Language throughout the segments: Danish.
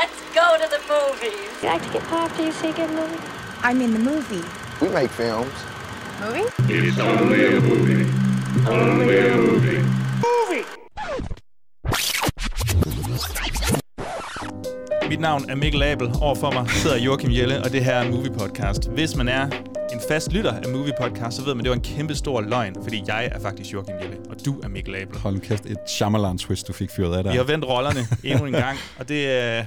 Let's go to the movies. You like to get pop? Do you see a good movie? I mean the movie. We make films. Movie? It's only a movie. Only a movie. Mit navn er Mikkel Abel. Overfor mig sidder Joachim Jelle, og det her er Movie Podcast. Hvis man er en fast lytter af Movie Podcast, så ved man, at det var en kæmpe stor løgn, fordi jeg er faktisk Joachim Jelle, og du er Mikkel Abel. Hold kæft, et Shyamalan-twist, du fik fyret af der. Vi har vendt rollerne endnu en gang, og det er...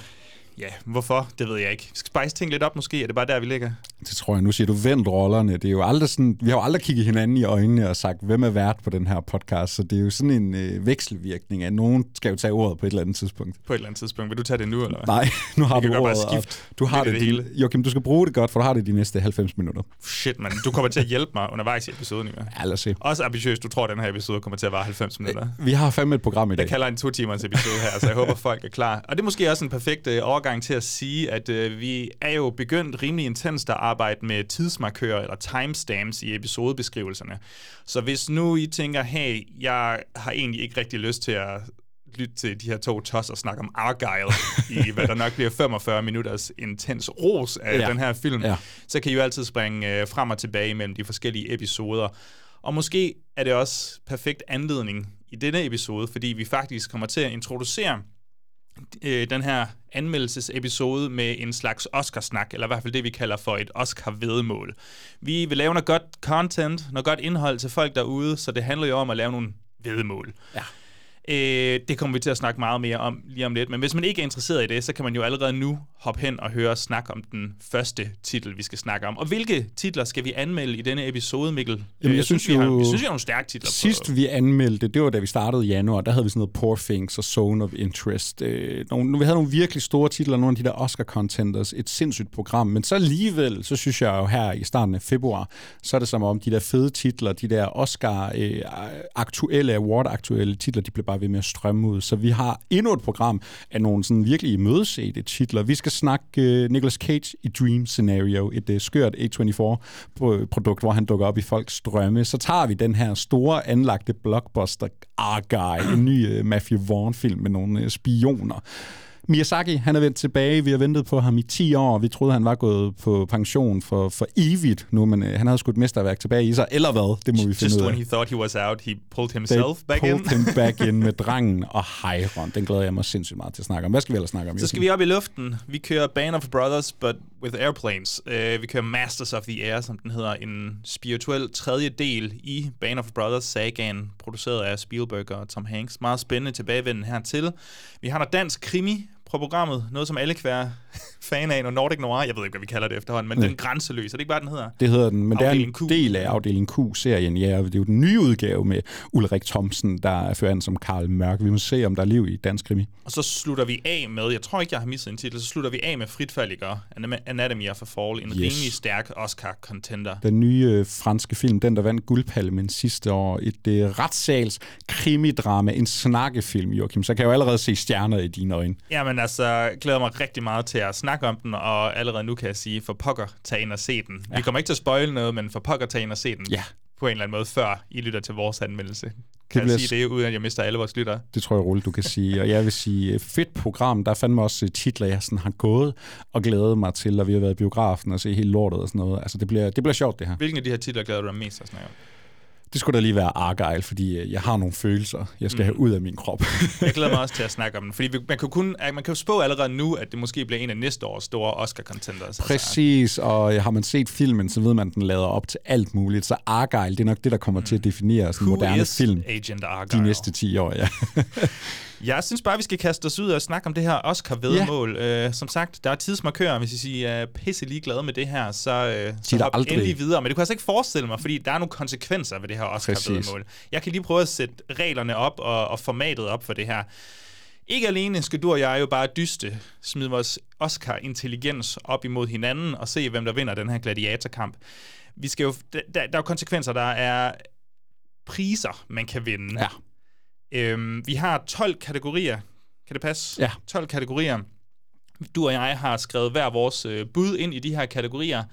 Ja, hvorfor? Det ved jeg ikke. Vi skal spice ting lidt op måske, er det bare der, vi ligger? Det tror jeg. Nu siger du vendt rollerne. Det er jo aldrig sådan, vi har jo aldrig kigget hinanden i øjnene og sagt, hvem er vært på den her podcast. Så det er jo sådan en øh, vekselvirkning af, nogen skal jo tage ordet på et eller andet tidspunkt. På et eller andet tidspunkt. Vil du tage det nu, eller hvad? Nej, nu har du bare ordet. skifte Du har det, det hele. Joachim, du skal bruge det godt, for du har det de næste 90 minutter. Shit, man. Du kommer til at hjælpe mig undervejs i episoden, jo. Ja, lad os se. Også ambitiøst, du tror, at den her episode kommer til at vare 90 minutter. Vi har fandme et program i dag. Jeg kalder en to timers episode her, så jeg håber, folk er klar. Og det er måske også en perfekt øh, overgang til at sige, at øh, vi er jo begyndt rimelig intenst at arbejde med tidsmarkører eller timestamps i episodebeskrivelserne. Så hvis nu I tænker, hey, jeg har egentlig ikke rigtig lyst til at lytte til de her to tosser snakke om Argyle i, hvad der nok bliver 45 minutters intens ros af ja. Den her film, Ja. så kan I jo altid springe øh, frem og tilbage mellem de forskellige episoder. Og måske er det også perfekt anledning i denne episode, fordi vi faktisk kommer til at introducere øh, den her anmeldelsesepisode med en slags Oscarsnak, eller i hvert fald det, vi kalder for et Oscar-vedmål. Vi vil lave noget godt content, noget godt indhold til folk derude, så det handler jo om at lave nogle vedmål. Ja. Øh, det kommer vi til at snakke meget mere om lige om lidt. Men hvis man ikke er interesseret i det, så kan man jo allerede nu hoppe hen og høre os snakke om den første titel, vi skal snakke om. Og hvilke titler skal vi anmelde i denne episode, Mikkel? Jamen, Øh, jeg synes vi har, jo- vi synes, vi har nogle stærke titler. Sidst på. vi anmeldte, det var da vi startede i januar, der havde vi sådan noget Poor Things og Zone of Interest. Øh, nogle, vi havde nogle virkelig store titler, nogle af de der Oscar-contenders, et sindssygt program, men så alligevel, så synes jeg jo her i starten af februar, så er det som om de der fede titler, de der Oscar-aktuelle, award-aktuelle titler, de blev bare ved med at strømme ud. Så vi har endnu et program af nogle sådan virkelig imødesete titler. Vi skal snakke uh, Nicolas Cage i Dream Scenario, et uh, skørt A24-produkt, øh, hvor han dukker op i folks drømme. Så tager vi den her store anlagte blockbuster Argyle, en ny uh, Matthew Vaughn-film med nogle uh, spioner. Miyazaki, han er vendt tilbage. Vi har ventet på ham i 10 år. Vi troede, han var gået på pension for, for evigt nu, men øh, han havde sgu et mesterværk tilbage i sig. Eller hvad? Det må vi finde Just ud af. when he thought he was out, he pulled They himself back in. pulled him back in med drangen og Hyron. Den glæder jeg mig sindssygt meget til at snakke om. Hvad skal vi ellers snakke om? Så skal vi op i luften. Vi kører Band of Brothers, but with airplanes. Uh, vi kører Masters of the Air, som den hedder. En spirituel tredje del i Band of Brothers sagaen, produceret af Spielberg og Tom Hanks. Meget spændende tilbagevenden hertil. Vi har noget dansk krimi programmet. Noget, som alle kan være fan af. Noget Nordic Noir. Jeg ved ikke, hvad vi kalder det efterhånden, men Nej. den grænseløs. Er det ikke bare, den hedder? Det hedder den, men Afdeling det er Q. en del af afdeling Q-serien. Ja, og det er jo den nye udgave med Ulrik Thomsen, der er ført an som Karl Mørk. Vi må se, om der er liv i dansk krimi. Og så slutter vi af med, jeg tror ikke, jeg har misset en titel, så slutter vi af med Fritfaldiger, Anatomy of a Fall, en Yes. rimelig stærk Oscar-contender. Den nye øh, franske film, den der vandt guldpalmen sidste år. Et øh, retssals krimidrama, en snakkefilm, Joachim. Så kan jeg jo allerede se stjerner i dine øjne. Jamen altså, jeg glæder mig rigtig meget til at snakke om den, og allerede nu kan jeg sige, for pokker, tag ind og se den. Ja. Vi kommer ikke til at spoile noget, men for pokker, tag ind og se den. Ja. På en eller anden måde, før I lytter til vores anmeldelse. Kan Det jeg sige det, uden at jeg mister alle vores lyttere? Det tror jeg roligt, du kan sige. Og jeg vil sige, øh, fedt program. Der er fandme også øh, titler, jeg sådan har gået og glædet mig til, og vi har været i biografen og se hele lortet og sådan noget. Altså, det bliver, det bliver sjovt, det her. Hvilken af de her titler glæder du dig mest til at snakke om? Det skulle da lige være Argyle, fordi øh, jeg har nogle følelser, jeg skal mm. have ud af min krop. Jeg glæder mig også til at snakke om den, fordi man kan, kun, man kan jo spå allerede nu, at det måske bliver en af næste års store Oscar-contenders. Altså, Præcis, og har man set filmen, så ved man, at den lader op til alt muligt. Så Argyle, det er nok det, der kommer mm. til at definere sådan Who moderne film Agent de næste 10 år. Ja. Jeg synes bare, vi skal kaste os ud og snakke om det her Oscar-vedmål. Yeah. Uh, som sagt, der er tidsmarkører. Hvis I er pisse ligeglade med det her, så, uh, så hop aldrig. endelig videre. Men det kunne jeg altså ikke forestille mig, fordi der er nogle konsekvenser ved det her Oscar-vedmål. Jeg kan lige prøve at sætte reglerne op og, og formatet op for det her. Ikke alene skal du og jeg jo bare dyste, smide vores Oscar-intelligens op imod hinanden og se, hvem der vinder den her gladiatorkamp. Vi skal jo, der, der er jo konsekvenser, der er priser, man kan vinde. ja. Øhm, vi har 12 kategorier. Kan det passe? Ja. 12 kategorier. Du og jeg har skrevet hver vores øh, bud ind i de her kategorier.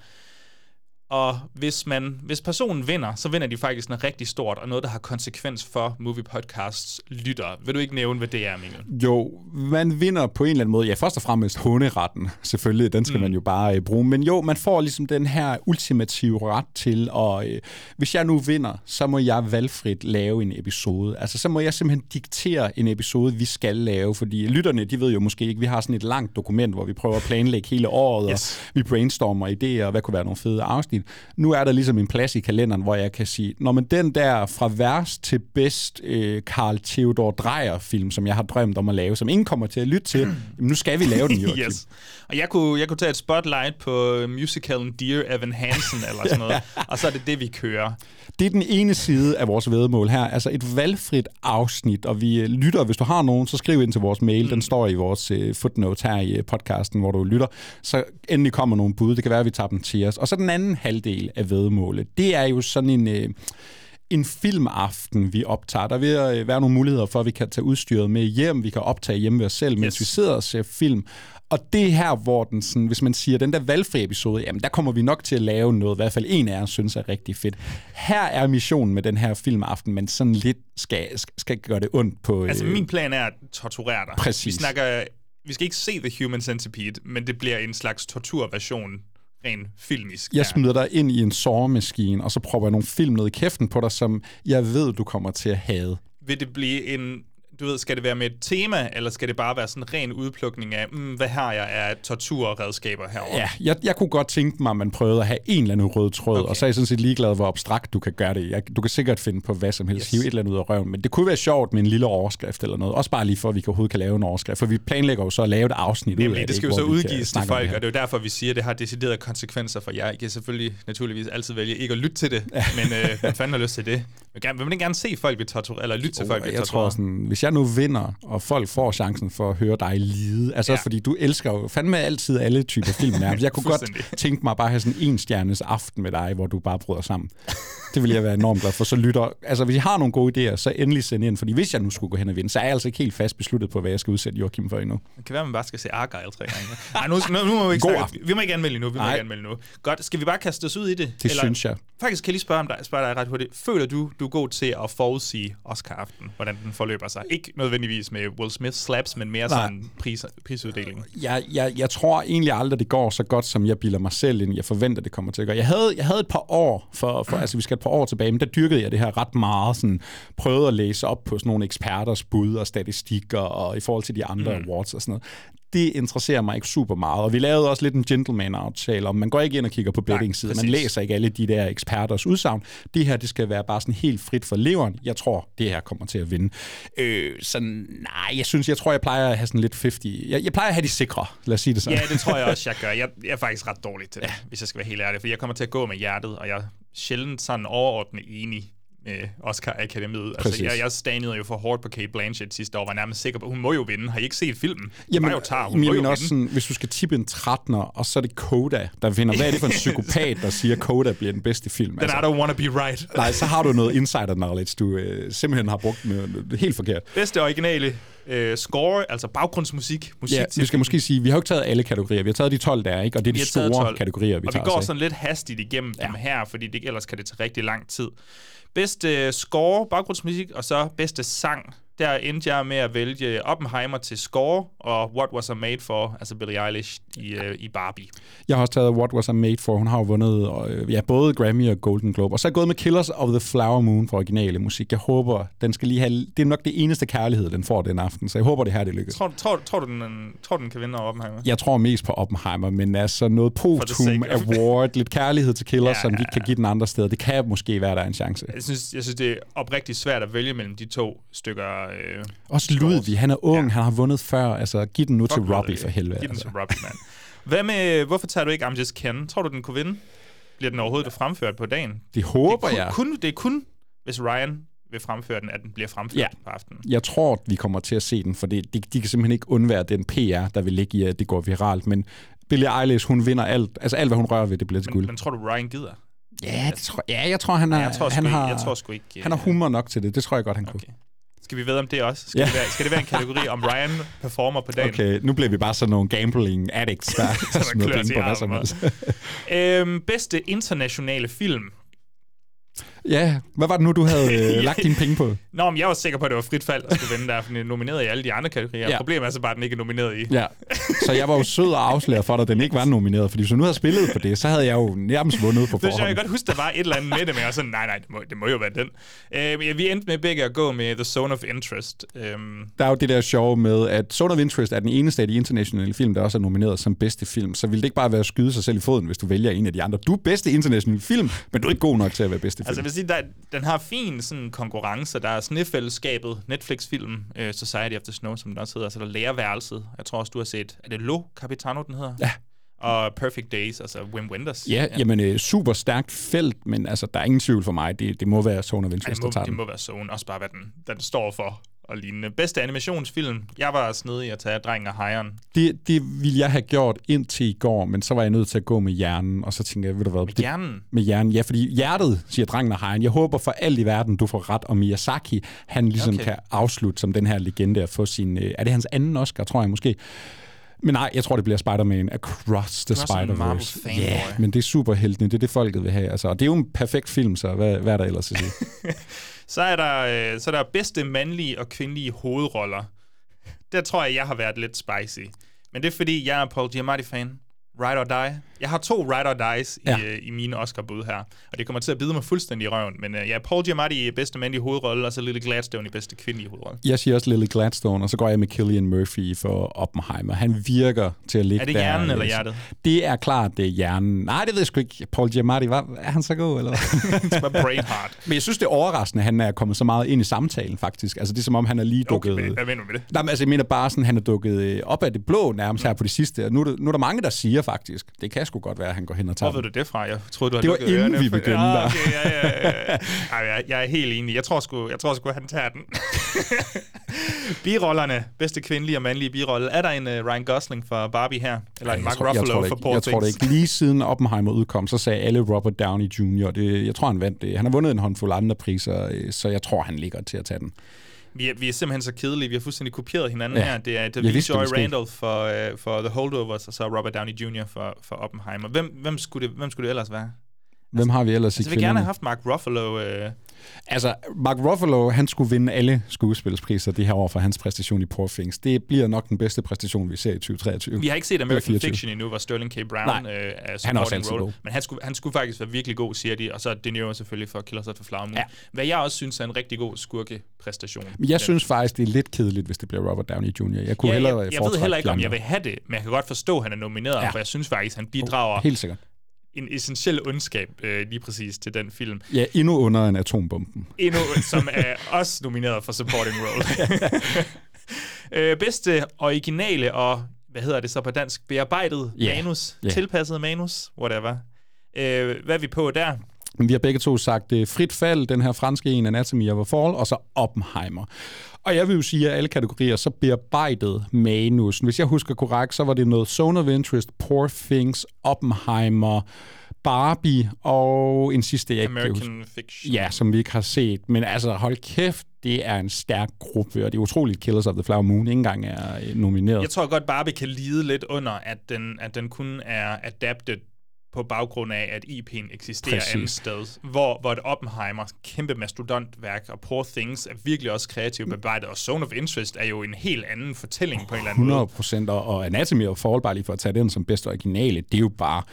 Og hvis, man, hvis personen vinder, så vinder de faktisk noget rigtig stort, og noget, der har konsekvens for Movie Podcasts lytter. Vil du ikke nævne, hvad det er, Mikkel? Jo, man vinder på en eller anden måde. Ja, først og fremmest hunderetten, selvfølgelig. Den skal mm. man jo bare øh, bruge. Men jo, man får ligesom den her ultimative ret til, og øh, hvis jeg nu vinder, så må jeg valgfrit lave en episode. Altså, så må jeg simpelthen diktere en episode, vi skal lave, fordi lytterne, de ved jo måske ikke, vi har sådan et langt dokument, hvor vi prøver at planlægge hele året, yes. og vi brainstormer idéer, og hvad kunne være nogle fede afsnit. Nu er der ligesom en plads i kalenderen, hvor jeg kan sige, når man den der fra værst til bedst øh, Carl Theodor Dreyer film, som jeg har drømt om at lave, som ingen kommer til at lytte til, jamen, nu skal vi lave den jo. yes. Og jeg kunne, jeg kunne tage et spotlight på musicalen Dear Evan Hansen, eller sådan noget, og så er det det, vi kører. Det er den ene side af vores vedmål her, altså et valgfrit afsnit, og vi øh, lytter, hvis du har nogen, så skriv ind til vores mail, mm. den står i vores uh, footnote her i podcasten, hvor du lytter, så endelig kommer nogle bud, det kan være, at vi tager dem til os. Og så den anden halvdel af vedmålet, det er jo sådan en... Uh, en filmaften, vi optager. Der vil være nogle muligheder for, at vi kan tage udstyret med hjem, vi kan optage hjemme ved os selv, mens yes. vi sidder og ser film. Og det her, hvor den sådan, hvis man siger, den der valgfri episode, jamen der kommer vi nok til at lave noget, i hvert fald en af os synes er rigtig fedt. Her er missionen med den her filmaften, men sådan lidt skal, skal gøre det ondt på... Altså min plan er at torturere dig. Præcis. Vi snakker, vi skal ikke se The Human Centipede, men det bliver en slags torturversion rent filmisk. Jeg smider dig ind i en såremaskine, og så prøver jeg nogle film ned i kæften på dig, som jeg ved, du kommer til at have. Vil det blive en du ved, skal det være med et tema, eller skal det bare være sådan en ren udplukning af, mm, hvad har jeg af torturredskaber herovre? Ja, jeg, jeg kunne godt tænke mig, at man prøvede at have en eller anden rød tråd, okay. og så er jeg sådan set ligeglad, hvor abstrakt du kan gøre det. Jeg, du kan sikkert finde på hvad som helst, yes. hive et eller andet ud af røven, men det kunne være sjovt med en lille overskrift eller noget. Også bare lige for, at vi kan overhovedet kan lave en overskrift, for vi planlægger jo så at lave et afsnit Nemlig, ud af det. skal jo så udgives til folk, og det er jo derfor, vi siger, at det har deciderede konsekvenser for jer. I kan selvfølgelig naturligvis altid vælge ikke at lytte til det, ja. men øh, man fanden har lyst til det. Vil, vil man ikke gerne se folk blive tortureret, eller lytte til folk blive tortureret? Jeg tror sådan, hvis jeg nu vinder, og folk får chancen for at høre dig lide. Altså, ja. fordi du elsker jo fandme altid alle typer film nærmest. Jeg kunne godt tænke mig bare at have sådan en stjernes aften med dig, hvor du bare bryder sammen. Det vil jeg være enormt glad for. Så lytter, altså hvis I har nogle gode idéer, så endelig send ind, fordi hvis jeg nu skulle gå hen og vinde, så er jeg altså ikke helt fast besluttet på, hvad jeg skal udsætte Joachim for endnu. Det kan være, at man bare skal se Argyle tre gange. Nej, nu, nu, nu må vi ikke snakke. Vi må ikke anmelde nu. Vi må Nej. ikke anmelde nu. Godt, skal vi bare kaste os ud i det? Det Eller, synes jeg. Faktisk kan jeg lige spørge, om dig, spørge dig ret hurtigt. Føler du, du er god til at forudsige Oscar-aften, hvordan den forløber sig? Ikke nødvendigvis med Will Smith slaps, men mere Nej. sådan pris, prisuddeling. Jeg, jeg, jeg tror egentlig aldrig, det går så godt, som jeg bilder mig selv ind. Jeg forventer, det kommer til at gøre. Jeg havde, jeg havde et par år, for, for altså vi skal et par år tilbage, men der dyrkede jeg det her ret meget. Sådan, prøvede at læse op på sådan nogle eksperters bud og statistikker, og i forhold til de andre mm. awards og sådan noget det interesserer mig ikke super meget. Og vi lavede også lidt en gentleman-aftale om, man går ikke ind og kigger på betting-siden. Man læser ikke alle de der eksperters udsagn. Det her, det skal være bare sådan helt frit for leveren. Jeg tror, det her kommer til at vinde. Øh, så nej, jeg synes, jeg tror, jeg plejer at have sådan lidt 50. Jeg, jeg plejer at have de sikre, lad os sige det sådan. Ja, det tror jeg også, jeg gør. Jeg, jeg er faktisk ret dårlig til det, ja. hvis jeg skal være helt ærlig. For jeg kommer til at gå med hjertet, og jeg er sjældent sådan overordnet enig med Oscar Akademiet. Altså, jeg, jeg stanede jo for hårdt på Kate Blanchett sidste år, var nærmest sikker på, hun må jo vinde. Har I ikke set filmen? Jamen, jo tager, hun men, må jo også sådan, hvis du skal tippe en 13'er, og så er det Coda, der vinder. Hvad er det for en psykopat, der siger, at Coda bliver den bedste film? Then altså, I don't want to be right. nej, så har du noget insider knowledge, du øh, simpelthen har brugt med, helt forkert. Bedste originale øh, score, altså baggrundsmusik. Musik ja, vi skal måske sige, vi har jo ikke taget alle kategorier. Vi har taget de 12 der, ikke? Og det er de store kategorier, vi og tager Og vi går sådan lidt hastigt igennem ja. dem her, fordi det, ellers kan det tage rigtig lang tid. Bedste øh, score, baggrundsmusik, og så bedste sang der endte jeg med at vælge Oppenheimer til score, og What Was I Made For, altså Billie Eilish i, øh, i Barbie. Jeg har også taget What Was I Made For. Hun har jo vundet øh, ja, både Grammy og Golden Globe. Og så er jeg gået med Killers of the Flower Moon for originale musik. Jeg håber, den skal lige have... Det er nok det eneste kærlighed, den får den aften, så jeg håber, det her det lykkes. Tror, tror, tror, du, den, tror den kan vinde over Oppenheimer? Jeg tror mest på Oppenheimer, men altså noget Potum Award, lidt kærlighed til Killers, ja, som vi ja. kan give den andre steder, det kan måske være, der er en chance. Jeg synes, jeg synes det er oprigtigt svært at vælge mellem de to stykker øh, også Ludvig, han er ung, ja. han har vundet før. Altså, giv den nu Fuck til Robbie for helvede. Giv den altså. til Robbie, mand. Hvad med, hvorfor tager du ikke I'm Just Ken? Tror du, den kunne vinde? Bliver den overhovedet fremført på dagen? Det håber det jeg. Kun, det er kun, hvis Ryan vil fremføre den, at den bliver fremført ja. på aftenen. Jeg tror, vi kommer til at se den, for det, de, de kan simpelthen ikke undvære den PR, der vil ligge i, at det går viralt. Men Billie Eilish, hun vinder alt. Altså alt, hvad hun rører ved, det bliver til guld. Men tror du, Ryan gider? Ja, det tror, ja jeg tror, han, er, ja, jeg tror han, ikke, har, jeg tror ikke, han har humor nok til det. Det tror jeg godt, han okay. kunne. Skal vi ved om det også? Skal, Ja. det, være, skal det være en kategori om Ryan performer på dagen? Okay, nu bliver vi bare sådan nogle gambling addicts, der, der smider penge på hvad som helst. Øhm, bedste internationale film. Ja, hvad var det nu, du havde øh, lagt dine penge på? Nå, men jeg var sikker på, at det var frit fald at skulle vinde der, for den er nomineret i alle de andre kategorier. Ja. Problemet er så bare, at den ikke er nomineret i. Ja, så jeg var jo sød og afsløre for dig, at den ikke var nomineret, fordi hvis du nu havde spillet på det, så havde jeg jo nærmest vundet på Det synes jeg, forhånd. kan godt huske, der var et eller andet med det, men jeg var sådan, nej, nej, det må, det må jo være den. Ja, vi endte med begge at gå med The Zone of Interest. Øhm, Der er jo det der sjove med, at Zone of Interest er den eneste af de internationale film, der også er nomineret som bedste film. Så ville det ikke bare være at skyde sig selv i foden, hvis du vælger en af de andre. Du er bedste internationale film, men du er ikke god nok til at være bedste film. Altså, sige, der, den har fin sådan, konkurrence. Der er Snefællesskabet, Netflix-film, uh, Society of the Snow, som den også hedder. Så der er Lærerværelset. Jeg tror også, du har set, er det Lo Capitano, den hedder? Ja. Og Perfect Days, altså Wim Wenders. Ja, ja. jamen øh, super stærkt felt, men altså, der er ingen tvivl for mig. Det, det må være Zone of Ej, Interest, det, der tager det må være Zone. Også bare, hvad den, den står for og lignende. Bedste animationsfilm. Jeg var snedig at tage Drengen og Hejren. Det, det ville jeg have gjort indtil i går, men så var jeg nødt til at gå med hjernen, og så tænkte jeg, ved du hvad? Det, Hjernen. med hjernen. Ja, fordi hjertet, siger drengen og hegn. Jeg håber for alt i verden, du får ret, og Miyazaki, han ligesom Okay. kan afslutte som den her legende og få sin... Øh, er det hans anden Oscar, tror jeg måske? Men nej, jeg tror, det bliver Spider-Man Across the er Spider-Verse. Ja, yeah, men det er superheltene, det er det, folket vil have. Altså, og det er jo en perfekt film, så hvad, hvad er der ellers at sige? Så er, der, øh, så er der bedste mandlige og kvindelige hovedroller. Der tror jeg, jeg har været lidt spicy. Men det er fordi, jeg er Paul Giamatti-fan. Ride or Die. Jeg har to Ride or Dies ja. I, øh, i mine Oscar-bud her. Og det kommer til at bide mig fuldstændig i røven. Men uh, ja, Paul Giamatti i bedste mandlige hovedrolle, og så Lily Gladstone i bedste kvindelige hovedrolle. Jeg siger også Lily Gladstone, og så går jeg med Killian Murphy for Oppenheimer. Han virker til at ligge Er det der. hjernen eller hjertet? Det er klart, det er hjernen. Nej, det ved jeg sgu ikke. Paul Giamatti, var, er han så god, eller hvad? Det var Brainheart. Men jeg synes, det er overraskende, at han er kommet så meget ind i samtalen, faktisk. Altså, det er som om, han er lige Okay, dukket... hvad, hvad mener du med det? Nej, men altså, jeg mener bare sådan, han er dukket øh, op af det blå nærmest her på det sidste. Og nu der, nu er der mange, der siger faktisk, det kan sgu godt være, at han går hen og tager Hvor ved du det fra? Jeg troede, du havde Det var inden ørerne vi begyndte ja, der. okay, ja, ja, ja. Ej, jeg, jeg er helt enig. Jeg tror sgu, jeg tror sgu han tager den. birollerne. Bedste kvindelige og mandlige birolle. Er der en uh, Ryan Gosling for Barbie her? Eller en jeg Mark tror, jeg, Ruffalo tror for Poor jeg tror det ikke. Lige siden Oppenheimer udkom, så sagde alle Robert Downey Jr. Det, jeg tror, han vandt det. Han har vundet en håndfuld andre priser, øh, så jeg tror, han ligger til at tage den. Vi er, vi er simpelthen så kedelige. Vi har fuldstændig kopieret hinanden Ja. her. Det er David vidste, Joy. Randolph for, uh, for The Holdovers, og så Robert Downey Jr. for, for Oppenheimer. Hvem, hvem, skulle det, hvem skulle det ellers være? Hvem har vi ellers i Altså, jeg vil gerne have haft Mark Ruffalo. Uh, Altså, Mark Ruffalo, han skulle vinde alle skuespilspriser det her år for hans præstation i Poor Things. Det bliver nok den bedste præstation, vi ser i 2023. Vi har ikke set American 24. Fiction endnu, hvor Sterling K. Brown Nej. øh, er Han er også altid role. god. Men han skulle, han skulle faktisk være virkelig god, siger de. Og så De Niro selvfølgelig for Killers of the Flower Moon. Ja. Hvad jeg også synes er en rigtig god skurkepræstation. Men jeg Den- synes faktisk, det er lidt kedeligt, hvis det bliver Robert Downey Jr. Jeg kunne ja, hellere jeg, jeg ved heller ikke, om jeg vil have det, men jeg kan godt forstå, at han er nomineret, ja. For jeg synes faktisk, han bidrager Helt sikkert. En essentiel ondskab øh, lige præcis til den film. Ja, endnu under en atombomben. Endnu, som er også nomineret for supporting role. øh, bedste originale og, hvad hedder det så på dansk, bearbejdet Ja. manus, Ja. tilpasset manus, whatever. Øh, hvad er vi på der? Vi har begge to sagt uh, frit fald, den her franske en, Anatomy of a Fall, og så Oppenheimer. Og jeg vil jo sige, at alle kategorier så bearbejdet manus. Hvis jeg husker korrekt, så var det noget Zone of Interest, Poor Things, Oppenheimer, Barbie og en sidste, jeg ikke. American Fiction. Ja, som vi ikke har set. Men altså, hold kæft, det er en stærk gruppe, og det er utroligt, Killers of the Flower Moon ikke engang er øh, nomineret. Jeg tror godt, Barbie kan lide lidt under, at den, at den kun er adapted på baggrund af, at IP'en eksisterer Præcis. andet sted. Hvor, hvor et Oppenheimer, kæmpe mastodontværk, og Poor Things er virkelig også kreativt bearbejdet, og Zone of Interest er jo en helt anden fortælling på en eller anden 100 måde. procent, og, og Anatomy of Fall, bare lige for at tage den som bedste originale, det er jo bare,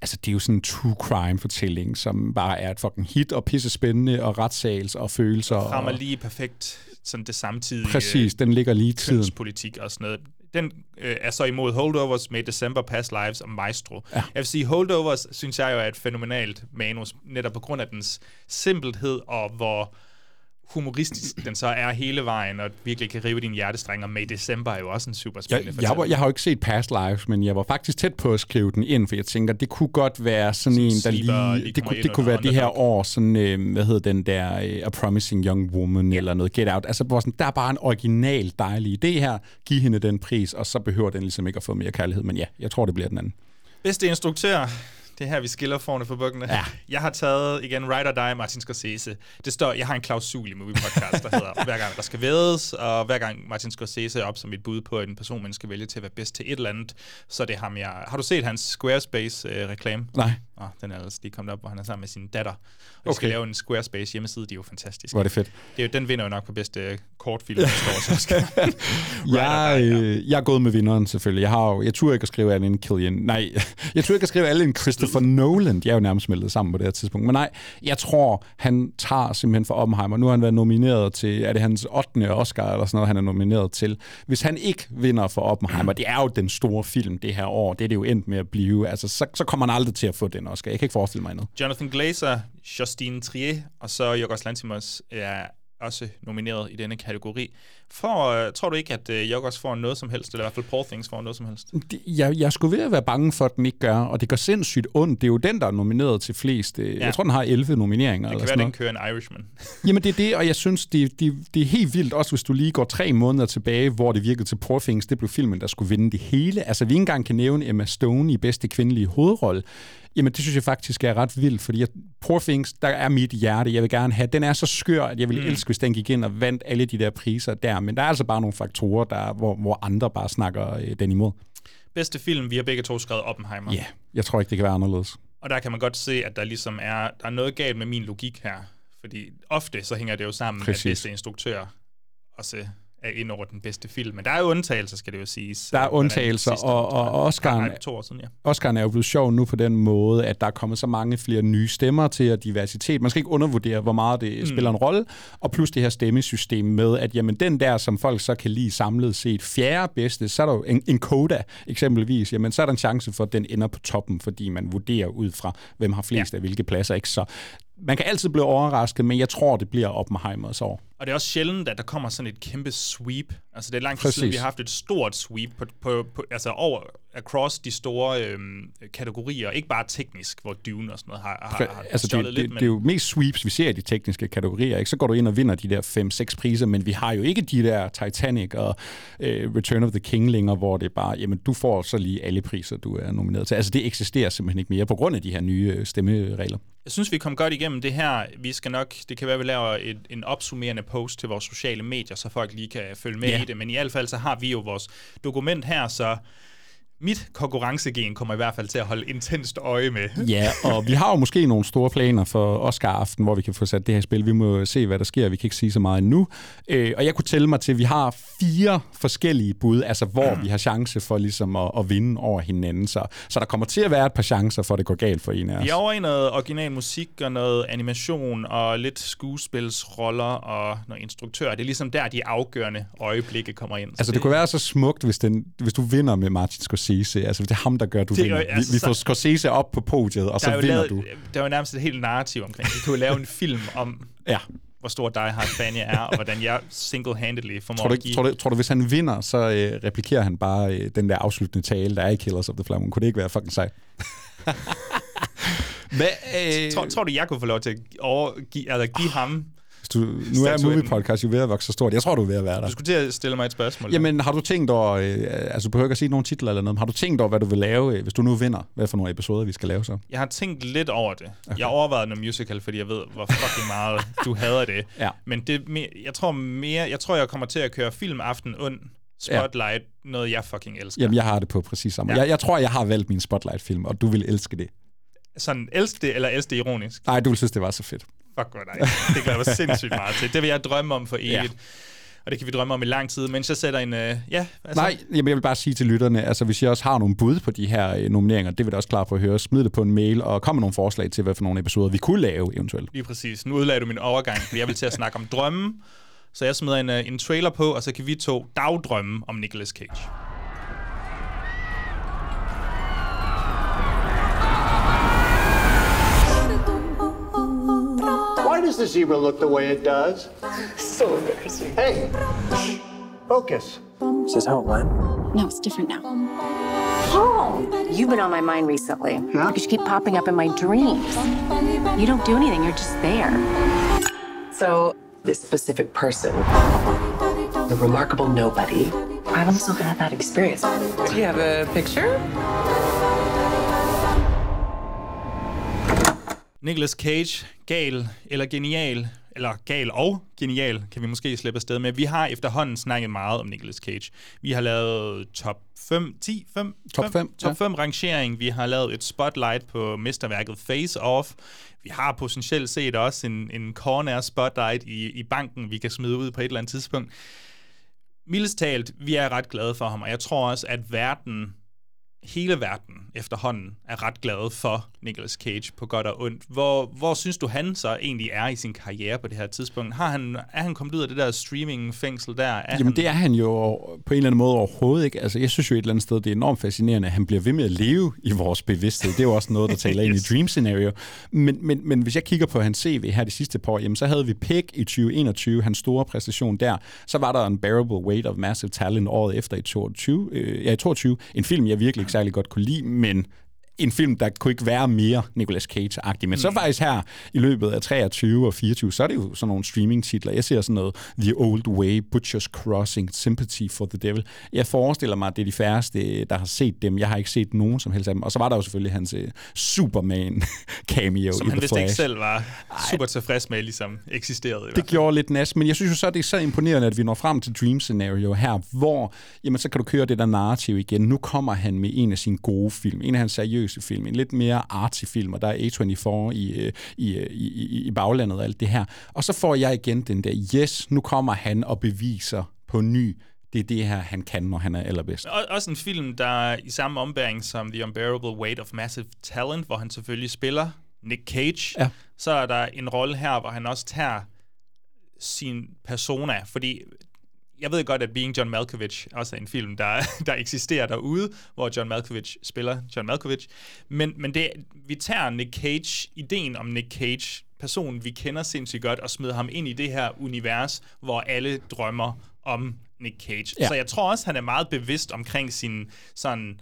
altså det er jo sådan en true crime fortælling, som bare er et fucking hit, og pisse spændende, og retssals, og følelser. Rammer og, lige perfekt sådan det samtidige præcis, den ligger lige i tiden. kønspolitik og sådan noget. Den øh, er så imod Holdovers med December, Past Lives og Maestro. Ja. Jeg vil sige, Holdovers synes jeg jo er et fænomenalt manus, netop på grund af dens simpelhed og hvor humoristisk den så er hele vejen, og virkelig kan rive din hjertestreng, og May December er jo også en super Jeg, spændende jeg, var, jeg har jo ikke set Past Lives, men jeg var faktisk tæt på at skrive den ind, for jeg tænker, det kunne godt være sådan, Sådan en, der sleeper, lige... lige det kunne, det kunne være det her år, sådan, øh, hvad hedder den der, øh, A Promising Young Woman, eller noget Get Out. Altså, hvor sådan, der er bare en original dejlig idé her. Giv hende den pris, og så behøver den ligesom ikke at få mere kærlighed. Men ja, jeg tror, det bliver den anden. Bedste instruktør, Det er her, vi skiller forne for bukkene. Ja. Jeg har taget, igen, Ride or Die, Martin Scorsese. Det står, jeg har en klausul i Movie Podcast, der hedder, hver gang der skal vædes, og hver gang Martin Scorsese er op som et bud på en person, man skal vælge til at være bedst til et eller andet, så er det ham, jeg... Har du set hans Squarespace-reklame? Nej, Oh, den er altså lige kommet op, hvor han er sammen med sin datter. Og de skal Okay. lave en Squarespace hjemmeside, de er jo fantastiske. hvor er det fedt. Det er jo, den vinder jo nok på bedste øh, kortfilm, der står så skal. Jeg, øh, jeg er gået med vinderen selvfølgelig. Jeg har jo, jeg turde ikke at skrive alle en Killian. Nej, jeg turde ikke at skrive alle en Christopher Nolan. De er jo nærmest smeltet sammen på det her tidspunkt. Men nej, jeg tror, han tager simpelthen for Oppenheimer. Nu har han været nomineret til, er det hans 8. Oscar eller sådan noget, han er nomineret til. Hvis han ikke vinder for Oppenheimer, det er jo den store film det her år, det er det jo endt med at blive, altså så, så kommer han aldrig til at få den Oscar. Jeg kan ikke forestille mig noget. Jonathan Glazer, Justine Trier og så Yorgos Lanthimos er også nomineret i denne kategori. For, øh, tror du ikke, at øh, får noget som helst, eller i hvert fald Poor Things får noget som helst? Det- Jeg, jeg skulle ved at være bange for, at den ikke gør, og det gør sindssygt ondt. Det er jo den, der er nomineret til flest. Ja. Ja. Jeg tror, den har 11 nomineringer. Det eller kan sådan være, den kører en Irishman. Jamen det er det, og jeg synes, det, det, det er helt vildt, også hvis du lige går tre måneder tilbage, hvor det virkede til Poor Things, det blev filmen, der skulle vinde det hele. Altså vi ikke engang kan nævne Emma Stone i bedste kvindelige hovedrolle. Jamen det synes jeg faktisk er ret vildt, fordi jeg, Poor Things, der er mit hjerte, jeg vil gerne have. Den er så skør, at jeg ville mm. elske, hvis den gik ind og vandt alle de der priser der, men der er altså bare nogle faktorer, der, hvor, hvor andre bare snakker øh, den imod. Bedste film, vi har begge to skrevet Oppenheimer. Ja, jeg tror ikke, det kan være anderledes. Og der kan man godt se, at der ligesom er, der er noget galt med min logik her. Fordi ofte så hænger det jo sammen, Præcis. at bedste instruktør også er ind over den bedste film. Men der er jo undtagelser, skal det jo siges. Der er andet undtagelser, sidste og- og jeg. Oscar'en- to år siden, ja. Oscar'en er jo blevet sjov nu på den måde, at der er kommet så mange flere nye stemmer til og diversitet. Man skal ikke undervurdere, hvor meget det mm. spiller en rolle. Og plus det her stemmesystem med, at jamen, den der, som folk så kan lide samlet set, fjerde bedste, så er der jo en, en koda eksempelvis, jamen så er der en chance for, at den ender på toppen, fordi man vurderer ud fra, hvem har flest ja. af hvilke pladser. Ikke? Så man kan altid blive overrasket, men jeg tror, det bliver Oppenheimers år. Og det er også sjældent, at der kommer sådan et kæmpe sweep. Altså det er lang tid Præcis. siden, vi har haft et stort sweep på, på, på, altså over across de store øhm, kategorier. Ikke bare teknisk, hvor Dune og sådan noget har, har, har altså, det, stjålet det, lidt, det, er jo mest sweeps, vi ser i de tekniske kategorier. Ikke? Så går du ind og vinder de der 5-6 priser, men vi har jo ikke de der Titanic og øh, Return of the King længere, hvor det er bare, jamen du får så lige alle priser, du er nomineret til. Altså det eksisterer simpelthen ikke mere på grund af de her nye øh, stemmeregler. Jeg synes, vi kom godt igennem det her. Vi skal nok, det kan være, vi laver et, en opsummerende post til vores sociale medier, så folk lige kan følge med Ja. i det. Men i hvert fald, så har vi jo vores dokument her, så mit konkurrencegen kommer i hvert fald til at holde intenst øje med. Ja, og vi har jo måske nogle store planer for Oscar-aften, hvor vi kan få sat det her spil. Vi må se, hvad der sker. Vi kan ikke sige så meget endnu. Øh, og jeg kunne tælle mig til, at vi har fire forskellige bud, altså hvor vi har chance for ligesom at, at vinde over hinanden. Så, så der kommer til at være et par chancer for, at det går galt for en af os. Vi er over i noget original musik og noget animation og lidt skuespilsroller og noget instruktør. Det er ligesom der, de afgørende øjeblikke kommer ind. Så Altså, det kunne være så smukt, hvis, den, hvis du vinder med Martin Scorsese. Altså, det er ham, der gør, du Det er vinder. altså, vi, vi så- får Scorsese op på podiet, og så vinder lavet, du. Der er jo nærmest et helt narrativ omkring det. Vi kunne jo lave en film om, Ja. hvor stor Die Hard fan jeg er, og hvordan jeg single-handedly formår Tror du, at give... tror, du, tror du, hvis han vinder, så øh, replikerer han bare øh, den der afsluttende tale, der er i Killers of the Flower Moon. Kunne det ikke være fucking sejt? Hvad, øh, Tror, tror du, jeg kunne få lov til at overgive, altså give ham... du, nu er. Movie Podcast jo ved at vokse så stort. Jeg tror, du er ved at være der. Du skulle til at stille mig et spørgsmål. Jamen, har du tænkt over, øh, altså du behøver ikke at sige nogen titler eller noget, har du tænkt over, hvad du vil lave, øh, hvis du nu vinder? Hvad for nogle episoder, vi skal lave så? Jeg har tænkt lidt over det. Okay. Jeg overvejede noget musical, fordi jeg ved, hvor fucking meget du hader det. Ja. Men det, jeg tror mere, jeg tror, jeg kommer til at køre filmaften und, Spotlight, ja. noget jeg fucking elsker. Jamen, jeg har det på præcis samme. Ja. Jeg, jeg tror, jeg har valgt min Spotlight-film, og du vil elske det. Sådan, elsk det, eller elsk det ironisk. Nej, du vil synes, det var så fedt. Fuck godt, nej. Det glæder jeg mig sindssygt meget til. Det vil jeg drømme om for evigt. Ja. Og det kan vi drømme om i lang tid, mens jeg sætter en... Øh, ja, altså, Nej, jamen, jeg vil bare sige til lytterne, altså hvis I også har nogle bud på de her øh, nomineringer, det vil jeg også klar på at høre. Smid det på en mail, og kom med nogle forslag til, hvad for nogle episoder vi kunne lave eventuelt. Lige præcis. Nu udlagde du min overgang, fordi jeg vil til at snakke om drømme. Så jeg smider en, øh, en trailer på, og så kan vi to dagdrømme om Nicolas Cage. The zebra look the way it does? So embarrassing. Hey, shh, focus. Is this how it went? No, it's different now. You've been on my mind recently. Yeah? Because you keep popping up in my dreams. You don't do anything, you're just there. So, this specific person, the remarkable nobody, I've also had that experience. Do you have a picture? Nicolas Cage, gal eller genial, eller gal og genial, kan vi måske slippe afsted med. Vi har efterhånden snakket meget om Nicolas Cage. Vi har lavet top 5, 10, 5, Top fem, top ja. 5 rangering. Vi har lavet et spotlight på mesterværket Face Off. Vi har potentielt set også en, en corner spotlight i, i banken, vi kan smide ud på et eller andet tidspunkt. Mildest talt, vi er ret glade for ham, og jeg tror også, at verden, hele verden efterhånden, er ret glade for Nicolas Cage på godt og ondt. Hvor, hvor synes du, han så egentlig er i sin karriere på det her tidspunkt? Har han, er han kommet ud af det der streaming-fængsel der? Er Jamen han, det er han jo på en eller anden måde overhovedet ikke. Altså jeg synes jo et eller andet sted, det er enormt fascinerende, at han bliver ved med at leve i vores bevidsthed. Det er jo også noget, der taler ind i Dream Scenario. Men, men, men hvis jeg kigger på hans CV her de sidste par år, jamen så havde vi Pig i 2021, hans store præstation der. Så var der Unbearable Weight of Massive Talent året efter i 22, øh, ja, i 22. En film, jeg virkelig ikke særlig godt kunne lide, men en film, der kunne ikke være mere Nicolas Cage-agtig. Men mm. så faktisk her i løbet af 23 og 24, så er det jo sådan nogle streaming-titler. Jeg ser sådan noget The Old Way, Butcher's Crossing, Sympathy for the Devil. Jeg forestiller mig, at det er de færreste, der har set dem. Jeg har ikke set nogen som helst af dem. Og så var der jo selvfølgelig hans uh, Superman-cameo som han vist ikke selv var super tilfreds med, ligesom eksisterede. i hvert Det gjorde lidt nas, men jeg synes jo så, det er så imponerende, at vi når frem til Dream Scenario her, hvor jamen, så kan du køre det der narrativ igen. Nu kommer han med en af sine gode film, en af hans seriøse film, en lidt mere artsy film, og der er A24 i, øh, i, øh, i, i, i baglandet og alt det her. Og så får jeg igen den der, yes, nu kommer han og beviser på ny, det er det her, han kan, når han er allerbedst. Og, også en film, der er i samme ombæring som The Unbearable Weight of Massive Talent, hvor han selvfølgelig spiller Nick Cage. Ja. Så er der en rolle her, hvor han også tager sin persona, fordi jeg ved godt, at Being John Malkovich også er en film, der, der eksisterer derude, hvor John Malkovich spiller John Malkovich. Men, men det, vi tager Nick Cage, ideen om Nick Cage, personen vi kender sindssygt godt, og smider ham ind i det her univers, hvor alle drømmer om Nick Cage. Ja. Så jeg tror også, han er meget bevidst omkring sin sådan,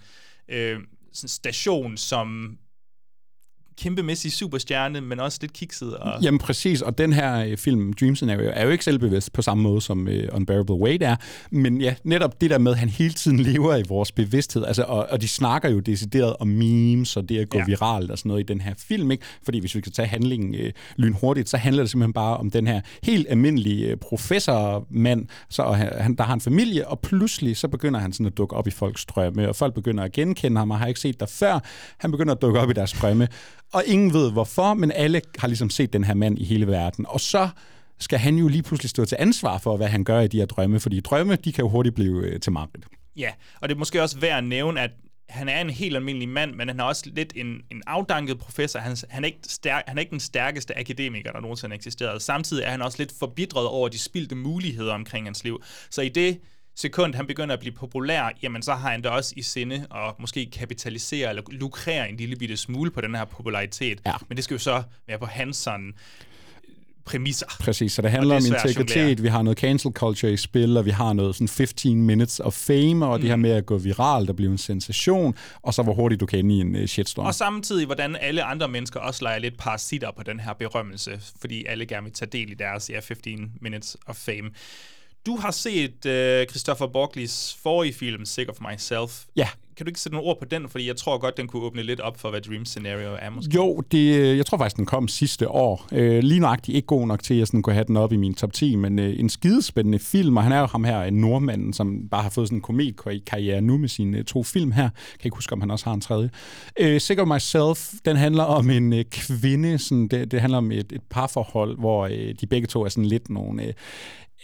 øh, sådan station som kæmpemæssig superstjerne, men også lidt kikset. Og... Jamen præcis, og den her øh, film, Dream Scenario, er jo ikke selvbevidst på samme måde som øh, Unbearable Weight er, men ja, netop det der med, at han hele tiden lever i vores bevidsthed, altså, og, og de snakker jo decideret om memes, og det at gå Ja. viralt og sådan noget i den her film, ikke? fordi hvis vi kan tage handlingen øh, lynhurtigt, så handler det simpelthen bare om den her helt almindelige øh, professormand, så og han, han- der har en familie, og pludselig så begynder han sådan at dukke op i folks drømme, og folk begynder at genkende ham, og har ikke set dig før, han begynder at dukke op i deres drømme, og ingen ved hvorfor, men alle har ligesom set den her mand i hele verden. Og så skal han jo lige pludselig stå til ansvar for, hvad han gør i de her drømme, fordi drømme, de kan jo hurtigt blive øh, til mareridt. Ja, og det er måske også værd at nævne, at han er en helt almindelig mand, men han er også lidt en, en afdanket professor. Han, han, er ikke stærk, han er ikke den stærkeste akademiker, der nogensinde har eksisteret. Samtidig er han også lidt forbitret over de spildte muligheder omkring hans liv. Så i det sekund, han begynder at blive populær, jamen så har han da også i sinde at måske kapitalisere eller lukrere en lille bitte smule på den her popularitet. Ja. Men det skal jo så være på hans sådan præmisser. Præcis, så det handler om det at integritet, vi har noget cancel culture i spil, og vi har noget sådan 15 minutes of fame, og mm. det her med at gå viralt og blive en sensation, og så hvor hurtigt du kan ende i en uh, shitstorm. Og samtidig, hvordan alle andre mennesker også leger lidt parasitter på den her berømmelse, fordi alle gerne vil tage del i deres ja, 15 minutes of fame. Du har set uh, Christopher Borglis forrige film, Sick of Myself. Ja. Kan du ikke sætte nogle ord på den? Fordi jeg tror godt, den kunne åbne lidt op for, hvad Dream Scenario er måske. Jo, det, øh, jeg tror faktisk, den kom sidste år. Øh, lige nøjagtigt ikke god nok til, at jeg sådan kunne have den op i min top 10, men øh, en skidespændende film, og han er jo ham her, en nordmand, som bare har fået sådan en kometkarriere nu med sine øh, to film her. Jeg kan ikke huske, om han også har en tredje. Øh, Sick of Myself, den handler om en øh, kvinde, sådan, det, det handler om et, et parforhold, hvor øh, de begge to er sådan lidt nogle... Øh,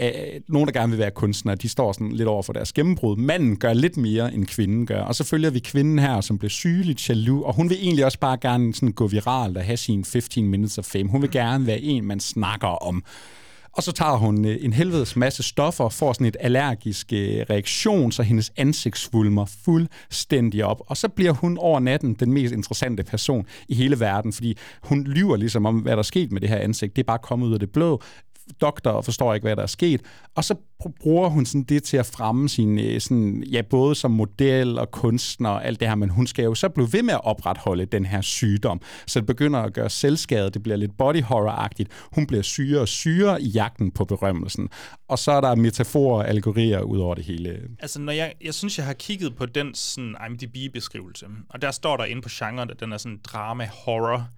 øh, nogen, der gerne vil være kunstnere, de står sådan lidt over for deres gennembrud. Manden gør lidt mere, end kvinden gør. Og så følger vi kvinden her, som bliver sygeligt jaloux, og hun vil egentlig også bare gerne sådan gå viralt og have sine 15 minutes of fame. Hun vil gerne være en, man snakker om. Og så tager hun øh, en helvedes masse stoffer, får sådan et allergisk øh, reaktion, så hendes ansigt svulmer fuldstændig op. Og så bliver hun over natten den mest interessante person i hele verden, fordi hun lyver ligesom om, hvad der er sket med det her ansigt. Det er bare kommet ud af det blå doktor forstår ikke, hvad der er sket. Og så bruger hun sådan det til at fremme sin, øh, sådan, ja, både som model og kunstner og alt det her, men hun skal jo så blive ved med at opretholde den her sygdom. Så det begynder at gøre selvskade, det bliver lidt body horror-agtigt. Hun bliver syre og syre i jagten på berømmelsen. Og så er der metaforer og algorier ud over det hele. Altså, når jeg, jeg synes, jeg har kigget på den sådan IMDb-beskrivelse, og der står der inde på genren, at den er sådan drama-horror.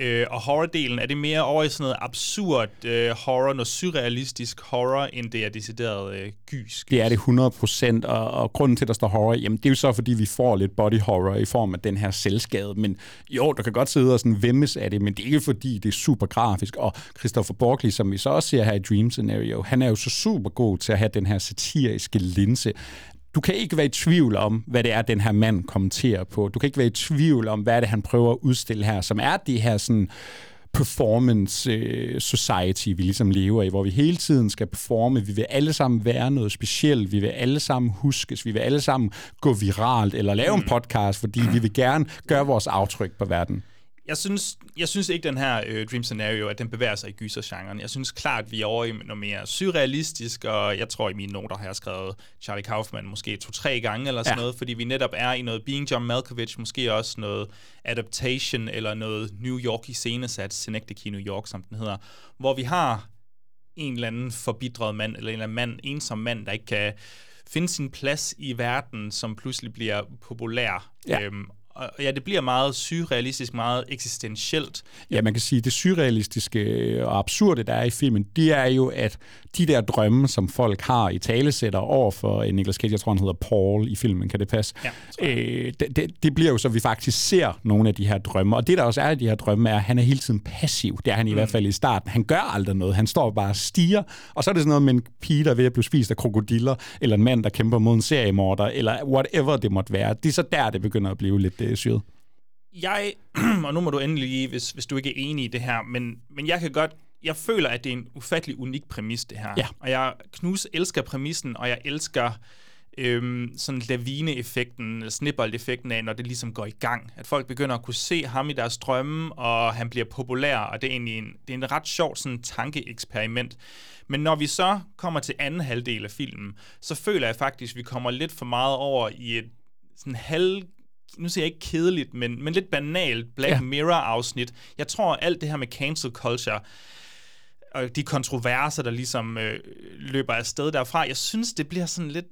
Øh, og horror-delen, er det mere over i sådan noget absurd øh, horror, noget surrealistisk horror, end det er decideret øh, gys? Det er det 100%, og, og grunden til, at der står horror, jamen det er jo så, fordi vi får lidt body horror i form af den her selvskade. Men jo, der kan godt sidde og sådan vemmes af det, men det er ikke fordi, det er super grafisk. Og Christopher Borgley, som vi så også ser her i Dream Scenario, han er jo så super god til at have den her satiriske linse du kan ikke være i tvivl om, hvad det er, den her mand kommenterer på. Du kan ikke være i tvivl om, hvad det er, han prøver at udstille her, som er det her sådan performance øh, society, vi ligesom lever i, hvor vi hele tiden skal performe. Vi vil alle sammen være noget specielt. Vi vil alle sammen huskes. Vi vil alle sammen gå viralt eller lave en mm. podcast, fordi vi vil gerne gøre vores aftryk på verden jeg synes, jeg synes ikke, den her øh, Dream Scenario, at den bevæger sig i gysergenren. Jeg synes klart, at vi er over i noget mere surrealistisk, og jeg tror i mine noter har jeg skrevet Charlie Kaufman måske to-tre gange eller sådan ja. noget, fordi vi netop er i noget Being John Malkovich, måske også noget adaptation eller noget New York i scenesat, Synecdoche New York, som den hedder, hvor vi har en eller anden forbitret mand, eller en eller anden mand, ensom mand, der ikke kan finde sin plads i verden, som pludselig bliver populær. Ja. Øhm, og ja, det bliver meget surrealistisk, meget eksistentielt. Ja, man kan sige, det surrealistiske og absurde, der er i filmen, det er jo, at de der drømme, som folk har i talesætter over for en Nicolas Cage, jeg tror, han hedder Paul i filmen, kan det passe? Ja, øh, det, det, det bliver jo så, at vi faktisk ser nogle af de her drømme. Og det, der også er i de her drømme, er, at han er hele tiden passiv. Det er han i mm. hvert fald i starten. Han gør aldrig noget. Han står bare og stiger. Og så er det sådan noget med en pige, der er ved at blive spist af krokodiller, eller en mand, der kæmper mod en seriemorder, eller whatever det måtte være. Det er så der, det begynder at blive lidt øh, syret. Jeg, og nu må du endelig hvis, hvis du ikke er enig i det her, men, men jeg kan godt jeg føler, at det er en ufattelig unik præmis, det her. Ja. Og jeg knus elsker præmissen, og jeg elsker øhm, sådan lavine-effekten, snibbold-effekten af, når det ligesom går i gang. At folk begynder at kunne se ham i deres drømme, og han bliver populær, og det er egentlig en, det er en ret sjov sådan tankeeksperiment. Men når vi så kommer til anden halvdel af filmen, så føler jeg faktisk, at vi kommer lidt for meget over i et sådan halv nu siger jeg ikke kedeligt, men, men lidt banalt Black ja. Mirror-afsnit. Jeg tror, alt det her med cancel culture, og de kontroverser, der ligesom øh, løber afsted derfra, jeg synes, det bliver sådan lidt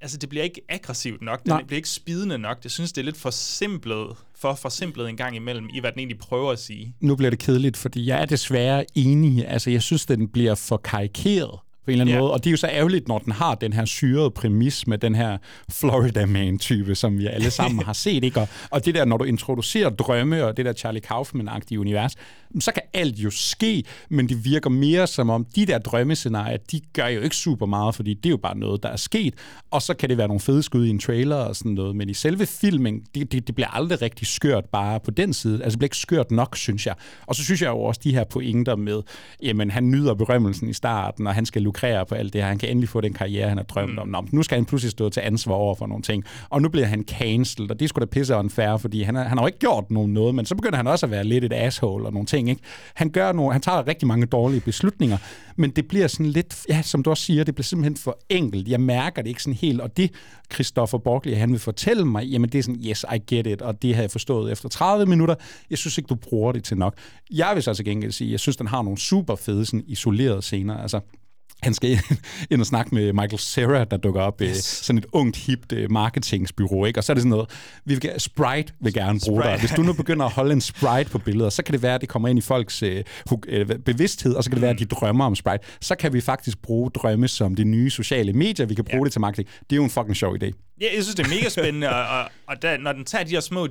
altså det bliver ikke aggressivt nok, det bliver ikke spidende nok. Jeg synes, det er lidt for simplet, for forsimplet en gang imellem, i hvad den egentlig prøver at sige. Nu bliver det kedeligt, fordi jeg er desværre enig. Altså, jeg synes, den bliver for karikeret på en eller anden ja. måde. Og det er jo så ærgerligt, når den har den her syrede præmis med den her Florida Man-type, som vi alle sammen har set. Ikke? Og, og det der, når du introducerer drømme og det der Charlie Kaufman-agtige univers, så kan alt jo ske, men det virker mere som om, de der drømmescenarier, de gør jo ikke super meget, fordi det er jo bare noget, der er sket. Og så kan det være nogle fede skud i en trailer og sådan noget, men i selve filmen, det, det, det bliver aldrig rigtig skørt bare på den side. Altså det bliver ikke skørt nok, synes jeg. Og så synes jeg jo også de her pointer med, jamen han nyder berømmelsen i starten, og han skal lukrere på alt det her. Han kan endelig få den karriere, han har drømt mm. om. Nå, nu skal han pludselig stå til ansvar over for nogle ting. Og nu bliver han cancelled, og det skulle da pisse unfair, fordi han, han har jo ikke gjort nogen noget, men så begynder han også at være lidt et asshole og nogle ting. Ikke? Han, gør nogle, han tager rigtig mange dårlige beslutninger, men det bliver sådan lidt, ja, som du også siger, det bliver simpelthen for enkelt. Jeg mærker det ikke sådan helt, og det Christoffer Borgli, han vil fortælle mig, jamen det er sådan, yes, I get it, og det har jeg forstået efter 30 minutter. Jeg synes ikke, du bruger det til nok. Jeg vil så til gengæld sige, jeg synes, den har nogle super fede, sådan isolerede scener. Altså, han skal ind og snakke med Michael Cera, der dukker op. Yes. Sådan et ungt, hipt uh, marketingsbyrå. Ikke? Og så er det sådan noget, vi vil, Sprite vil gerne bruge Sprite. dig. Hvis du nu begynder at holde en Sprite på billeder, så kan det være, at det kommer ind i folks uh, uh, bevidsthed, og så kan det være, at de drømmer om Sprite. Så kan vi faktisk bruge drømme som de nye sociale medier. Vi kan bruge ja. det til marketing. Det er jo en fucking sjov idé. Ja, jeg synes, det er mega spændende, og, og, og da, når den tager de her små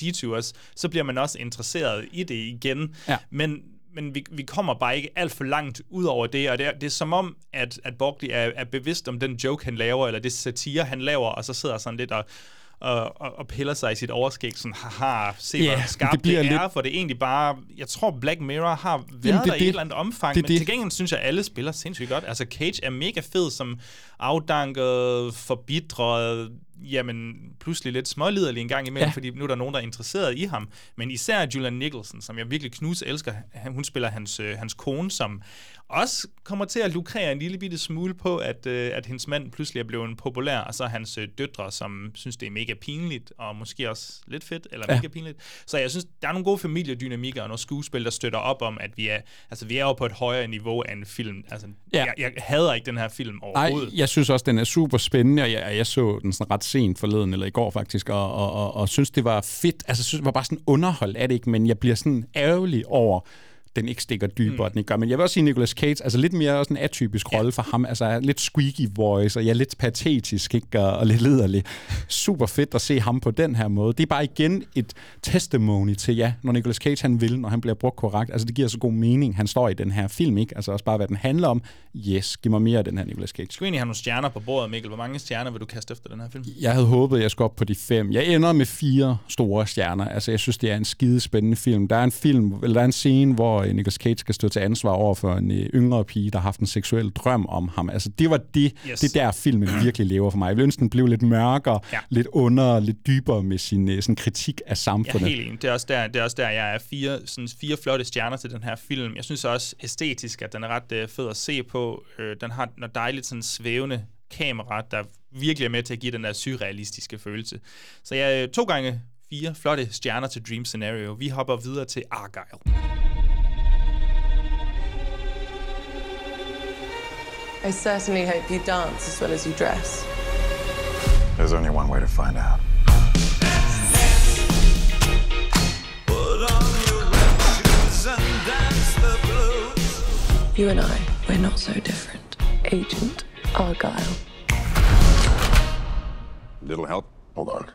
detours, så bliver man også interesseret i det igen. Ja. Men men vi, vi kommer bare ikke alt for langt ud over det, og det er, det er som om, at, at Borgley er, er bevidst om den joke, han laver, eller det satire, han laver, og så sidder sådan lidt og, og, og, og piller sig i sit overskæg, sådan, haha, se yeah, hvor skarpt det, det er, lidt... for det er egentlig bare, jeg tror Black Mirror har været Jamen, det, der det, i et eller andet omfang, det, men det. til gengæld synes jeg, at alle spiller sindssygt godt. Altså Cage er mega fed som afdanket, forbitret, jamen, pludselig lidt småliderlig en gang imellem, ja. fordi nu er der nogen, der er interesseret i ham. Men især Julian Nicholson, som jeg virkelig knus elsker, hun spiller hans, øh, hans kone, som også kommer til at lukrere en lille bitte smule på, at, øh, at hendes mand pludselig er blevet populær, og så hans øh, døtre, som synes, det er mega pinligt, og måske også lidt fedt, eller ja. mega pinligt. Så jeg synes, der er nogle gode familiedynamikker, og nogle skuespil, der støtter op om, at vi er, altså, vi er jo på et højere niveau af en film. Altså, ja. jeg, jeg hader ikke den her film overhovedet. Nej, jeg synes også, den er super spændende, og jeg, jeg så den sådan ret ret sent forleden, eller i går faktisk, og, og, og, og synes, det var fedt. Altså, synes, det var bare sådan underhold af det, ikke? Men jeg bliver sådan ærgerlig over, den ikke stikker dybere, mm. den ikke gør. Men jeg vil også sige, Nicolas Cage, altså lidt mere også en atypisk rolle for ham. Altså lidt squeaky voice, og er lidt patetisk, ikke? Og, og lidt liderlig. Super fedt at se ham på den her måde. Det er bare igen et testimony til, ja, når Nicolas Cage han vil, når han bliver brugt korrekt. Altså det giver så god mening, han står i den her film, ikke? Altså også bare, hvad den handler om. Yes, giv mig mere af den her Nicolas Cage. Skal vi egentlig have nogle stjerner på bordet, Mikkel? Hvor mange stjerner vil du kaste efter den her film? Jeg havde håbet, jeg skulle op på de fem. Jeg ender med fire store stjerner. Altså jeg synes, det er en skide spændende film. Der er en film, eller der er en scene, hvor Nicolas Cage skal stå til ansvar over for en øh, yngre pige, der har haft en seksuel drøm om ham. Altså, det var det, yes. det der filmen virkelig lever for mig. Jeg ville ønske, den blev lidt mørkere, ja. lidt under, lidt dybere med sin øh, sådan kritik af samfundet. Er helt enig. Det er også der, det er også der jeg er fire, sådan fire flotte stjerner til den her film. Jeg synes også æstetisk, at den er ret øh, fed at se på. Øh, den har noget dejligt sådan svævende kamera, der virkelig er med til at give den der surrealistiske følelse. Så jeg to gange fire flotte stjerner til Dream Scenario. Vi hopper videre til Argyle. I certainly hope you dance as well as you dress. There's only one way to find out. You and I, we're not so different. Agent Argyle. Little help? Hold on.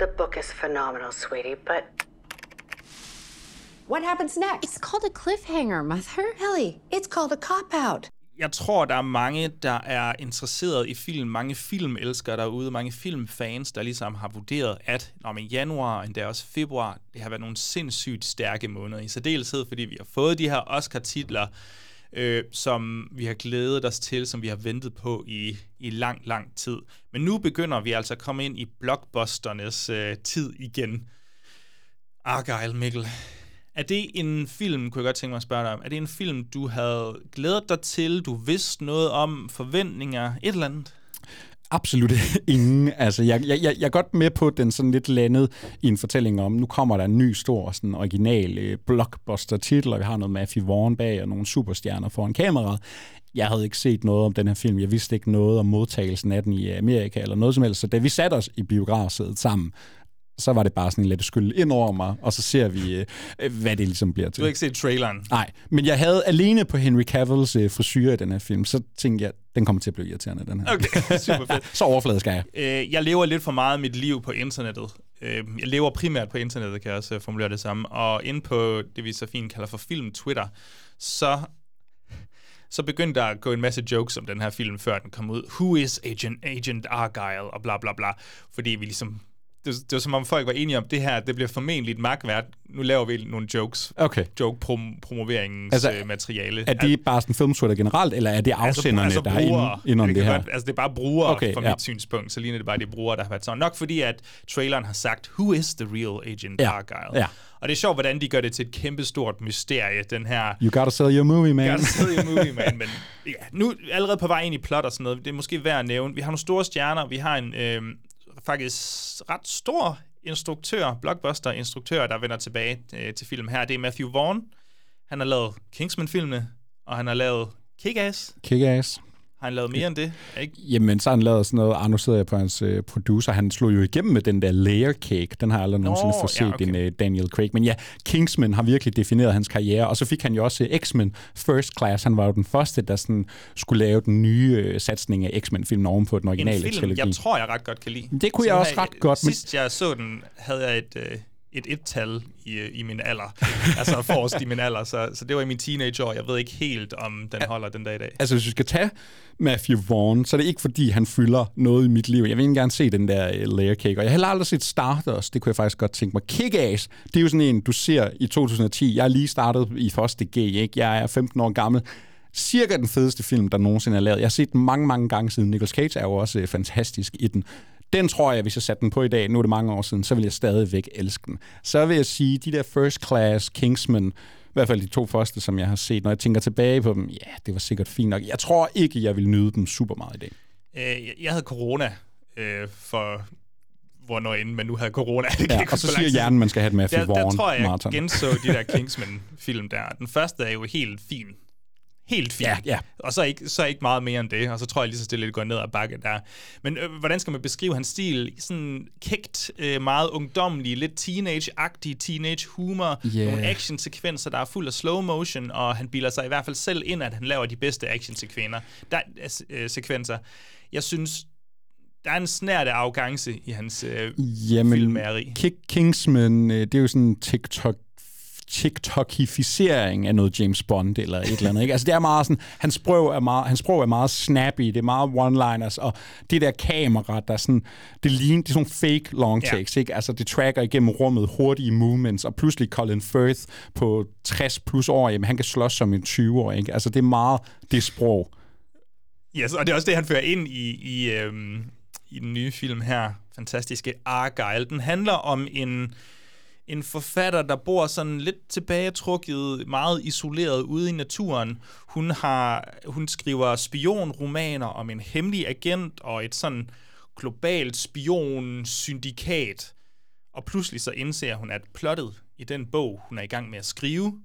The book is phenomenal, sweetie, but what happens next? It's called a cliffhanger, mother. Ellie, it's called a cop-out. Jeg tror, der er mange, der er interesseret i film. Mange filmelskere derude, mange filmfans, der ligesom har vurderet, at når man januar, endda også februar, det har været nogle sindssygt stærke måneder. I særdeleshed, fordi vi har fået de her Oscar-titler, øh, som vi har glædet os til, som vi har ventet på i, i lang, lang tid. Men nu begynder vi altså at komme ind i blockbusternes øh, tid igen. Argyle, Mikkel. Er det en film, kunne jeg godt tænke mig at spørge dig om, er det en film, du havde glædet dig til, du vidste noget om, forventninger, et eller andet? Absolut ingen. Altså, jeg, jeg, jeg, jeg er godt med på den sådan lidt landet i en fortælling om, nu kommer der en ny stor sådan original øh, blockbuster-titel, og vi har noget Matthew Vaughn bag og nogle superstjerner foran kameraet. Jeg havde ikke set noget om den her film. Jeg vidste ikke noget om modtagelsen af den i Amerika eller noget som helst. Så da vi satte os i biografsædet sammen, så var det bare sådan lidt skyld ind over mig, og så ser vi, øh, hvad det ligesom bliver til. Du har ikke set traileren? Nej, men jeg havde alene på Henry Cavills øh, frisyr i den her film, så tænkte jeg, den kommer til at blive irriterende, den her. Okay, super fedt. så overfladisk er jeg. Øh, jeg lever lidt for meget af mit liv på internettet. Øh, jeg lever primært på internettet, kan jeg også formulere det samme. Og inde på det, vi så fint kalder for film Twitter, så så begyndte der at gå en masse jokes om den her film, før den kom ud. Who is Agent, Agent Argyle? Og bla bla bla. Fordi vi ligesom det, det var som om folk var enige om, det her, det bliver formentlig et magtværd. Nu laver vi nogle jokes. Okay. Joke-promoveringens altså, øh, materiale. Er det bare sådan filmsweater generelt, eller er det altså, afsenderne, altså, altså der er inde, det, det her? Godt, altså, det er bare brugere okay, fra ja. mit synspunkt, så ligner det bare de brugere, der har været sådan. Nok fordi, at traileren har sagt, who is the real Agent ja. Argyle? Ja. Og det er sjovt, hvordan de gør det til et kæmpestort mysterie, den her... You gotta sell your movie, man. You gotta sell your movie, man. Men ja, nu allerede på vej ind i plot og sådan noget, det er måske værd at nævne. Vi har nogle store stjerner, vi har en... Øh, faktisk ret stor instruktør, blockbuster-instruktør, der vender tilbage øh, til film her. Det er Matthew Vaughn. Han har lavet Kingsman-filmene, og han har lavet Kick-Ass. Kick-Ass. Har han lavet mere end det? Ikke? Jamen, så har han lavet sådan noget, Arno sidder på hans uh, producer, han slog jo igennem med den der layer cake, den har jeg aldrig nogensinde fået set, ja, okay. en uh, Daniel Craig. Men ja, Kingsman har virkelig defineret hans karriere, og så fik han jo også uh, X-Men First Class, han var jo den første, der sådan skulle lave den nye uh, satsning af X-Men-filmen oven på den originale en film, trilogi. jeg tror, jeg ret godt kan lide. Det kunne så jeg også ret godt. Sidst jeg så den, havde jeg et... Uh et et-tal i, i min alder. altså forrest i min alder. Så, så det var i min teenageår. Jeg ved ikke helt, om den holder den dag i dag. Altså, hvis vi skal tage Matthew Vaughn, så er det ikke fordi, han fylder noget i mit liv. Jeg vil ikke gerne se den der uh, layer cake. Og jeg har heller aldrig set Stardust. Det kunne jeg faktisk godt tænke mig. Kick-Ass, det er jo sådan en, du ser i 2010. Jeg er lige startet i første G, ikke? Jeg er 15 år gammel cirka den fedeste film, der nogensinde er lavet. Jeg har set den mange, mange gange siden. Nicolas Cage er jo også øh, fantastisk i den. Den tror jeg, hvis jeg satte den på i dag, nu er det mange år siden, så vil jeg stadigvæk elske den. Så vil jeg sige, de der First Class, Kingsman, i hvert fald de to første, som jeg har set, når jeg tænker tilbage på dem, ja, det var sikkert fint nok. Jeg tror ikke, jeg vil nyde dem super meget i dag. Øh, jeg havde corona øh, for hvornår inden man nu havde corona. Det Ja, ikke og så siger tid hjernen, man skal have et Matthew der, der Vaughn tror jeg, jeg genså de der Kingsman-film der. Den første er jo helt fin. Helt fin. Ja, ja. Og så ikke, så ikke meget mere end det. Og så tror jeg lige så stille, det går ned ad bakke der. Men øh, hvordan skal man beskrive hans stil? Sådan kægt, øh, meget ungdommelig, lidt teenage-agtig teenage-humor. Yeah. Nogle action-sekvenser, der er fuld af slow motion, og han bilder sig i hvert fald selv ind, at han laver de bedste action-sekvenser. Der, øh, sekvenser. Jeg synes, der er en snært af arrogance i hans øh, Jamen, filmageri. Kick Kingsman, øh, det er jo sådan en TikTok TikTokificering af noget James Bond eller et eller andet. Ikke? Altså det er meget sådan, hans sprog er meget, hans sprog er meget snappy, det er meget one-liners, og det der kamera, der er sådan, det ligner, det er sådan fake long takes, ja. ikke? Altså det tracker igennem rummet hurtige movements, og pludselig Colin Firth på 60 plus år, jamen han kan slås som en 20-år, ikke? Altså det er meget det sprog. Yes, og det er også det, han fører ind i, i, øhm, i den nye film her, fantastiske Argyle. Den handler om en, en forfatter, der bor sådan lidt tilbagetrukket, meget isoleret ude i naturen. Hun, har, hun skriver spionromaner om en hemmelig agent og et sådan globalt spionsyndikat. Og pludselig så indser hun, at plottet i den bog, hun er i gang med at skrive,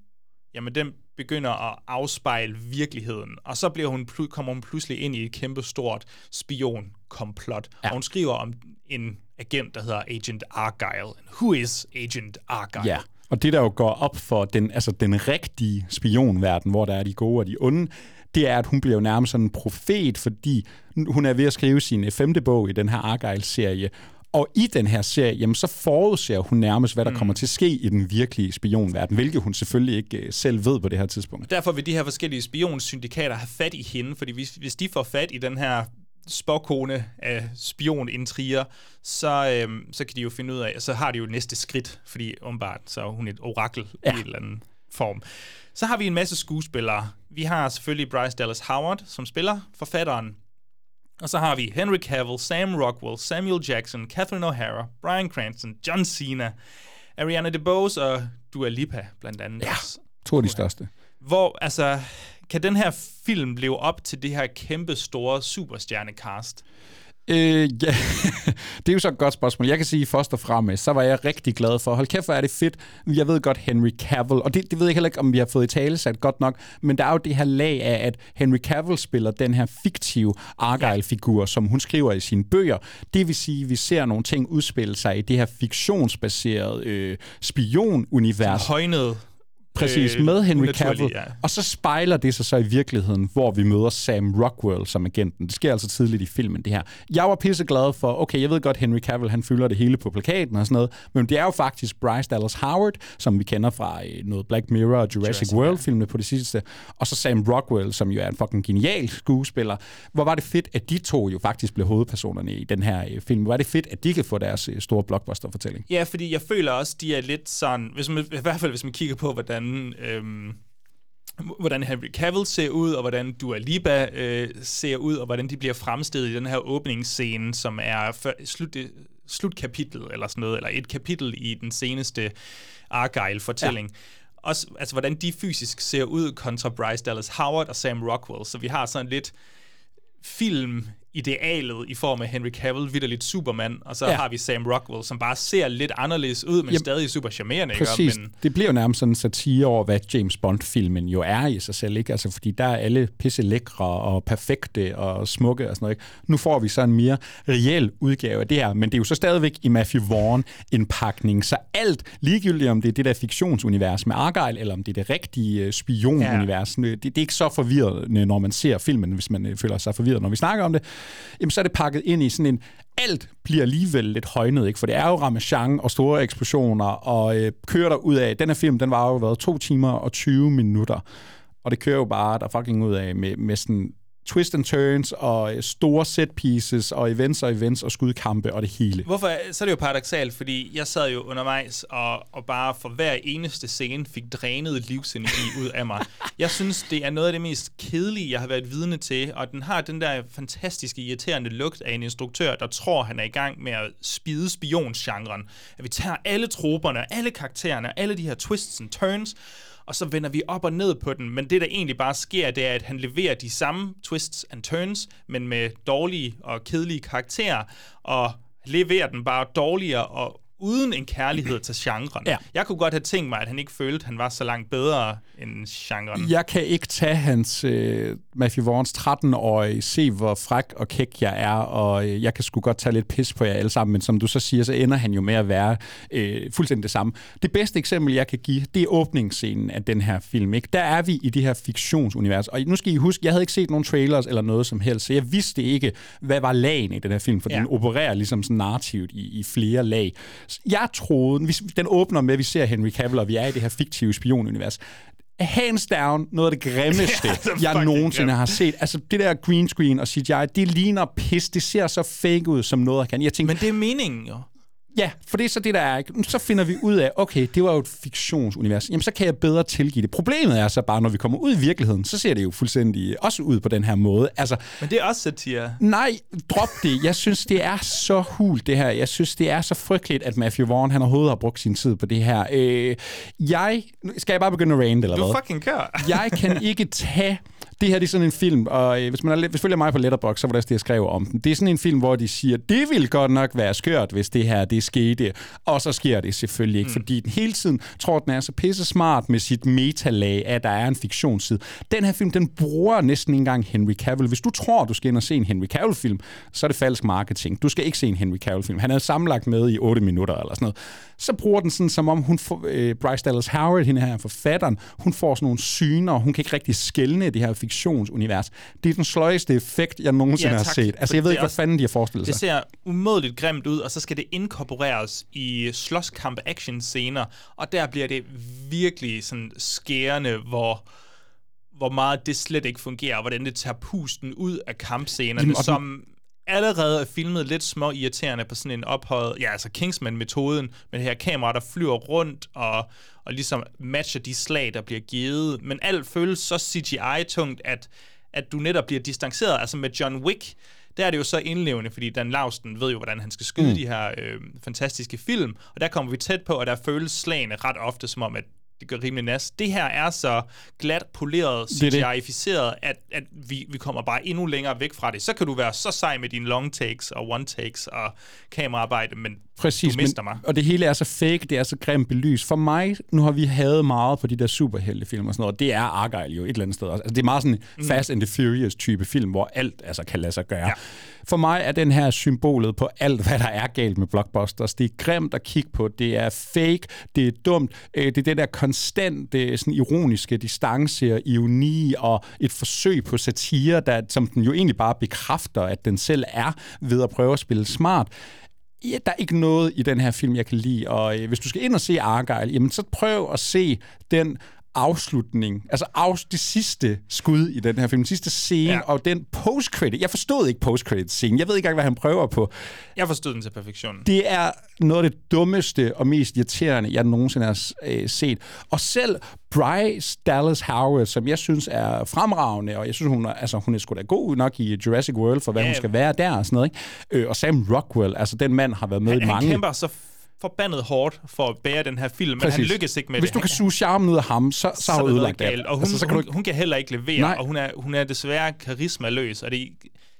jamen den begynder at afspejle virkeligheden. Og så bliver hun, kommer hun pludselig ind i et kæmpe stort spionkomplot. Ja. Og hun skriver om en agent, der hedder Agent Argyle. Who is Agent Argyle? Ja, og det der jo går op for den, altså den rigtige spionverden, hvor der er de gode og de onde, det er, at hun bliver jo nærmest sådan en profet, fordi hun er ved at skrive sin femte bog i den her Argyle-serie, og i den her serie, jamen, så forudser hun nærmest, hvad der mm. kommer til at ske i den virkelige spionverden, hvilket hun selvfølgelig ikke uh, selv ved på det her tidspunkt. Derfor vil de her forskellige spionsyndikater have fat i hende, fordi hvis, hvis de får fat i den her spåkone af spionintriger, så, øhm, så kan de jo finde ud af, så har de jo næste skridt, fordi åbenbart så er hun et orakel ja. i en eller anden form. Så har vi en masse skuespillere. Vi har selvfølgelig Bryce Dallas Howard, som spiller forfatteren. Og så har vi Henry Cavill, Sam Rockwell, Samuel Jackson, Catherine O'Hara, Bryan Cranston, John Cena, Ariana DeBose og Dua Lipa blandt andet. Ja, to af de største. Hvor, altså, kan den her film leve op til det her kæmpe store superstjernecast? Øh, ja, det er jo så et godt spørgsmål. Jeg kan sige først og fremmest, så var jeg rigtig glad for. Hold kæft, hvor er det fedt. Jeg ved godt Henry Cavill, og det, det ved jeg heller ikke, om vi har fået i tale sat godt nok, men der er jo det her lag af, at Henry Cavill spiller den her fiktive Argyle-figur, som hun skriver i sine bøger. Det vil sige, at vi ser nogle ting udspille sig i det her fiktionsbaserede øh, spionunivers. Højnet Præcis, med Henry Cavill. Ja. Og så spejler det sig så i virkeligheden, hvor vi møder Sam Rockwell som agenten. Det sker altså tidligt i filmen, det her. Jeg var pisseglad for, okay, jeg ved godt, Henry Cavill, han fylder det hele på plakaten og sådan noget, men det er jo faktisk Bryce Dallas Howard, som vi kender fra noget Black Mirror og Jurassic, Jurassic World-filmene på det sidste, og så Sam Rockwell, som jo er en fucking genial skuespiller. Hvor var det fedt, at de to jo faktisk blev hovedpersonerne i den her film. Hvor var det fedt, at de kan få deres store blockbuster-fortælling. Ja, fordi jeg føler også, de er lidt sådan, hvis man, i hvert fald hvis man kigger på, hvordan øhm, hvordan Henry Cavill ser ud, og hvordan Dua Lipa øh, ser ud, og hvordan de bliver fremstillet i den her åbningsscene, som er for, slut, slutkapitel eller sådan noget, eller et kapitel i den seneste Argyle-fortælling. Ja. Også, altså, hvordan de fysisk ser ud kontra Bryce Dallas Howard og Sam Rockwell. Så vi har sådan lidt film idealet i form af Henry Cavill, vidderligt Superman, og så ja. har vi Sam Rockwell, som bare ser lidt anderledes ud, men Jamen, stadig super charmerende. Præcis. Ikke? Men... Det bliver jo nærmest sådan en satire over, hvad James Bond-filmen jo er i sig selv, ikke? Altså, fordi der er alle pisse lækre og perfekte og smukke og sådan noget, ikke? Nu får vi så en mere reel udgave af det her, men det er jo så stadigvæk i Matthew Vaughn-indpakning, så alt, ligegyldigt om det er det der fiktionsunivers med Argyle, eller om det er det rigtige spionunivers, ja. det, det er ikke så forvirrende, når man ser filmen, hvis man føler sig forvirret, når vi snakker om det, jamen så er det pakket ind i sådan en, alt bliver alligevel lidt højnet, ikke? for det er jo Ramachan og store eksplosioner, og øh, kører der ud af, den her film, den var jo været to timer og 20 minutter, og det kører jo bare der fucking ud af med, med sådan twist and turns og store set pieces og events og events og skudkampe og det hele. Hvorfor? Så er det jo paradoxalt, fordi jeg sad jo undervejs og, og bare for hver eneste scene fik drænet livsenergi ud af mig. Jeg synes, det er noget af det mest kedelige, jeg har været vidne til, og den har den der fantastiske, irriterende lugt af en instruktør, der tror, han er i gang med at spide spionsgenren. At vi tager alle troberne, alle karaktererne, alle de her twists and turns, og så vender vi op og ned på den. Men det, der egentlig bare sker, det er, at han leverer de samme twists and turns, men med dårlige og kedelige karakterer, og leverer den bare dårligere og uden en kærlighed til genren. Ja. Jeg kunne godt have tænkt mig, at han ikke følte, at han var så langt bedre end genren. Jeg kan ikke tage hans øh, Matthew Vaughns 13-årige, se hvor fræk og kæk jeg er, og øh, jeg kan sgu godt tage lidt pis på jer alle sammen, men som du så siger, så ender han jo med at være øh, fuldstændig det samme. Det bedste eksempel, jeg kan give, det er åbningsscenen af den her film. Ikke? Der er vi i det her fiktionsunivers, og nu skal I huske, jeg havde ikke set nogen trailers eller noget som helst, så jeg vidste ikke, hvad var lagen i den her film, for ja. den opererer ligesom sådan narrativt i, i flere lag. Jeg troede, den åbner med, at vi ser Henry Cavill, og vi er i det her fiktive spionunivers, hands down noget af det grimmeste, ja, jeg nogensinde grim. har set. Altså, det der green screen og CGI, det ligner pis. Det ser så fake ud, som noget kan. Jeg tænkte, Men det er meningen jo. Ja, for det er så det, der er. Ikke? Så finder vi ud af, okay, det var jo et fiktionsunivers. Jamen, så kan jeg bedre tilgive det. Problemet er så bare, når vi kommer ud i virkeligheden, så ser det jo fuldstændig også ud på den her måde. Altså, Men det er også satire. Nej, drop det. Jeg synes, det er så hult, det her. Jeg synes, det er så frygteligt, at Matthew Vaughn, han overhovedet har brugt sin tid på det her. Øh, jeg... Skal jeg bare begynde at rant, eller du hvad? Du fucking kør. jeg kan ikke tage det her det er sådan en film, og øh, hvis man er, hvis følger mig på Letterboxd, så var det også det, jeg skrev om den. Det er sådan en film, hvor de siger, det ville godt nok være skørt, hvis det her det skete. Og så sker det selvfølgelig ikke, mm. fordi den hele tiden tror, den er så pisse smart med sit metalag, at der er en fiktionsside. Den her film, den bruger næsten ikke engang Henry Cavill. Hvis du tror, du skal ind og se en Henry Cavill-film, så er det falsk marketing. Du skal ikke se en Henry Cavill-film. Han er sammenlagt med i 8 minutter eller sådan noget. Så bruger den sådan, som om hun får, øh, Bryce Dallas Howard, hende her forfatteren, hun får sådan nogle syner, hun kan ikke rigtig skælne det her fiktionsunivers. Det er den sløjeste effekt, jeg nogensinde ja, har set. Altså, jeg ved ikke, hvad fanden de har forestillet sig. Det ser umådeligt grimt ud, og så skal det inkorporeres i slåskamp action scener, og der bliver det virkelig sådan skærende, hvor hvor meget det slet ikke fungerer, og hvordan det tager pusten ud af kampscenerne, Jamen, som allerede er filmet lidt små irriterende på sådan en ophøjet, ja altså Kingsman-metoden, med det her kamera, der flyver rundt og, og ligesom matcher de slag, der bliver givet. Men alt føles så CGI-tungt, at, at du netop bliver distanceret. Altså med John Wick, der er det jo så indlevende, fordi Dan Lausten ved jo, hvordan han skal skyde mm. de her øh, fantastiske film, og der kommer vi tæt på, og der føles slagene ret ofte som om, at det gør rimelig nas. Det her er så glat poleret, CGI-ficeret, at, at vi, vi kommer bare endnu længere væk fra det. Så kan du være så sej med dine long takes og one takes og kameraarbejde, men Præcis, du mister men, mig. Og det hele er så fake, det er så grimt belys. For mig, nu har vi havet meget på de der superheltefilm og sådan noget, det er Argyle jo et eller andet sted. Altså, det er meget sådan mm. Fast and the Furious type film, hvor alt altså, kan lade sig gøre. Ja. For mig er den her symbolet på alt, hvad der er galt med blockbusters. Det er grimt at kigge på, det er fake, det er dumt, øh, det er det der konstante, øh, sådan ironiske distance og ironi og et forsøg på satire, der, som den jo egentlig bare bekræfter, at den selv er ved at prøve at spille smart ja, der er ikke noget i den her film, jeg kan lide. Og øh, hvis du skal ind og se Argyle, jamen så prøv at se den afslutning, altså af, det sidste skud i den her film, den sidste scene, ja. og den post-credit. Jeg forstod ikke post-credit-scene. Jeg ved ikke engang, hvad han prøver på. Jeg forstod den til perfektion. Det er noget af det dummeste og mest irriterende, jeg nogensinde har øh, set. Og selv Bryce Dallas Howard, som jeg synes er fremragende, og jeg synes, hun er, altså, hun er sgu da god nok i Jurassic World, for hvad ja. hun skal være der og sådan noget. Ikke? Øh, og Sam Rockwell, altså den mand har været med han, i mange... Han kæmper så forbandet hårdt for at bære den her film, Præcis. men han lykkes ikke med Hvis det. du kan suge charmen ud af ham, så, så, så har du ødelagt det. Og hun, altså, så kan hun, du... hun kan heller ikke levere, Nej. og hun er, hun er desværre karismaløs, og det,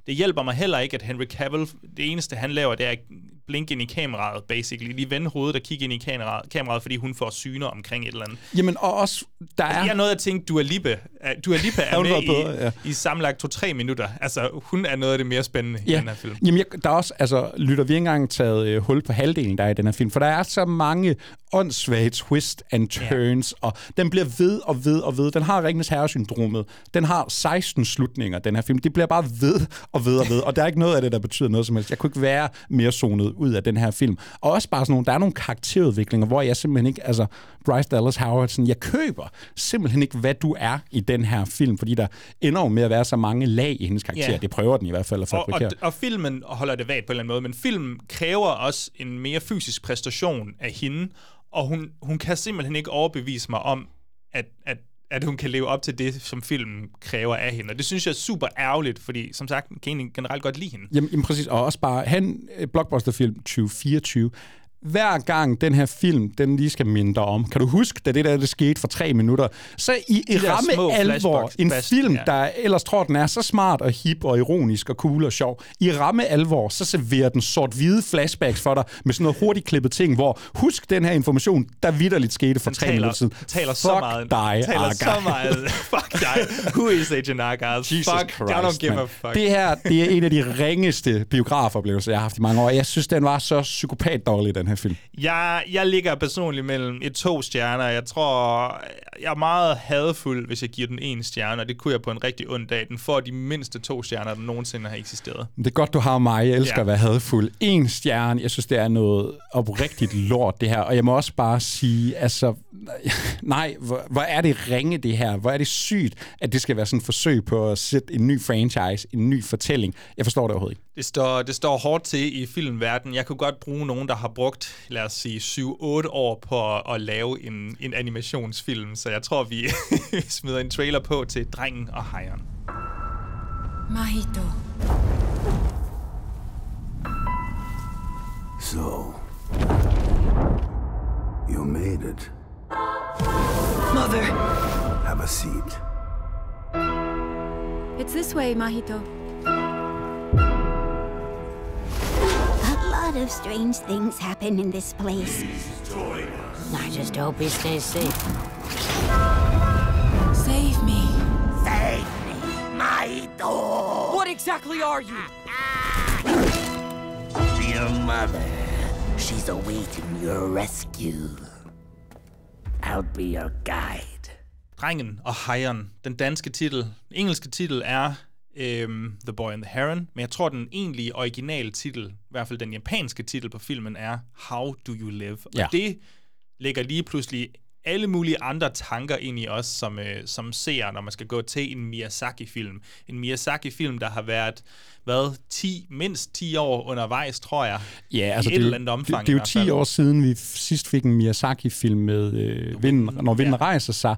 det hjælper mig heller ikke, at Henry Cavill, det eneste han laver, det er at blinke ind i kameraet, basically. Lige vende hovedet og kigge ind i kameraet, kameraet, fordi hun får syner omkring et eller andet. Jamen, og også, der er... Jeg er noget at tænke, Dua Lipa, Dua Lipa er med i, bedre, ja. i sammenlagt to-tre minutter. Altså, hun er noget af det mere spændende ja. i den her film. Jamen, jeg, der er også, altså, lytter vi ikke engang taget øh, hul på halvdelen, der er i den her film, for der er så mange åndssvage twist and turns, ja. og den bliver ved og ved og ved. Den har Ringens Herre-syndromet. Den har 16 slutninger, den her film. Det bliver bare ved og ved og ved, og der er ikke noget af det, der betyder noget som helst. Jeg kunne ikke være mere zonet ud af den her film. Og også bare sådan nogle, der er nogle karakterudviklinger, hvor jeg simpelthen ikke, altså Bryce Dallas Howard, sådan, jeg køber simpelthen ikke, hvad du er i den her film, fordi der ender jo med at være så mange lag i hendes karakter. Yeah. Det prøver den i hvert fald at fabrikere. Og, og, og filmen holder det vagt på en eller anden måde, men filmen kræver også en mere fysisk præstation af hende, og hun, hun kan simpelthen ikke overbevise mig om, at, at at hun kan leve op til det, som filmen kræver af hende. Og det synes jeg er super ærgerligt, fordi som sagt, kan jeg generelt godt lide hende. Jamen, jamen præcis, og også bare, han, eh, blockbusterfilm 2024, hver gang den her film, den lige skal minde dig om, kan du huske, da det der det skete for tre minutter, så i, i ramme alvor, en fast- film, ja. der ellers tror, den er så smart og hip og ironisk og cool og sjov, i ramme alvor, så serverer den sort-hvide flashbacks for dig med sådan noget hurtigt klippet ting, hvor husk den her information, der vidderligt skete for Den tre taler, minutter siden. taler Fuck så meget. dig, taler Argyle. så meget. Fuck dig. Who is Agent Argyle? Jesus fuck, Christ, I don't give man. a fuck. Det her, det er en af de ringeste biografoplevelser, jeg har haft i mange år. Jeg synes, den var så psykopat dårlig, den her film. Jeg, jeg ligger personligt mellem et to stjerner. Jeg tror, jeg er meget hadfuld, hvis jeg giver den en stjerne, og det kunne jeg på en rigtig ond dag. Den får de mindste to stjerner, der nogensinde har eksisteret. Det er godt, du har mig. Jeg elsker Ja. at være hadfuld. En stjerne. Jeg synes, det er noget oprigtigt lort, det her. Og jeg må også bare sige, altså... Nej, hvor, hvor er det ringe, det her. Hvor er det sygt, at det skal være sådan et forsøg på at sætte en ny franchise, en ny fortælling. Jeg forstår det overhovedet ikke. Det står, det står hårdt til i filmverdenen. Jeg kunne godt bruge nogen, der har brugt, lad os sige, 7-8 år på at, at lave en, en animationsfilm. Så jeg tror, vi smider en trailer på til Drengen og Hejren. Mahito. So, you made it. Mother! Have a seat. It's this way, Mahito. Lot of strange things happen in this place. I just hope he stays safe. Save me. Save me, my Maito! What exactly are you? Your mother. She's awaiting your rescue. I'll be your guide. Drengen og Hejren. Den danske titel, den engelske titel er øhm, The Boy and the Heron, men jeg tror, den egentlige originale titel, i hvert fald den japanske titel på filmen, er How Do You Live? Og Ja. det lægger lige pludselig alle mulige andre tanker ind i os som, øh, som seere, når man skal gå til en Miyazaki-film. En Miyazaki-film, der har været, hvad, 10, mindst 10 år undervejs, tror jeg. Ja, altså I det, et jo- eller andet omfang. det, det er jo hvert 10 fald. år siden, vi sidst fik en Miyazaki-film med øh, vinden, Når vinden ja. rejser sig.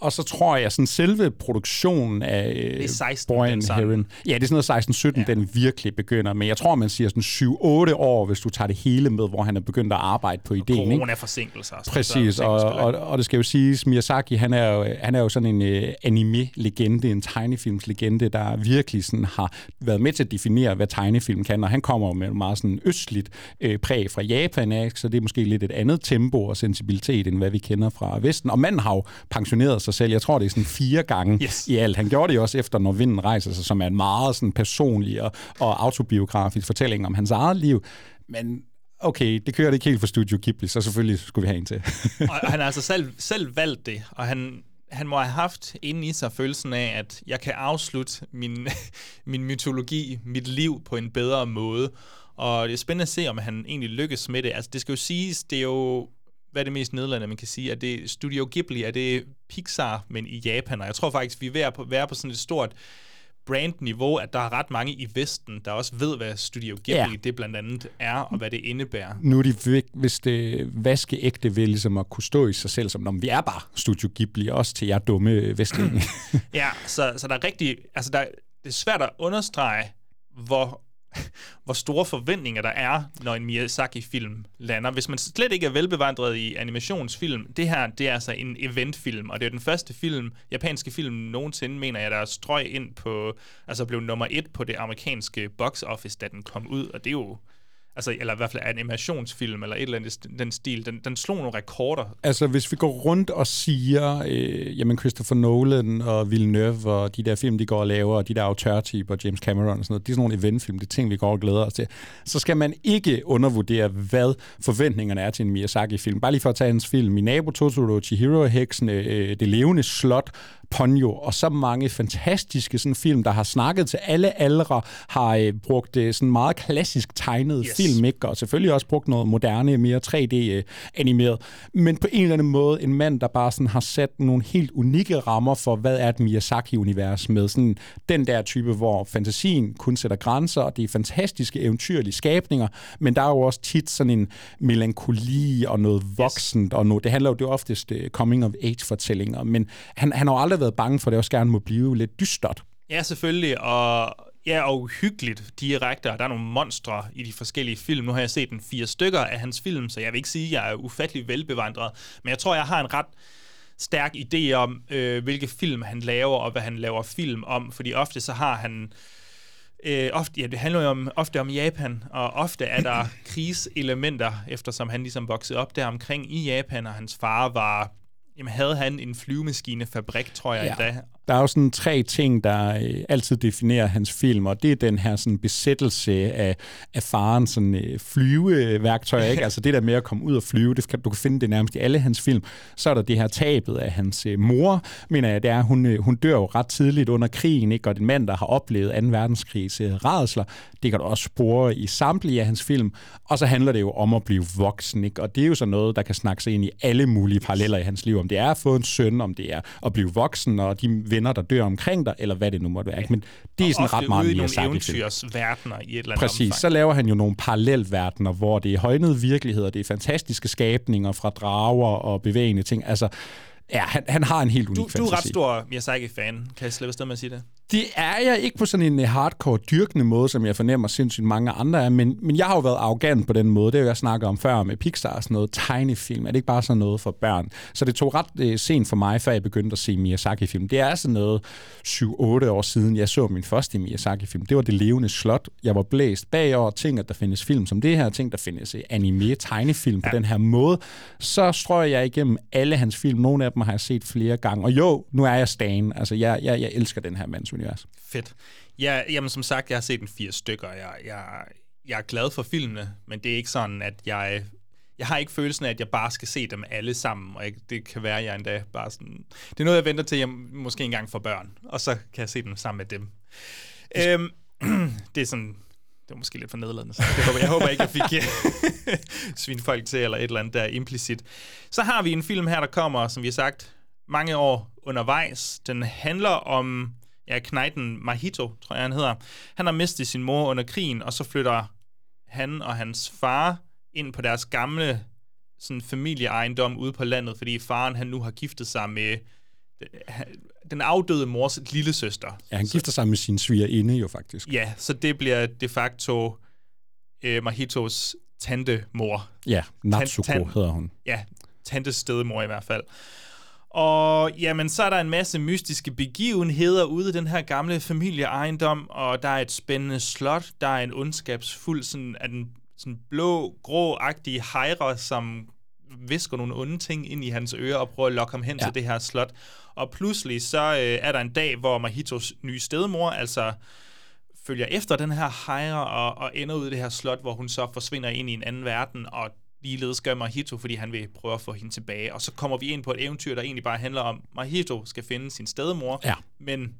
Og så tror jeg, sådan selve produktionen af øh, Det er 16, Boy den and sådan. Heron, ja, det er sådan noget 16-17, ja. den virkelig begynder. Men jeg tror, man siger sådan 7-8 år, hvis du tager det hele med, hvor han er begyndt at arbejde på ideen. Corona-forsinkelser. og sådan Præcis, og, og, og det skal jo siges, Miyazaki, han er jo, han er jo sådan en uh, anime-legende, en tegnefilmslegende, der virkelig sådan har været med til at definere, hvad tegnefilm kan, og han kommer med meget sådan østligt øh, præg fra Japan, ikke? så det er måske lidt et andet tempo og sensibilitet, end hvad vi kender fra Vesten. Og manden har jo pensioneret sig selv, jeg tror, det er sådan fire gange Yes. i alt. Han gjorde det også efter, når vinden rejser sig, som er en meget sådan personlig og, og autobiografisk fortælling om hans eget liv. Men okay, det kører det ikke helt for Studio Ghibli, så selvfølgelig skulle vi have en til. og han har altså selv, selv valgt det, og han, han må have haft inde i sig følelsen af, at jeg kan afslutte min, min mytologi, mit liv på en bedre måde. Og det er spændende at se, om han egentlig lykkes med det. Altså, det skal jo siges, det er jo hvad er det mest nedladende, man kan sige? Er det Studio Ghibli? Er det Pixar, men i Japan? Og jeg tror faktisk, vi er ved at på- være på sådan et stort brandniveau, at der er ret mange i Vesten, der også ved, hvad Studio Ghibli Ja. det blandt andet er, og hvad det indebærer. nu er de hvis det vaskeægte ved ligesom at kunne stå i sig selv, som om vi er bare Studio Ghibli, også til jer dumme vestlændinge. Ja, så, så der er rigtig... Altså, der, det er svært at understrege, hvor, hvor store forventninger der er, når en Miyazaki-film lander. Hvis man slet ikke er velbevandret i animationsfilm, det her, det er altså en eventfilm, og det er den første film, japanske film nogensinde, mener jeg, der strøg ind på, altså blev nummer et på det amerikanske box office, da den kom ud, og det er jo, altså, eller i hvert fald animationsfilm, eller et eller andet den stil, den, den slog nogle rekorder. altså, hvis vi går rundt og siger, øh, jamen Christopher Nolan og Villeneuve og de der film, de går og laver, og de der autørtyper, James Cameron og sådan noget, de er sådan nogle eventfilm, det er ting, vi går og glæder os til. Så skal man ikke undervurdere, hvad forventningerne er til en Miyazaki-film. Bare lige for at tage hans film, Min nabo Totoro, Chihiro-heksene, øh, øh, Det levende slot, Ponyo, og så mange fantastiske sådan film, der har snakket til alle aldre, har øh, brugt øh, sådan meget klassisk tegnet yes. film, ikke? og selvfølgelig også brugt noget moderne, mere 3D-animeret, men på en eller anden måde en mand, der bare sådan har sat nogle helt unikke rammer for, hvad er et Miyazaki-univers med sådan den der type, hvor fantasien kun sætter grænser, og det er fantastiske eventyrlige skabninger, men der er jo også tit sådan en melankoli og noget voksent, og noget, det handler jo det oftest uh, coming-of-age-fortællinger, men han, han har jo aldrig været bange for, at det også gerne må blive lidt dystert. Ja, selvfølgelig, og Ja, og uhyggeligt direkte, og der er nogle monstre i de forskellige film. Nu har jeg set en fire stykker af hans film, så jeg vil ikke sige, at jeg er ufattelig velbevandret. Men jeg tror, jeg har en ret stærk idé om, øh, hvilke film han laver, og hvad han laver film om. Fordi ofte så har han... Øh, ofte, ja, det handler jo om, ofte om Japan, og ofte er der kriselementer, eftersom han ligesom voksede op der omkring i Japan, og hans far var Jamen, havde han en flyvemaskinefabrik, tror jeg, ja. endda? Der er jo sådan tre ting, der øh, altid definerer hans film, og det er den her sådan besættelse af, af faren sådan øh, flyveværktøj, ikke? altså det der med at komme ud og flyve, det kan, du kan finde det nærmest i alle hans film. Så er der det her tabet af hans øh, mor, mener jeg, det er, hun, øh, hun dør jo ret tidligt under krigen, ikke? og den mand, der har oplevet 2. verdenskrigs øh, redsler, det kan du også spore i samtlige af hans film, og så handler det jo om at blive voksen, ikke? og det er jo så noget, der kan snakke sig ind i alle mulige paralleller i hans liv, om det er at få en søn, om det er at blive voksen, og de venner, der dør omkring dig, eller hvad det nu måtte være. Men det er sådan ret meget mere sagt. nogle verdener i et eller andet Præcis, omfang. så laver han jo nogle parallelverdener, hvor det er højnede virkeligheder, det er fantastiske skabninger fra drager og bevægende ting. Altså, Ja, han, han har en helt unik du, fantasi. Du er ret stor Miyazaki-fan. Kan jeg slippe afsted med at sige det? Det er jeg ikke på sådan en hardcore dyrkende måde, som jeg fornemmer sindssygt mange andre er, men, men jeg har jo været arrogant på den måde. Det er jo, jeg snakker om før med Pixar og sådan noget. Tegnefilm, er det ikke bare sådan noget for børn? Så det tog ret øh, sent for mig, før jeg begyndte at se Miyazaki-film. Det er sådan noget 7-8 år siden, jeg så min første Miyazaki-film. Det var Det levende slot. Jeg var blæst bagover, ting, at der findes film som det her, ting, der findes anime, tegnefilm på ja. den her måde. Så strøg jeg igennem alle hans film. Nogle af dem har jeg set flere gange. Og jo, nu er jeg Stan. Altså, jeg, jeg, jeg elsker den her mands univers. Fedt. Ja, jamen, som sagt, jeg har set en fire stykker. Jeg, jeg, jeg er glad for filmene, men det er ikke sådan, at jeg... Jeg har ikke følelsen af, at jeg bare skal se dem alle sammen, og jeg, det kan være, at jeg endda bare sådan... Det er noget, jeg venter til, jeg måske engang får børn, og så kan jeg se dem sammen med dem. Øhm, det er sådan det var måske lidt for nedladende. Så det håber, jeg håber ikke, jeg fik svin folk til, eller et eller andet der implicit. Så har vi en film her, der kommer, som vi har sagt, mange år undervejs. Den handler om ja, knejten Mahito, tror jeg han hedder. Han har mistet sin mor under krigen, og så flytter han og hans far ind på deres gamle sådan familieejendom ude på landet, fordi faren han nu har giftet sig med den afdøde mors lille søster. Ja, han gifter sig med sin svigerinde jo faktisk. Ja, så det bliver de facto øh, Mahitos tante mor. Ja, Natsuko tan, tan, hedder hun. Ja, tantes stedmor i hvert fald. Og jamen, så er der en masse mystiske begivenheder ude i den her gamle familieejendom, og der er et spændende slot, der er en ondskabsfuld, sådan, af den sådan blå, grå-agtige hejre, som visker nogle onde ting ind i hans ører og prøver at lokke ham hen ja. til det her slot. Og pludselig så øh, er der en dag, hvor Mahitos nye stedmor, altså følger efter den her hejre og, og ender ud i det her slot, hvor hun så forsvinder ind i en anden verden, og ligeledes gør Mahito, fordi han vil prøve at få hende tilbage. Og så kommer vi ind på et eventyr, der egentlig bare handler om, Mahito skal finde sin stedmor, ja. men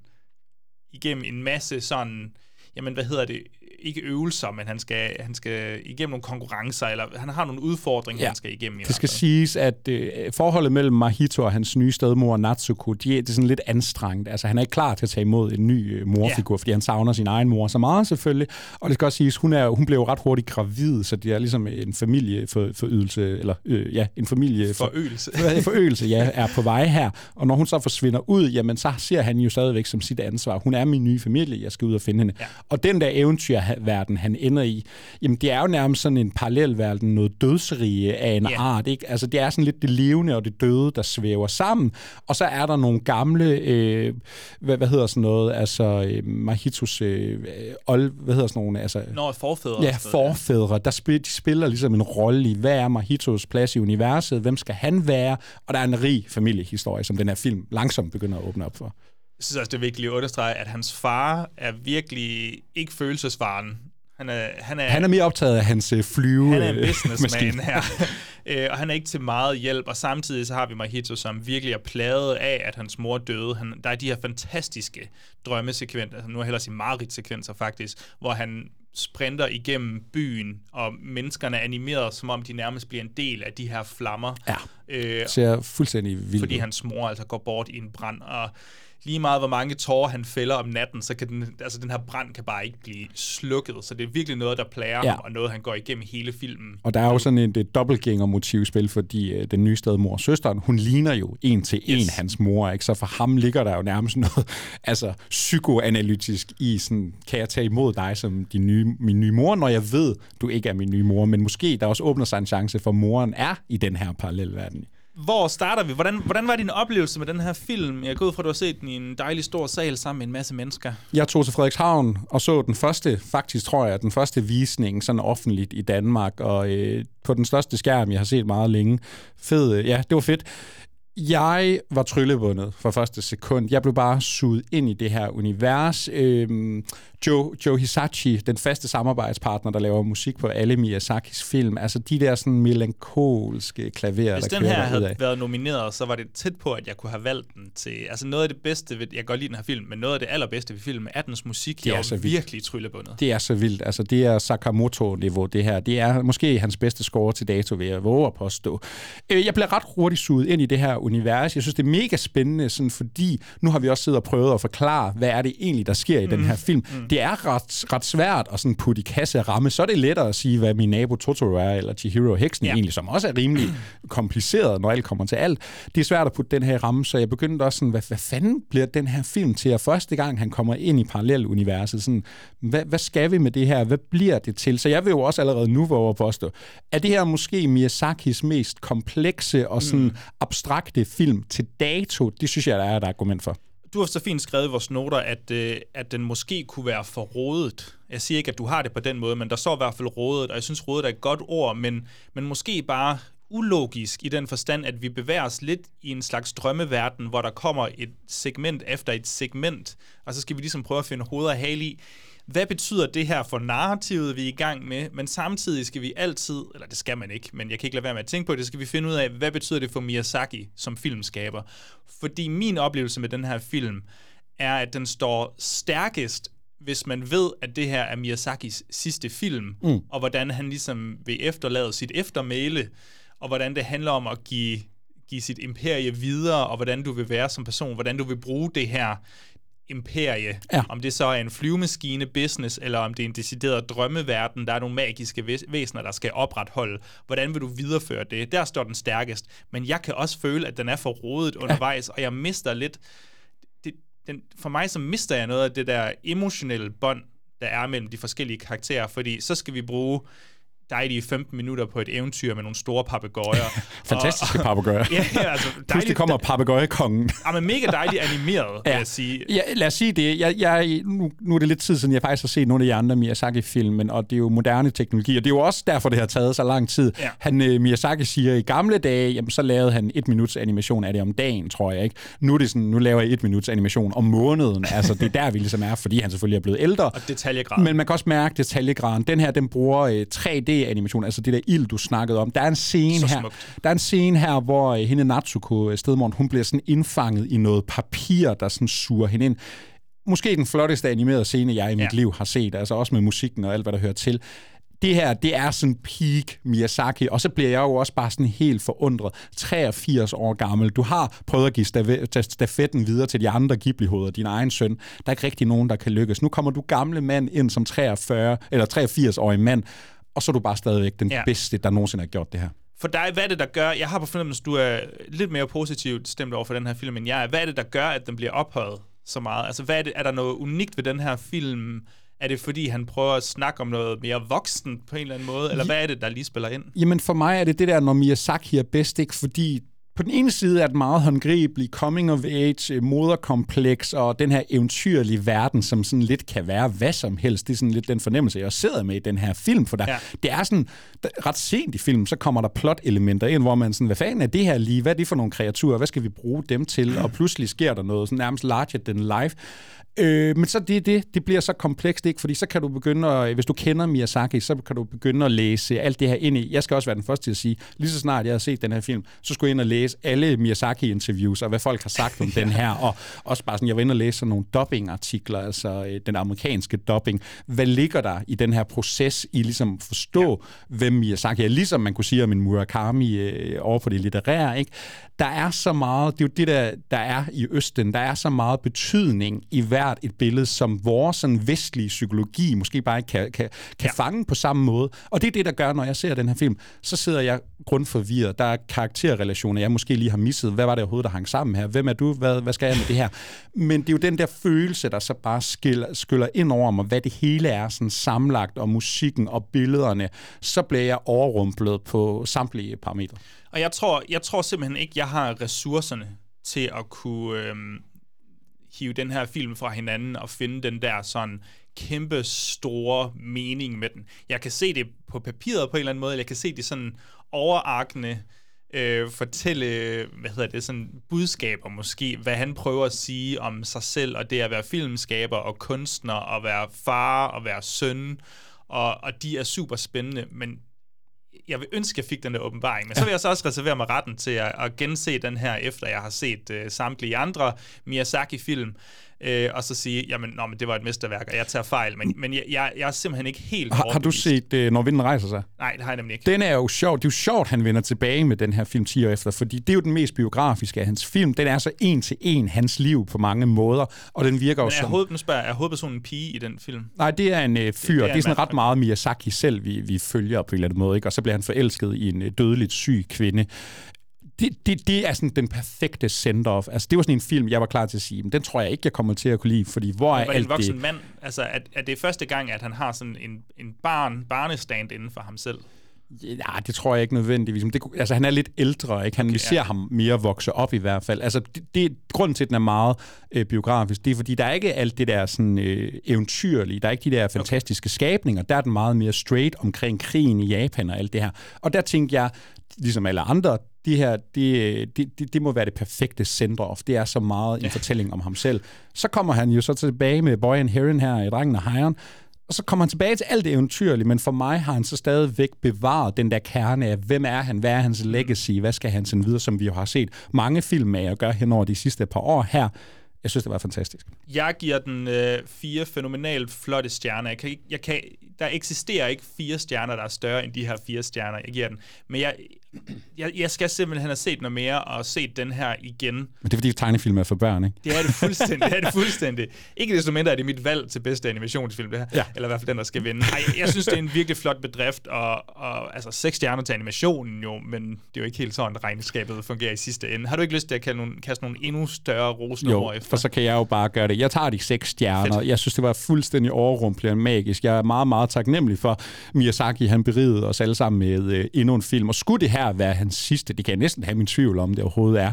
igennem en masse sådan, jamen hvad hedder det, ikke øvelser, men han skal, han skal igennem nogle konkurrencer, eller han har nogle udfordringer, ja. han skal igennem. I det skal siges, at øh, forholdet mellem Mahito og hans nye stedmor Natsuko, de, det er sådan lidt anstrengt. Altså, han er ikke klar til at tage imod en ny øh, morfigur, ja. fordi han savner sin egen mor så meget selvfølgelig. Og det skal også siges, hun, er, hun blev ret hurtigt gravid, så det er ligesom en familieforydelse, eller øh, ja, en familie... Forøgelse. For, forøgelse, ja, er på vej her. Og når hun så forsvinder ud, jamen så ser han jo stadigvæk som sit ansvar. Hun er min nye familie, jeg skal ud og finde hende. Ja. Og den der eventyr verden, han ender i, jamen det er jo nærmest sådan en parallelverden, noget dødsrige af en yeah. art. Ikke? Altså det er sådan lidt det levende og det døde, der svæver sammen. Og så er der nogle gamle, øh, hvad, hvad hedder sådan noget, altså øh, Mahitos, øh, old, hvad hedder sådan nogle, altså... Nå, forfædre. Ja, forfædre. Der spiller, de spiller ligesom en rolle i, hvad er Mahitos plads i universet, hvem skal han være, og der er en rig familiehistorie, som den her film langsomt begynder at åbne op for jeg synes også, det er vigtigt at understrege, at hans far er virkelig ikke følelsesfaren. Han er, han er, han er mere optaget af hans øh, flyve Han er en businessman her, øh, og han er ikke til meget hjælp, og samtidig så har vi Mahito, som virkelig er plaget af, at hans mor døde. Han, der er de her fantastiske drømmesekvenser, nu har jeg hellere sige mareridtsekvenser faktisk, hvor han sprinter igennem byen, og menneskerne er animeret, som om de nærmest bliver en del af de her flammer. Ja, øh, ser fuldstændig vildt Fordi hans mor altså går bort i en brand, og lige meget hvor mange tårer han fælder om natten, så kan den, altså den her brand kan bare ikke blive slukket. Så det er virkelig noget, der plager Ja. ham, og noget, han går igennem hele filmen. Og der er jo sådan et, et dobbeltgænger-motivspil, fordi øh, den nye stedmor, søsteren, hun ligner jo en til en Yes. hans mor, ikke? Så for ham ligger der jo nærmest noget altså, psykoanalytisk i sådan, kan jeg tage imod dig som din nye, min nye mor, når jeg ved, du ikke er min nye mor, men måske der også åbner sig en chance for, at moren er i den her parallelverden. Hvor starter vi? Hvordan, hvordan var din oplevelse med den her film? Jeg går ud fra, at du har set den i en dejlig stor sal sammen med en masse mennesker. Jeg tog til Frederikshavn og så den første, faktisk tror jeg, den første visning sådan offentligt i Danmark, og øh, på den største skærm, jeg har set meget længe. Fed, øh, ja, det var fedt. Jeg var tryllebundet fra første sekund. Jeg blev bare suget ind i det her univers. Øhm, Joe, Joe Hisachi, den faste samarbejdspartner, der laver musik på alle Miyazakis film, altså de der sådan melankolske klaverer, Hvis der den her havde derudad. været nomineret, så var det tæt på, at jeg kunne have valgt den til... Altså noget af det bedste ved... Jeg kan godt lide den her film, men noget af det allerbedste ved filmen er dens musik. Det er så er vildt. virkelig tryllebundet. Det er så vildt. Altså, det er Sakamoto-niveau, det her. Det er måske hans bedste score til dato, vil jeg våge at påstå. Øh, Jeg bliver ret hurtigt suget ind i det her univers. Jeg synes, det er mega spændende, sådan, fordi nu har vi også siddet og prøvet at forklare, hvad er det egentlig, der sker i mm. den her film. Mm. Det er ret, ret svært at sådan putte i kasse ramme. Så er det lettere at sige, hvad min nabo Totoro er, eller Chihiro Heksen ja. egentlig, som også er rimelig kompliceret, når alt kommer til alt. Det er svært at putte den her ramme, så jeg begyndte også sådan, hvad, hvad fanden bliver den her film til? Og første gang, han kommer ind i paralleluniverset, sådan, hvad, hvad skal vi med det her? Hvad bliver det til? Så jeg vil jo også allerede nu våge at påstå, er det her måske Miyazakis mest komplekse og sådan mm abstrakte film til dato? Det synes jeg, der er et argument for. Du har så fint skrevet i vores noter, at, øh, at den måske kunne være for rodet. Jeg siger ikke, at du har det på den måde, men der står i hvert fald rodet, og jeg synes, rodet er et godt ord, men, men måske bare ulogisk i den forstand, at vi bevæger os lidt i en slags drømmeverden, hvor der kommer et segment efter et segment, og så skal vi ligesom prøve at finde hoved og hale i, hvad betyder det her for narrativet, vi er i gang med, men samtidig skal vi altid, eller det skal man ikke, men jeg kan ikke lade være med at tænke på det, skal vi finde ud af, hvad betyder det for Miyazaki som filmskaber. Fordi min oplevelse med den her film er, at den står stærkest, hvis man ved, at det her er Miyazakis sidste film, Mm. og hvordan han ligesom vil efterlade sit eftermæle, og hvordan det handler om at give, give sit imperie videre, og hvordan du vil være som person, hvordan du vil bruge det her imperie. Ja. Om det så er en flyvemaskine business, eller om det er en decideret drømmeverden, der er nogle magiske væs- væsener, der skal opretholde. Hvordan vil du videreføre det? Der står den stærkest. Men jeg kan også føle, at den er for rodet undervejs, og jeg mister lidt... Det, den, for mig så mister jeg noget af det der emotionelle bånd, der er mellem de forskellige karakterer, fordi så skal vi bruge dejlige 15 minutter på et eventyr med nogle store papegøjer. Fantastiske papegøjer. ja, altså Pludselig dejligt. kommer papegøjekongen. Ja, men mega dejligt animeret, vil jeg sige. Ja, lad os sige det. Jeg, jeg, nu, nu er det lidt tid siden, jeg faktisk har set nogle af de andre Miyazaki-film, og det er jo moderne teknologi, og det er jo også derfor, det har taget så lang tid. Ja. Han, uh, Miyazaki siger, at i gamle dage, jamen, så lavede han et minuts animation af det om dagen, tror jeg ikke. Nu er det sådan, nu laver jeg et minuts animation om måneden. altså, det er der, vi ligesom er, fordi han selvfølgelig er blevet ældre. Og detaljegrad. Men man kan også mærke detaljegraden. Den her, den bruger øh, 3D-animation, altså det der ild, du snakkede om. Der er en scene her, der er en scene her, hvor øh, hende Natsuko, øh, stedmoren, hun bliver sådan indfanget i noget papir, der sådan suger hende ind. Måske den flotteste animerede scene, jeg i mit Ja. liv har set, altså også med musikken og alt, hvad der hører til. Det her, det er sådan peak Miyazaki, og så bliver jeg jo også bare sådan helt forundret. 83 år gammel. Du har prøvet at give stafetten videre til de andre Ghibli-hoveder, din egen søn. Der er ikke rigtig nogen, der kan lykkes. Nu kommer du gamle mand ind som 43, eller 83-årig mand, og så er du bare stadigvæk den Ja. bedste, der nogensinde har gjort det her. For dig, hvad er det, der gør... Jeg har på fornemmelsen, du er lidt mere positivt stemt over for den her film, end jeg er. Hvad er det, der gør, at den bliver ophøjet så meget? Altså, hvad er, det, er der noget unikt ved den her film? Er det, fordi han prøver at snakke om noget mere voksen på en eller anden måde? Eller hvad er det, der lige spiller ind? Jamen for mig er det det der, når Miyazaki er bedst, ikke? Fordi på den ene side er det meget håndgribelig, coming of age, øh, moderkompleks og den her eventyrlige verden, som sådan lidt kan være hvad som helst. Det er sådan lidt den fornemmelse, jeg sidder med i den her film, for der, Ja. ja. det er sådan, der, ret sent i filmen, så kommer der plot-elementer ind, hvor man sådan, hvad fanden er det her lige? Hvad er det for nogle kreaturer? Hvad skal vi bruge dem til? Og pludselig sker der noget sådan nærmest larger than life. Øh, men så det, det, det bliver så komplekst, ikke? Fordi så kan du begynde at, hvis du kender Miyazaki, så kan du begynde at læse alt det her ind i. Jeg skal også være den første til at sige, lige så snart jeg har set den her film, så skulle jeg ind og læse alle Miyazaki-interviews, og hvad folk har sagt om den her, og også bare sådan, jeg var inde og læse sådan nogle dubbing-artikler, altså øh, den amerikanske dubbing. Hvad ligger der i den her proces i ligesom forstå, ja. hvem Miyazaki er? Ligesom man kunne sige om en Murakami øh, over på det litterære, ikke? Der er så meget, det er jo det, der, der er i Østen, der er så meget betydning i hvert et billede, som vores sådan vestlige psykologi måske bare ikke kan, kan, kan ja. fange på samme måde. Og det er det, der gør, når jeg ser den her film, så sidder jeg grundforvirret. Der er karakterrelationer, jeg måske lige har misset. Hvad var det overhovedet, der hang sammen her? Hvem er du? Hvad, hvad skal jeg med det her? Men det er jo den der følelse, der så bare skyller, skyller ind over mig, hvad det hele er sådan samlagt, og musikken og billederne. Så bliver jeg overrumplet på samtlige parametre. Og jeg tror, jeg tror simpelthen ikke, jeg har ressourcerne til at kunne øhm, hive den her film fra hinanden og finde den der sådan kæmpe store mening med den. Jeg kan se det på papiret på en eller anden måde, eller jeg kan se det sådan overarkende øh, fortælle, hvad hedder det, sådan budskaber måske, hvad han prøver at sige om sig selv, og det at være filmskaber og kunstner, og være far og være søn, og, og de er super spændende, men jeg vil ønske, at jeg fik den der åbenbaring, men så vil jeg så også reservere mig retten til at, at gense den her, efter jeg har set uh, samtlige andre Miyazaki-film, øh, og så sige, jamen, nå, men det var et mesterværk, og jeg tager fejl, men, men jeg, jeg, jeg er simpelthen ikke helt har, har du set uh, Når vinden rejser sig? Nej, det har jeg nemlig ikke. Den er jo sjov. Det er jo sjovt, han vender tilbage med den her film 10 år efter, fordi det er jo den mest biografiske af hans film. Den er så en til en hans liv på mange måder, og den virker men jo som... Hoved, spørger, er hovedpersonen en pige i den film? Nej, det er en uh, fyr. Det, det, er, det er sådan mand. ret meget Miyazaki selv, vi, vi følger på en eller anden måde, ikke? og så bliver han forelsket i en uh, dødeligt syg kvinde det, det, det er sådan den perfekte send-off. Altså, det var sådan en film, jeg var klar til at sige, men den tror jeg ikke, jeg kommer til at kunne lide, fordi hvor er alt det... en voksen det... mand, altså, er, er det første gang, at han har sådan en, en barn, barnestand inden for ham selv? Ja, det tror jeg ikke nødvendigvis. Det, altså, han er lidt ældre, ikke? Han, okay, vi ser ja. ham mere vokse op i hvert fald. Altså, det, det, grunden til, at den er meget øh, biografisk, det er, fordi der er ikke alt det der sådan, øh, eventyrlige, der er ikke de der fantastiske okay. skabninger. Der er den meget mere straight omkring krigen i Japan og alt det her. Og der tænkte jeg, ligesom alle andre, de her, det, det, det, det må være det perfekte send-off. Det er så meget ja. en fortælling om ham selv. Så kommer han jo så tilbage med Boy and Heron her i Drengen og Hejren, og så kommer han tilbage til alt det eventyrlige, men for mig har han så stadigvæk bevaret den der kerne af, hvem er han, hvad er hans legacy, hvad skal han sende videre, som vi jo har set mange film af at gøre hen over de sidste par år her. Jeg synes, det var fantastisk. Jeg giver den øh, fire fænomenalt flotte stjerner. Jeg kan, jeg kan, der eksisterer ikke fire stjerner, der er større end de her fire stjerner, jeg giver den. Men jeg, jeg, jeg skal simpelthen have set noget mere og set den her igen. Men det er fordi tegnefilm er for børn, ikke? Det er det fuldstændig. det er det fuldstændig. Ikke desto mindre er det mit valg til bedste animationsfilm, det her. Ja. Eller i hvert fald den, der skal vinde. Ej, jeg synes, det er en virkelig flot bedrift, og, og altså seks stjerner til animationen jo, men det er jo ikke helt sådan, regnskabet fungerer i sidste ende. Har du ikke lyst til at kalde nogle, kaste nogle endnu større jo, efter? for så kan jeg jo bare gøre det. Jeg tager de seks stjerner. Fedt. Jeg synes, det var fuldstændig overrumplende magisk. Jeg er meget, meget taknemmelig for Miyazaki. Han berigede os alle sammen med øh, endnu en film. Og skulle det her være hans sidste, det kan jeg næsten have min tvivl om, det overhovedet er,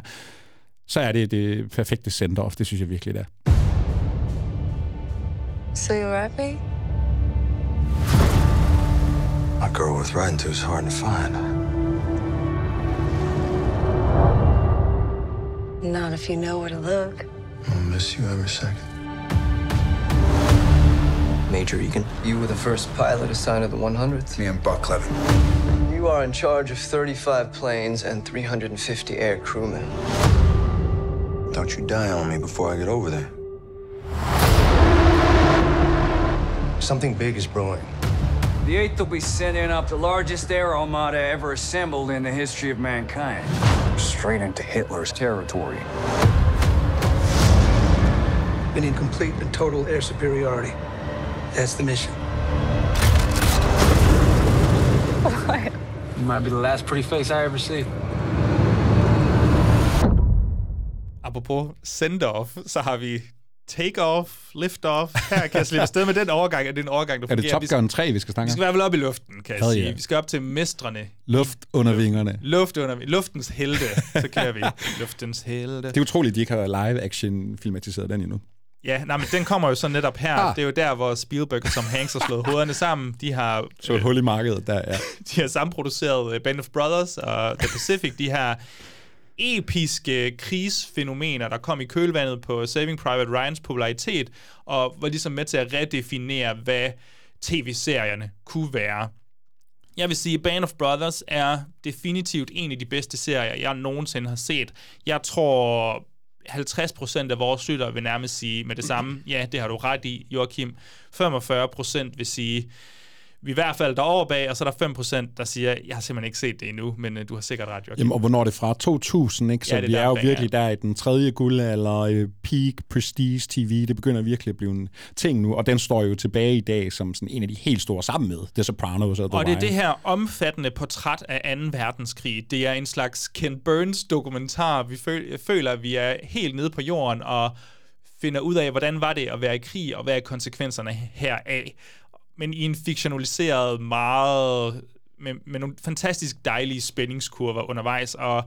så er det det perfekte send-off. Det synes jeg virkelig, det er. So you're happy? A girl worth riding to is hard to find. Not if you know where to look. I'll miss you every second. Major Egan, you were the first pilot assigned to the 100th? Me and Buck Levin. You are in charge of 35 planes and 350 air crewmen. Don't you die on me before I get over there. Something big is brewing. The 8th will be sending up the largest air armada ever assembled in the history of mankind. Straight into Hitler's territory. We need complete and total air superiority. That's the mission. What? You might be the last pretty face I ever see. Apropos send-off, så har vi take-off, lift-off. Her kan jeg slippe afsted med den overgang, og det er en overgang, der fungerer. Er det Top Gun 3, vi skal snakke om? Vi skal i hvert fald op i luften, kan jeg sige. Vi skal op til mestrene. Luft under vingerne. Luft under Luftens helte, så kan vi. Luftens helte. Det er utroligt, de ikke har live-action filmatiseret den endnu. Ja, nej, men den kommer jo så netop her. Ah. Det er jo der, hvor Spielberg og Tom Hanks har slået hovederne sammen. De har... Så et øh, hul i markedet der, ja. De har samproduceret uh, Band of Brothers og The Pacific. De har episke krigsfænomener, der kom i kølvandet på Saving Private Ryans popularitet, og var ligesom med til at redefinere, hvad tv-serierne kunne være. Jeg vil sige, Band of Brothers er definitivt en af de bedste serier, jeg nogensinde har set. Jeg tror, 50% af vores lyttere vil nærmest sige med det samme, ja, det har du ret i, Joachim. 45% vil sige, vi er i hvert fald derovre bag, og så er der 5%, der siger, jeg har simpelthen ikke set det endnu, men uh, du har sikkert ret, Joachim. Jamen, og hvornår er det fra? 2000, ikke? Så Ja, det er vi er der jo virkelig der i den tredje guldalder, øh, peak prestige TV. Det begynder virkelig at blive en ting nu, og den står jo tilbage i dag som sådan en af de helt store sammen med The Sopranos og The Og det er det her omfattende portræt af 2. verdenskrig. Det er en slags Ken Burns dokumentar. Vi føler, at vi er helt nede på jorden og finder ud af, hvordan var det at være i krig, og hvad er konsekvenserne heraf. Men i en fiktionaliseret meget, med, med nogle fantastisk dejlige spændingskurver undervejs, og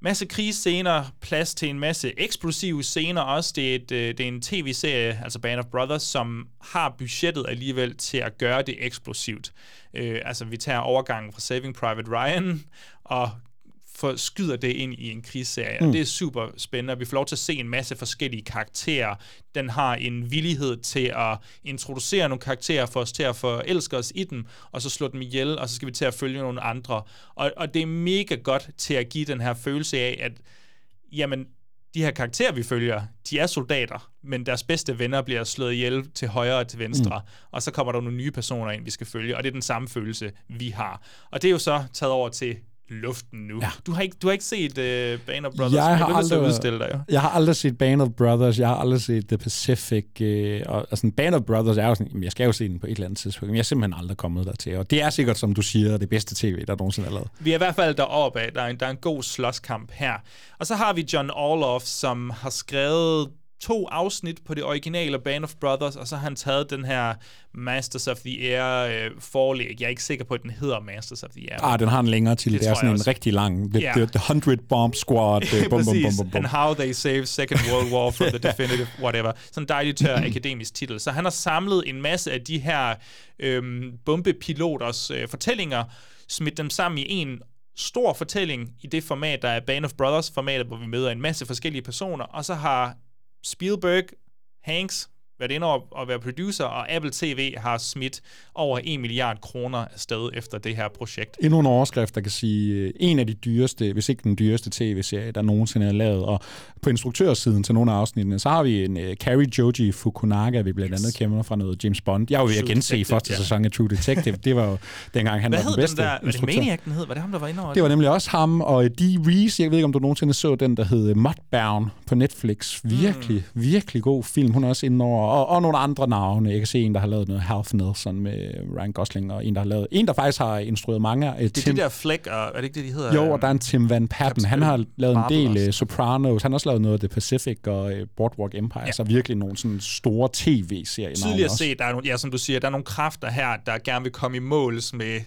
masse krigsscener, plads til en masse eksplosive scener også. Det er, et, øh, det er en tv-serie, altså Band of Brothers, som har budgettet alligevel til at gøre det eksplosivt. Øh, altså vi tager overgangen fra Saving Private Ryan og for, skyder det ind i en krigsserie. Mm. Mm. Det er super spændende, og vi får lov til at se en masse forskellige karakterer. Den har en villighed til at introducere nogle karakterer for os til at forelske os i dem, og så slå dem ihjel, og så skal vi til at følge nogle andre. Og, og det er mega godt til at give den her følelse af, at jamen, de her karakterer, vi følger, de er soldater, men deres bedste venner bliver slået ihjel til højre og til venstre, mm. og så kommer der nogle nye personer ind, vi skal følge, og det er den samme følelse, vi har. Og det er jo så taget over til luften nu. Ja. Du, har ikke, du har ikke set uh, Band of Brothers, jeg har, aldrig, udstille dig jo. jeg har aldrig set Band of Brothers, jeg har aldrig set The Pacific, øh, og altså, Band of Brothers er jo sådan, jamen, jeg skal jo se den på et eller andet tidspunkt, men jeg er simpelthen aldrig kommet dertil, og det er sikkert, som du siger, det bedste tv, der nogensinde er lavet. Vi er i hvert fald deroppe af. Der er en, der er en god slåskamp her. Og så har vi John Orloff, som har skrevet to afsnit på det originale Band of Brothers, og så har han taget den her Masters of the Air øh, forlæg. Jeg er ikke sikker på, at den hedder Masters of the Air. Ah, den har en længere til, Det det, er sådan en også. rigtig lang, the, Ja. the, the 100 Bomb Squad, øh, bum, bum, bum, bum, bum. and how they saved Second World War from the definitive whatever. Sådan en dejlig tør akademisk titel. Så han har samlet en masse af de her øhm, bombepiloters øh, fortællinger, smidt dem sammen i en stor fortælling i det format, der er Band of Brothers-formatet, hvor vi møder en masse forskellige personer, og så har Spielberg, Hanks, været inde over og være producer, og Apple TV har smidt over 1 milliard kroner afsted efter det her projekt. Endnu en overskrift, der kan sige, øh, en af de dyreste, hvis ikke den dyreste tv-serie, der nogensinde er lavet. Og på instruktørsiden til nogle af afsnittene, så har vi en uh, Carrie Joji Fukunaga, vi blandt andet kender fra noget James Bond. Jeg var ved at gense første ja. sæson af True Detective. Det var jo dengang, han Hvad var den den bedste der? Var det instruktør. Maniac, den hed? Var det ham, der var inde over Det var nemlig også ham, og øh, Dee Reese, jeg ved ikke, om du nogensinde så den, der hed Mudbound på Netflix. Virkelig, mm. virkelig god film. Hun er også inde over, og, og nogle andre navne. Jeg kan se en, der har lavet noget Half Nelson med Ryan Gosling, og en, der har lavet, en, der faktisk har instrueret mange. Øh, Det er de der Fleck, og er det ikke det, de hedder? Jo, og der er en Tim Van Patten. Han har lavet en Marvel del også. uh, Sopranos. Han har også lavet noget af The Pacific og uh, Boardwalk Empire. Ja. Så virkelig nogle sådan store tv-serier. Tydeligt at se, der er nogle, ja, som du siger, der er nogle kræfter her, der gerne vil komme i måls med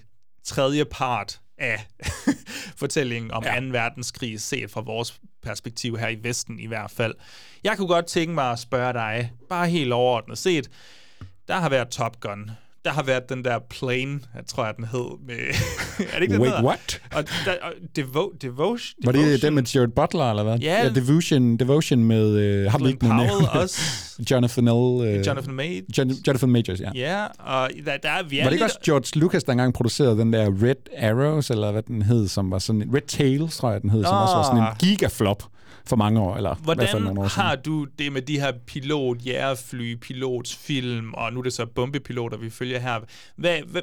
tredje part af fortællingen om ja. 2. verdenskrig, set fra vores perspektiv her i Vesten i hvert fald. Jeg kunne godt tænke mig at spørge dig, bare helt overordnet set, der har været Top Gun, der har været den der plane, jeg tror jeg, den hed. Med, er det ikke den Wait, hedder? what? Og, der, og Devo, Devotion, Var det den med Jared Butler, eller hvad? Ja. ja Devotion, Devotion med... Uh, ham Glenn ikke Powell også. Jonathan L. Uh, Jonathan Majors. Jon- Jonathan Majors, ja. Ja, og der, der er, vi er Var det ikke også George Lucas, der engang producerede den der Red Arrows, eller hvad den hed, som var sådan... Red Tails, tror jeg, den hed, som også var sådan en gigaflop for mange år, eller i hvert fald Hvordan nogle år siden. har du det med de her pilot, jægerfly, pilotsfilm, og nu er det så bombepiloter, vi følger her. Hvad, hvad,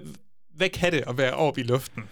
hvad kan det at være oppe i luften?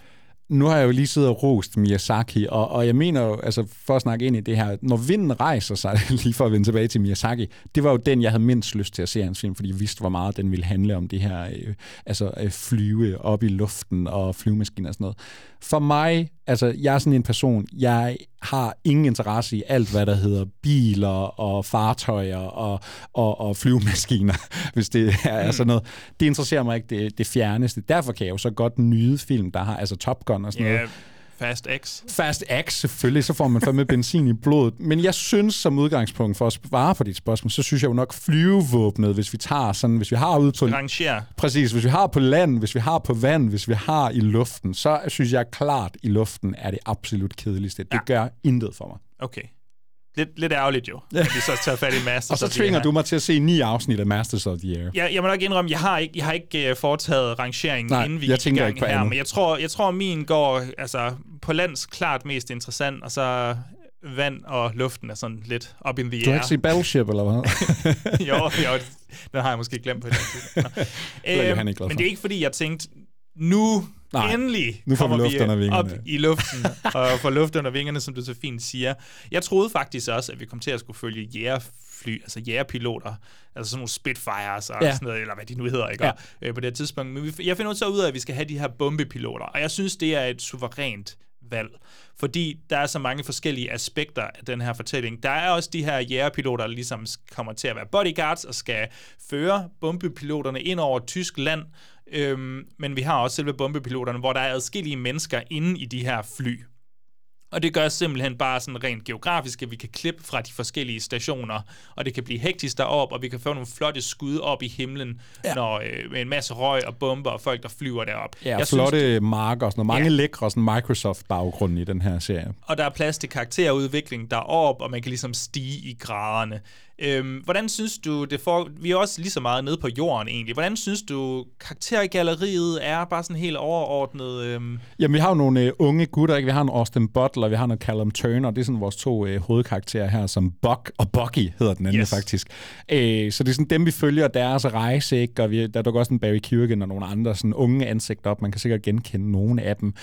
nu har jeg jo lige siddet og rost Miyazaki, og, og jeg mener jo, altså for at snakke ind i det her, når vinden rejser sig, lige for at vende tilbage til Miyazaki, det var jo den, jeg havde mindst lyst til at se hans film, fordi jeg vidste, hvor meget den ville handle om det her, øh, altså øh, flyve op i luften og flyvemaskiner og sådan noget. For mig, altså jeg er sådan en person, jeg har ingen interesse i alt, hvad der hedder biler og fartøjer og, og, og flyvemaskiner, hvis det er sådan noget. Det interesserer mig ikke det, det fjerneste. Derfor kan jeg jo så godt nyde film, der har, altså Top Gun og sådan Ja, noget. Fast X. Fast X, selvfølgelig, så får man fandme benzin i blodet. Men jeg synes som udgangspunkt, for at svare på dit spørgsmål, så synes jeg jo nok flyvevåbnet, hvis vi tager sådan, hvis vi har ud på... Ranger. Præcis, hvis vi har på land, hvis vi har på vand, hvis vi har i luften, så synes jeg klart, i luften er det absolut kedeligste. Det Ja. gør intet for mig. Okay. Lidt, lidt ærgerligt jo, at vi så tager fat i Masters Og så tvinger Air. du mig til at se ni afsnit af Masters of the Air. Jeg, jeg må nok indrømme, jeg har ikke, jeg har ikke uh, foretaget rangeringen, Nej, inden vi jeg gik i tænker gang ikke på her, andet. men jeg tror, jeg tror, min går altså, på lands klart mest interessant, og så vand og luften er sådan lidt up in the Du har air. ikke set Battleship, eller hvad? jo, jo, den har jeg måske glemt på et tidspunkt. Øhm, Men det er ikke, fordi jeg tænkte, nu Nej, endelig nu får vi luft under vingerne. op i luften og får luft under vingerne, som du så fint siger. Jeg troede faktisk også, at vi kom til at skulle følge jægerfly, altså jægerpiloter, altså sådan nogle Spitfires og Ja. sådan noget, eller hvad de nu hedder, ikke? Ja. Øh, på det tidspunkt. Men vi, jeg finder så ud af, at vi skal have de her bombepiloter, og jeg synes, det er et suverænt valg, fordi der er så mange forskellige aspekter af den her fortælling. Der er også de her jægerpiloter, der ligesom kommer til at være bodyguards og skal føre bombepiloterne ind over tysk land, øhm, men vi har også selve bombepiloterne, hvor der er adskillige mennesker inde i de her fly. Og det gør simpelthen bare sådan rent geografisk, at vi kan klippe fra de forskellige stationer, og det kan blive hektisk derop, og vi kan få nogle flotte skud op i himlen, ja. når, øh, med en masse røg og bomber og folk, der flyver derop. Ja, Jeg flotte Synes, synes, marker og sådan noget. Mange ja. lækre sådan Microsoft-baggrunde i den her serie. og der er plads til karakterudvikling derop, og man kan ligesom stige i graderne. Øhm, hvordan synes du, det får, vi er også lige så meget nede på jorden egentlig, hvordan synes du, karaktergalleriet er bare sådan helt overordnet? Øhm, Jamen, vi har jo nogle øh, unge gutter, ikke? Vi har en Austin Butler, vi har en Callum Turner, det er sådan vores to øh, hovedkarakterer her, som Buck og Bucky hedder den anden yes. faktisk. Øh, så det er sådan dem, vi følger deres rejse, ikke? Og vi, der dukker også en Barry Keoghan og nogle andre sådan unge ansigter op. Man kan sikkert genkende nogle af dem.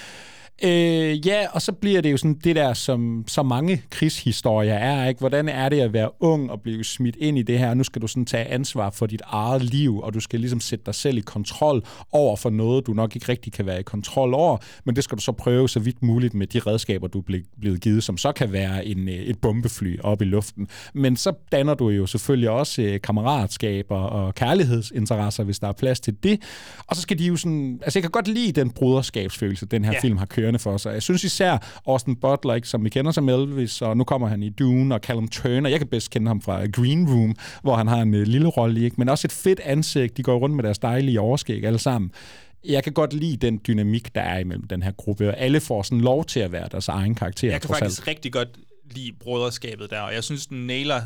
Øh, ja, og så bliver det jo sådan det der, som så mange krigshistorier er, ikke? Hvordan er det at være ung og blive smidt ind i det her? Nu skal du sådan tage ansvar for dit eget liv, og du skal ligesom sætte dig selv i kontrol over for noget, du nok ikke rigtig kan være i kontrol over, men det skal du så prøve så vidt muligt med de redskaber, du er ble- blevet givet, som så kan være en, øh, et bombefly op i luften. Men så danner du jo selvfølgelig også øh, kammeratskaber og kærlighedsinteresser, hvis der er plads til det. Og så skal de jo sådan... Altså, jeg kan godt lide den broderskabsfølelse, den her Ja. film har kørende for sig. Jeg synes især Austin Butler, ikke, som vi kender som Elvis, og nu kommer han i Dune, og Callum Turner. Jeg kan bedst kende ham fra Green Room, hvor han har en øh, lille rolle i, ikke? men også et fedt ansigt. De går rundt med deres dejlige overskæg alle sammen. Jeg kan godt lide den dynamik, der er imellem den her gruppe, og alle får sådan lov til at være deres egen karakter. jeg kan faktisk alt. rigtig godt lide brøderskabet der, og jeg synes, den nailer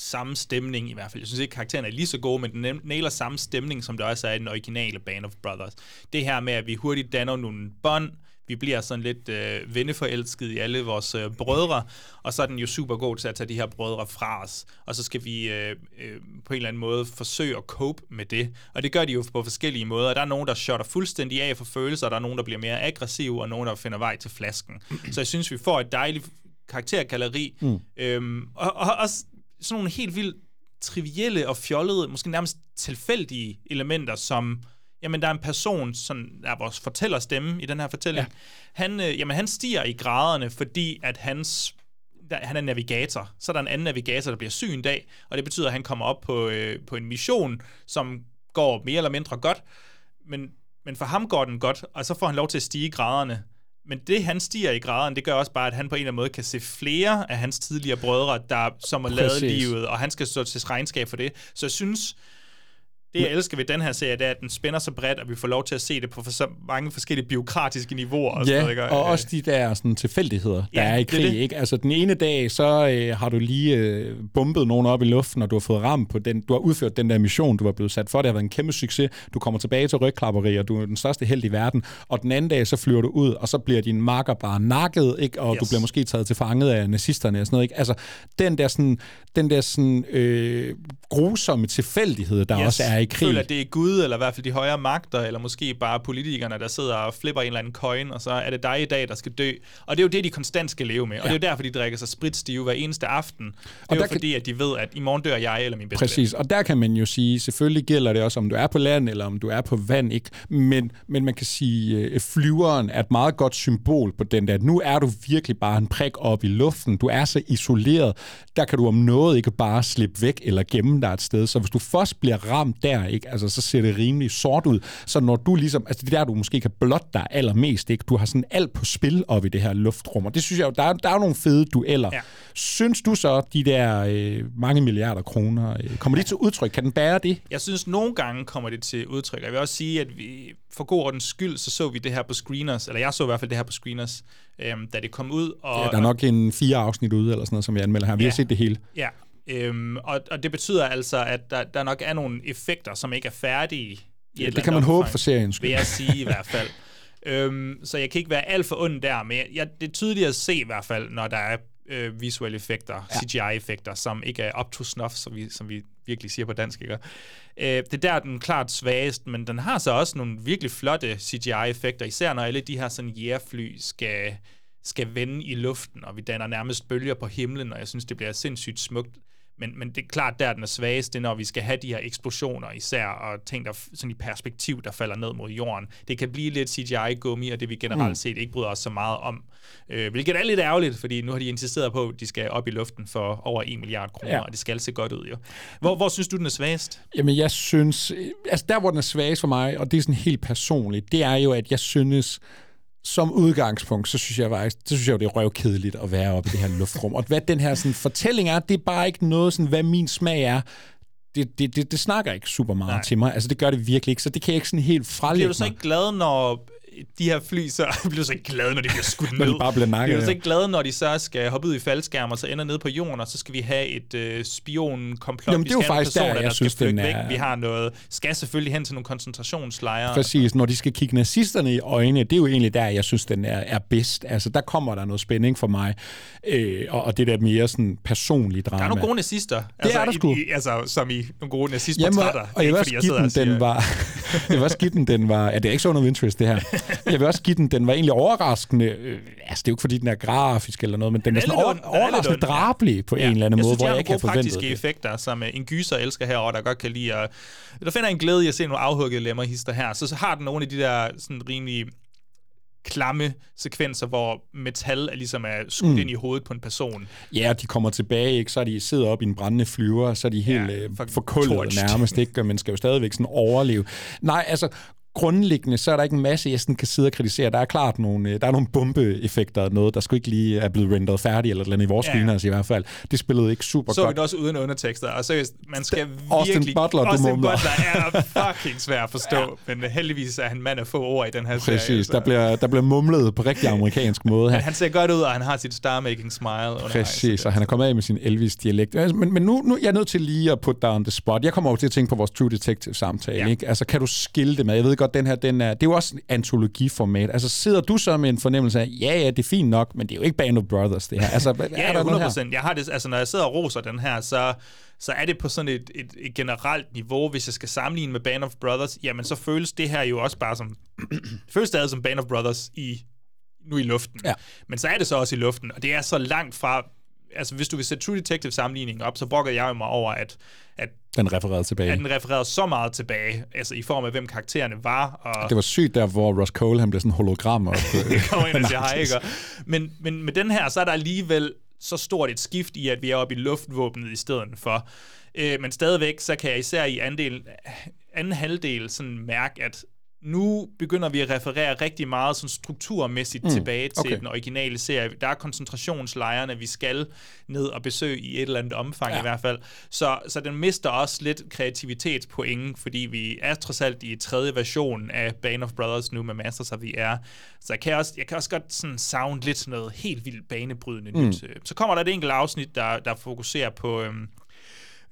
samme stemning i hvert fald. Jeg synes ikke, karakteren er lige så god, men den nailer samme stemning, som der også er i den originale Band of Brothers. Det her med, at vi hurtigt danner nogle bånd, vi bliver sådan lidt øh, venneforelsket i alle vores øh, brødre, og så er den jo super god til at tage de her brødre fra os, og så skal vi øh, øh, på en eller anden måde forsøge at cope med det, og det gør de jo på forskellige måder. Der er nogen, der shotter fuldstændig af for følelser, der er nogen, der bliver mere aggressive, og nogen, der finder vej til flasken. så jeg synes, vi får et dejligt karaktergalleri, Mm. øhm, og, og også sådan nogle helt vildt trivielle og fjollede, måske nærmest tilfældige elementer, som jamen der er en person, som er vores fortællerstemme i den her fortælling, ja. han, øh, jamen, han stiger i graderne, fordi at hans der, han er navigator. Så er der en anden navigator, der bliver syg en dag, og det betyder, at han kommer op på, øh, på en mission, som går mere eller mindre godt, men, men for ham går den godt, og så får han lov til at stige i graderne. Men det, han stiger i graderne, det gør også bare, at han på en eller anden måde kan se flere af hans tidligere brødre, der som har lavet livet, og han skal stå til regnskab for det. Så jeg synes, det jeg elsker ved den her serie, det er, at den spænder så bredt, at vi får lov til at se det på for så mange forskellige biokratiske niveauer. Og sådan Ja, noget, ikke? og også de der sådan, tilfældigheder, der Ja, er i det krig. det. Ikke? Altså den ene dag, så øh, har du lige øh, bumpet nogen op i luften, og du har fået ram på den, du har udført den der mission, du var blevet sat for. Det har været en kæmpe succes. Du kommer tilbage til rygklapperi, og du er den største held i verden. Og den anden dag, så flyver du ud, og så bliver din marker bare nakket, ikke? og Yes. du bliver måske taget til fanget af nazisterne og sådan noget. Ikke? Altså den der, sådan, den der sådan, øh, grusomme tilfældighed, der yes. også er i krig. føler, at det er Gud, eller i hvert fald de højere magter, eller måske bare politikerne, der sidder og flipper en eller anden coin, og så er det dig i dag, der skal dø. Og det er jo det, de konstant skal leve med. Og Ja. det er jo derfor, de drikker sig spritstive hver eneste aften. Det Og er jo kan- fordi, at de ved, at i morgen dør jeg eller min bedste Præcis, og der kan man jo sige, selvfølgelig gælder det også, om du er på land eller om du er på vand, ikke? Men, men man kan sige, at flyveren er et meget godt symbol på den der. Nu er du virkelig bare en prik op i luften. Du er så isoleret. Der kan du om noget ikke bare slippe væk eller gemme standard sted, så hvis du først bliver ramt der, ikke, altså, så ser det rimelig sort ud. Så når du ligesom, altså det er der, du måske kan blotte dig allermest, ikke? Du har sådan alt på spil op i det her luftrum, og det synes jeg jo, der er, der er nogle fede dueller. Ja. Synes du så, de der øh, mange milliarder kroner, øh, kommer de til udtryk? Kan den bære det? Jeg synes, nogle gange kommer det til udtryk. Jeg vil også sige, at vi, for god ordens skyld, så så vi det her på screeners, eller jeg så i hvert fald det her på screeners, øhm, da det kom ud. Og, ja, der er nok en fire afsnit ude, eller sådan noget, som vi anmelder her. Vi ja, har set det hele. Ja, øhm, og, og det betyder altså, at der, der nok er nogle effekter, som ikke er færdige. I ja, det kan man håbe for serien. Vil jeg sige i hvert fald. Øhm, så jeg kan ikke være alt for ond der, men jeg, det er tydeligt at se i hvert fald, når der er øh, visuelle effekter, ja. CGI-effekter, som ikke er up to snuff, som vi, som vi virkelig siger på dansk. Ikke? Øh, det er der, den klart svagest, men den har så også nogle virkelig flotte CGI-effekter, især når alle de her sådan jægerfly skal, skal vende i luften, og vi danner nærmest bølger på himlen, og jeg synes, det bliver sindssygt smukt. Men, men det er klart, der den er svagest, det er, når vi skal have de her eksplosioner især, og ting, der sådan i perspektiv, der falder ned mod jorden. Det kan blive lidt CGI-gummi, og det vi generelt mm. set ikke bryder os så meget om. Øh, hvilket er lidt ærgerligt, fordi nu har de insisteret på, at de skal op i luften for over 1 milliard kroner, ja. og det skal se godt ud jo. Hvor, hvor synes du, den er svagest? Jamen, jeg synes... Altså, der, hvor den er svagest for mig, og det er sådan helt personligt, det er jo, at jeg synes som udgangspunkt, så synes jeg faktisk, så synes jeg det er røvkedeligt at være oppe i det her luftrum. Og hvad den her sådan, fortælling er, det er bare ikke noget, sådan, hvad min smag er. Det, det, det, det snakker ikke super meget Nej. til mig. Altså, det gør det virkelig ikke, så det kan jeg ikke sådan helt frelægge Bliver du så ikke glad, når de her fly, så bliver så ikke glade, når de bliver skudt ned. når de bare bliver nakket. Bliver så ikke glade, når de så skal hoppe ud i faldskærm, og så ender nede på jorden, og så skal vi have et øh, spionkomplot. Jamen, det er jo faktisk personer, der, jeg der synes, skal den er... væk. Vi har noget, skal selvfølgelig hen til nogle koncentrationslejre. Præcis, når de skal kigge nazisterne i øjnene, det er jo egentlig der, jeg synes, den er, er bedst. Altså, der kommer der noget spænding for mig, øh, og, og det der mere sådan personlige drama. Der er nogle gode nazister. Det altså, er der sgu. I, altså, som i nogle gode nazistportrætter. Og jeg vil også give den, den var... jeg vil også give den, den var... Ja, det er ikke Zone of Interest, det her. Jeg vil også give den, den var egentlig overraskende. Øh, altså, det er jo ikke, fordi den er grafisk eller noget, men den er sådan over, overraskende drabelig på ja. en eller anden jeg måde, synes, hvor jeg ikke har forventet praktiske det. effekter, som uh, en gyser elsker herovre, der godt kan lide at... Der finder en glæde i at se nogle afhuggede lemmerhister her. Så, så har den nogle af de der sådan rimelig klamme sekvenser, hvor metal er ligesom er skudt mm. ind i hovedet på en person. Ja, de kommer tilbage, ikke? så de sidder op i en brændende flyver, så er de helt ja, øh, forkullet nærmest, ikke? og man skal jo stadigvæk sådan overleve. Nej, altså, grundlæggende, så er der ikke en masse, jeg sådan kan sidde og kritisere. Der er klart nogle, øh, der er nogle bombeeffekter, noget, der skulle ikke lige er blevet renderet færdigt, eller noget i vores ja. screeners i hvert fald. Det spillede ikke super så godt. Så vi det også uden undertekster, og seriøst, man skal Austin virkelig... Butler, Austin du mumler. Butler er fucking svær at forstå, ja. men heldigvis er han mand af få ord i den her Præcis, serie. Præcis, der bliver, der bliver mumlet på rigtig amerikansk måde her. Men han ser godt ud, og han har sit star-making smile. Præcis, og han er kommet af med sin Elvis-dialekt. Men, men nu, nu jeg er nødt til lige at putte dig on the spot. Jeg kommer over til at tænke på vores True Detective-samtale. Ja. Ikke? Altså, kan du skille det med? Jeg ved godt, den her, den er, det er jo også antologiformat. Altså sidder du så med en fornemmelse af, ja, ja, det er fint nok, men det er jo ikke Band of Brothers, det her. Altså, ja, er der 100 procent. Jeg har det, altså, når jeg sidder og roser den her, så, så er det på sådan et, et, et generelt niveau, hvis jeg skal sammenligne med Band of Brothers, jamen så føles det her jo også bare som, føles stadig som Band of Brothers i nu i luften. Ja. Men så er det så også i luften, og det er så langt fra altså hvis du vil sætte True Detective sammenligningen op, så brokker jeg mig over, at, at den refererede tilbage. At den refererede så meget tilbage, altså i form af, hvem karaktererne var. Og det var sygt der, hvor Ross Cole, han blev sådan hologram. Og, kommer ind og siger hej, ikke? Men, men med den her, så er der alligevel så stort et skift i, at vi er oppe i luftvåbnet i stedet for. Øh, men stadigvæk, så kan jeg især i andel, anden halvdel sådan mærke, at nu begynder vi at referere rigtig meget sådan strukturmæssigt mm, tilbage til okay. den originale serie. Der er koncentrationslejrene, vi skal ned og besøge i et eller andet omfang ja. i hvert fald. Så, så den mister også lidt kreativitetspoint, fordi vi er trods alt i tredje version af Bane of Brothers nu med Masters of the Air. Så jeg kan også, jeg kan også godt sådan sound lidt noget helt vildt banebrydende mm. nyt. Så kommer der et enkelt afsnit, der, der fokuserer på... Øhm,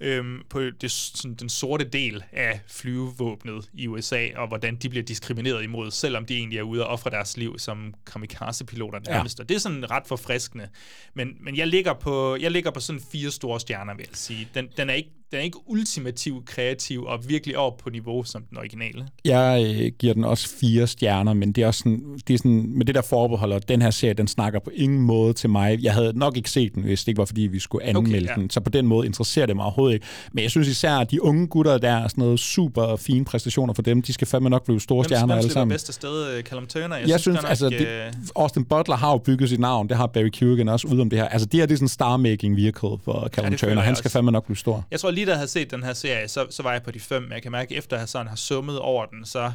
øhm, på det, sådan, den sorte del af flyvevåbnet i USA, og hvordan de bliver diskrimineret imod, selvom de egentlig er ude og ofre deres liv som kamikaze-piloter nærmest. Ja. Og det er sådan ret forfriskende. Men, men jeg, ligger på, jeg ligger på sådan fire store stjerner, vil jeg sige. Den, den er ikke den er ikke ultimativ kreativ og virkelig op på niveau som den originale. Jeg øh, giver den også fire stjerner, men det er også sådan, det er sådan, med det der forbehold, og den her serie, den snakker på ingen måde til mig. Jeg havde nok ikke set den, hvis det ikke var, fordi vi skulle anmelde okay, ja. den. Så på den måde interesserer det mig overhovedet ikke. Men jeg synes især, at de unge gutter der er sådan noget super fine præstationer for dem. De skal fandme nok blive store hvem, stjerner hvem alle sammen. Hvem bedste sted, øh, Callum Turner? Jeg, jeg synes, synes altså, det, øh, Austin Butler har jo bygget sit navn. Det har Barry Keoghan også ud om det her. Altså, det her det er sådan star-making vehicle for Callum ja, Turner. Han skal fandme nok blive stor. Jeg tror lige da jeg havde set den her serie, så, så var jeg på de fem. Men jeg kan mærke, efter jeg sådan har summet over den, så...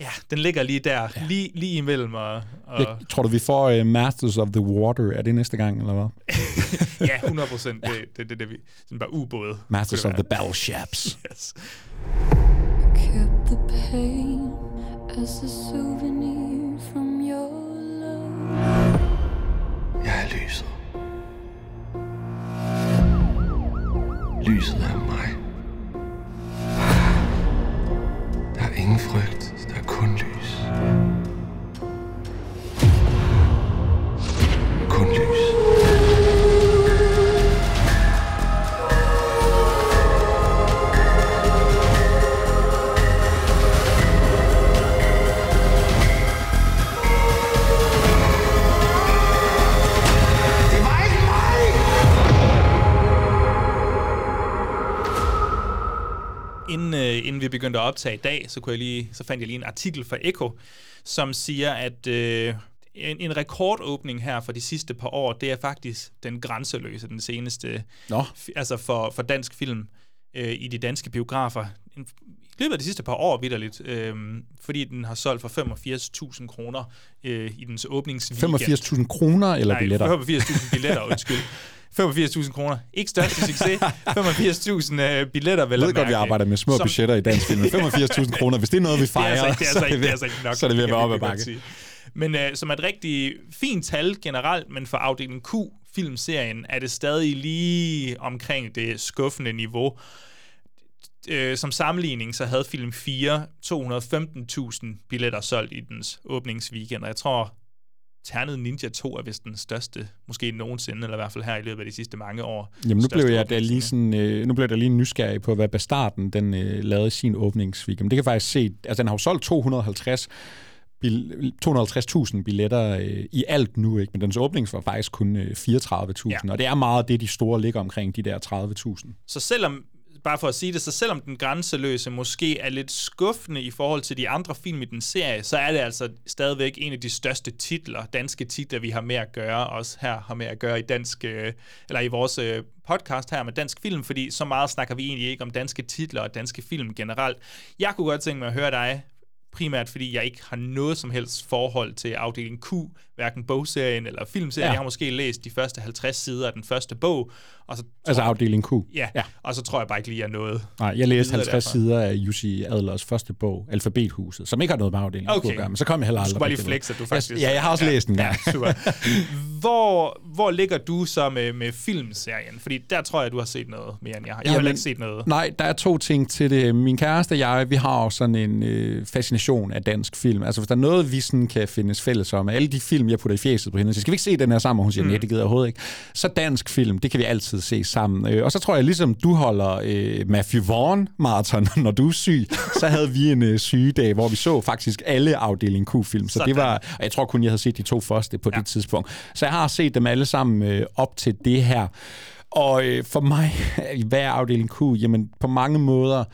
Ja, den ligger lige der, ja. lige, lige imellem. Og, og... Jeg tror du, vi får uh, Masters of the Water? Er det næste gang, eller hvad? ja, 100 procent. Det er det, det, det, vi... Sådan bare ubåde. Masters of the Battleships. yes. Kept the pain as a souvenir from your love. Jeg er lyset. Lyset er begyndte at optage i dag, så, kunne jeg lige, så fandt jeg lige en artikel fra Echo, som siger, at øh, en, en rekordåbning her for de sidste par år, det er faktisk den grænseløse, den seneste, Nå. altså for, for dansk film øh, i de danske biografer. En, I løbet af de sidste par år, vidderligt, øh, fordi den har solgt for 85.000 kroner øh, i dens åbningsweekend. 85.000 kroner eller Nej, billetter? 85.000 billetter, undskyld. 85.000 kroner. Ikke største succes. 85.000 øh, billetter, vel Jeg ved godt, vi arbejder med små Som- budgetter i dansk film. men 85.000 kroner, hvis det er noget, vi Det er fejrer, altså ikke, det er altså så, det er ved- altså ikke nok. så er det kan være op ad bakke. Men øh, som er et rigtig fint tal generelt, men for afdeling Q, filmserien, er det stadig lige omkring det skuffende niveau. Øh, som sammenligning, så havde film 4 215.000 billetter solgt i dens åbningsweekend, og jeg tror, Ternet Ninja 2 er vist den største, måske nogensinde, eller i hvert fald her i løbet af de sidste mange år. Jamen nu blev jeg da lige sådan, øh, nu blev da lige nysgerrig på, hvad Bastarden den øh, lavede sin åbningsweekend. Det kan faktisk se, altså den har jo solgt 250 bil, 250.000 billetter øh, i alt nu, ikke? men dens åbning var faktisk kun øh, 34.000, ja. og det er meget det, de store ligger omkring, de der 30.000. Så selvom, bare for at sige det, så selvom den grænseløse måske er lidt skuffende i forhold til de andre film i den serie, så er det altså stadigvæk en af de største titler, danske titler, vi har med at gøre, også her har med at gøre i dansk, øh, eller i vores øh, podcast her med dansk film, fordi så meget snakker vi egentlig ikke om danske titler og danske film generelt. Jeg kunne godt tænke mig at høre dig, primært fordi jeg ikke har noget som helst forhold til afdeling Q, hverken bogserien eller filmserien. Ja. Ja. Jeg har måske læst de første 50 sider af den første bog, og så Altså afdeling Q. Ja, Ja. ja, og så tror jeg bare ikke lige, at jeg nåede. Nej, jeg læste videre 50 derfra. sider af Jussi Adlers første bog, Alfabethuset, som ikke har noget med afdelingen Q Okay. at gøre, men så kom jeg heller Du aldrig. skulle bare lige flexe, at du faktisk... Ja, jeg har også læst den, ja. ja. super. Hvor, hvor ligger du så med, med filmserien? Fordi der tror jeg, du har set noget mere end jeg har. Jeg har heller ikke set noget. Nej, der er to ting til det. Min kæreste og jeg, vi har jo sådan en øh, fascination af dansk film. Altså, hvis der er noget, vi sådan kan findes fælles om, alle de film, jeg putter i fjeset på hende, så skal vi ikke se den her sammen, og hun siger, mm. nej, det gider jeg overhovedet ikke. Så dansk film, det kan vi altid se sammen. Øh, og så tror jeg, ligesom du holder øh, Matthew Vaughn maraton, når du er syg, så havde vi en øh, sygedag, hvor vi så faktisk alle afdeling Q-film. Så Sådan. det var, og jeg tror kun, jeg havde set de to første på ja. det tidspunkt. Så jeg har set dem alle sammen øh, op til det her. Og øh, for mig, hvad er afdeling Q? Jamen, på mange måder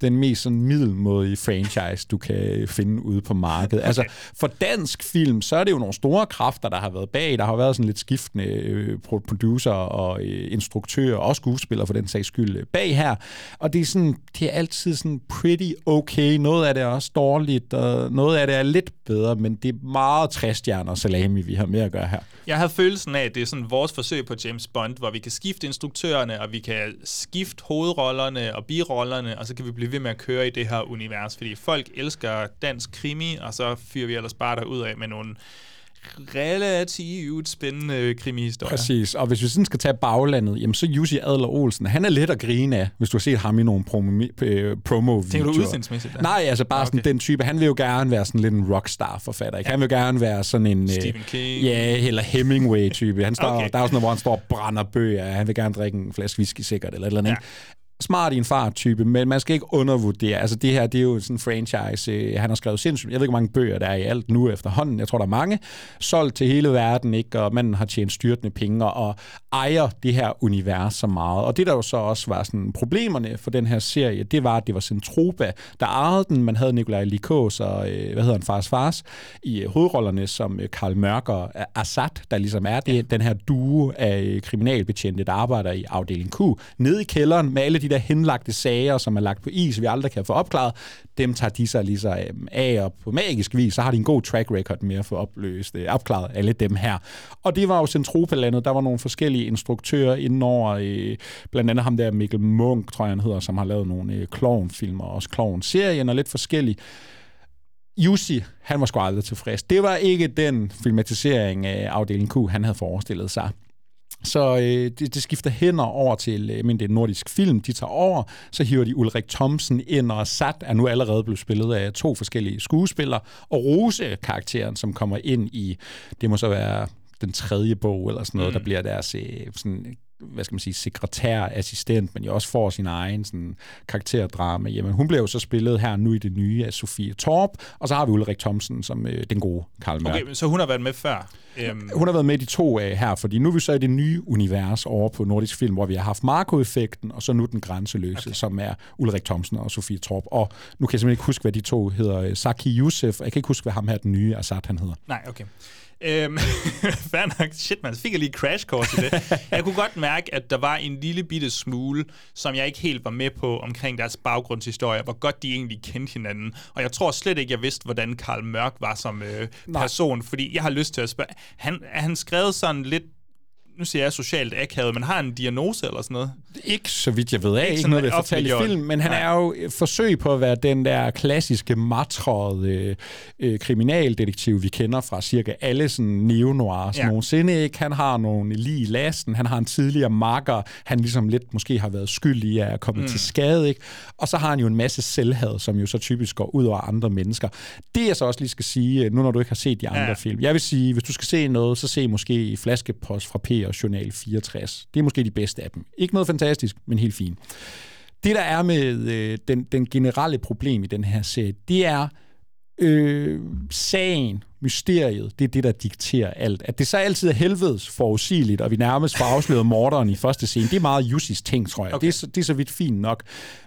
den mest sådan middelmådige franchise, du kan finde ude på markedet. Okay. Altså, for dansk film, så er det jo nogle store kræfter, der har været bag. Der har været sådan lidt skiftende øh, pro- producer og øh, instruktører, og skuespillere for den sags skyld, øh, bag her. Og det er, sådan, det er altid sådan pretty okay. Noget af det er også dårligt, og noget af det er lidt bedre, men det er meget træstjerner og salami, vi har med at gøre her. Jeg havde følelsen af, at det er sådan vores forsøg på James Bond, hvor vi kan skifte instruktørerne, og vi kan skifte hovedrollerne og birollerne, og så kan vi blive ved med at køre i det her univers, fordi folk elsker dansk krimi, og så fyrer vi ellers bare derud af med nogle relativt spændende krimihistorier. Præcis, og hvis vi sådan skal tage baglandet, jamen så Jussi Adler Olsen, han er let at grine af, hvis du har set ham i nogle promo, øh, promo Tænker du udseendsmæssigt? da? Nej, altså bare okay. sådan den type. Han vil jo gerne være sådan lidt en rockstar-forfatter. Ikke? Han vil gerne være sådan en... øh, Stephen King. Ja, eller Hemingway-type. Han står, Okay. Der er også noget, hvor han står og brænder bøger. Han vil gerne drikke en flaske whisky sikkert, eller et eller andet. Ja smart i en fart-type, men man skal ikke undervurdere. Altså det her, det er jo sådan en franchise, øh, han har skrevet sindssygt. Jeg ved ikke, hvor mange bøger der er i alt nu efterhånden. Jeg tror, der er mange. Solgt til hele verden, ikke? og manden har tjent styrtende penge og ejer det her univers så meget. Og det, der jo så også var sådan problemerne for den her serie, det var, at det var Centropa, der ejede den. Man havde Nikolaj Likos og, øh, hvad hedder han, Fars Fars, i øh, hovedrollerne som Karl Mørker og Assad, der ligesom er det, den her duo af kriminalbetjente, der arbejder i afdeling Q, nede i kælderen med alle de der henlagte sager, som er lagt på is, vi aldrig kan få opklaret, dem tager de sig lige så øhm, af, og på magisk vis, så har de en god track record med at få opløst, øh, opklaret alle dem her. Og det var jo Centropalandet, der var nogle forskellige instruktører indenover, øh, blandt andet ham der Mikkel Munk, tror jeg han hedder, som har lavet nogle øh, klovnfilmer, og også klovn-serien og lidt forskellige. Jussi, han var sgu aldrig tilfreds. Det var ikke den filmatisering af afdeling Q, han havde forestillet sig. Så øh, det, det skifter hænder over til øh, men det er nordisk film. De tager over, så hiver de Ulrik Thomsen ind, og Sat er nu allerede blevet spillet af to forskellige skuespillere, og Rose, karakteren, som kommer ind i, det må så være den tredje bog, eller sådan noget, mm. der bliver deres øh, sådan hvad skal man sige, sekretær, assistent, men jo også får sin egen sådan, karakterdrama. Jamen, hun blev jo så spillet her nu i det nye af Sofie Torp, og så har vi Ulrik Thomsen som øh, den gode Karl Mørk. Okay, så hun har været med før? Um... Hun har været med de to af her, fordi nu er vi så i det nye univers over på Nordisk Film, hvor vi har haft Marco-effekten, og så nu den grænseløse, okay. som er Ulrik Thomsen og Sofie Torp. Og nu kan jeg simpelthen ikke huske, hvad de to hedder. Saki Youssef, og jeg kan ikke huske, hvad ham her den nye Assad han hedder. Nej, okay. Øhm, fair nok. Shit, man. Så fik jeg lige crash course i det. Jeg kunne godt mærke, at der var en lille bitte smule, som jeg ikke helt var med på omkring deres baggrundshistorie, hvor godt de egentlig kendte hinanden. Og jeg tror slet ikke, jeg vidste, hvordan Karl Mørk var som øh, person, Nej. fordi jeg har lyst til at spørge. Han, er han skrevet sådan lidt nu siger jeg socialt akavet, men har en diagnose eller sådan noget? Ikke så vidt jeg ved af, ikke, ikke noget, der fortalt i film, men han Nej. er jo forsøg på at være den der klassiske matrede øh, kriminaldetektiv, vi kender fra cirka alle sådan neo-noirs ja. nogensinde. Ikke? Han har nogle lige i lasten, han har en tidligere makker, han ligesom lidt måske har været skyldig i at komme mm. til skade, ikke? og så har han jo en masse selvhad, som jo så typisk går ud over andre mennesker. Det jeg så også lige skal sige, nu når du ikke har set de andre ja. film, jeg vil sige, hvis du skal se noget, så se måske Flaskepost fra P og Journal 64. Det er måske de bedste af dem. Ikke noget fantastisk, men helt fint. Det, der er med øh, den, den generelle problem i den her serie, det er øh, sagen, mysteriet, det er det, der dikterer alt. At det så altid er helvedes forudsigeligt, og vi nærmest får afsløret morderen i første scene, det er meget Jussis ting, tror jeg. Okay. Det, er, det er så vidt fint nok.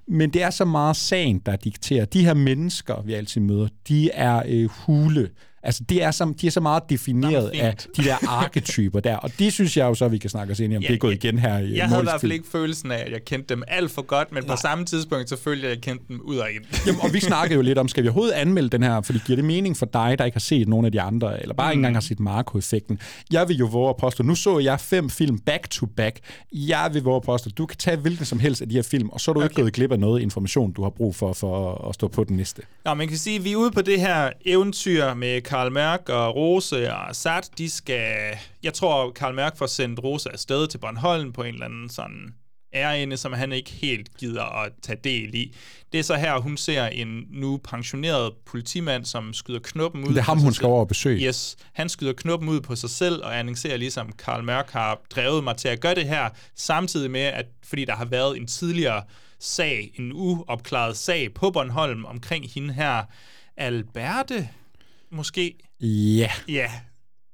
Men det er så meget sagen, der dikterer. De her mennesker, vi altid møder, de er øh, hule Altså, det er så, de er så meget defineret af de der arketyper der, og det synes jeg jo så, vi kan snakke os ind i, om ja, det er gået igen her i Jeg havde i hvert fald ikke følelsen af, at jeg kendte dem alt for godt, men Nej. på samme tidspunkt selvfølgelig, at jeg kendte dem ud og ind. Jamen, og vi snakkede jo lidt om, skal vi overhovedet anmelde den her, fordi giver det mening for dig, der ikke har set nogen af de andre, eller bare mm. ikke engang har set Marco-effekten? Jeg vil jo våge at påstå, nu så jeg fem film back-to-back. Jeg vil våge at påstå, du kan tage hvilken som helst af de her film, og så er du okay. ikke gået glip af noget information, du har brug for, for at stå på den næste. Ja, man kan sige, at vi er ude på det her eventyr med Karl Mørk og Rose og Sat, de skal... Jeg tror, Karl Mørk får sendt Rose afsted til Bornholm på en eller anden sådan ærende, som han ikke helt gider at tage del i. Det er så her, hun ser en nu pensioneret politimand, som skyder knuppen ud. Det er ham, hun skal over og besøge. Yes, han skyder knuppen ud på sig selv og annoncerer ligesom, Karl Mørk har drevet mig til at gøre det her, samtidig med, at fordi der har været en tidligere sag, en uopklaret sag på Bornholm omkring hende her, Alberte, måske? Ja. Ja,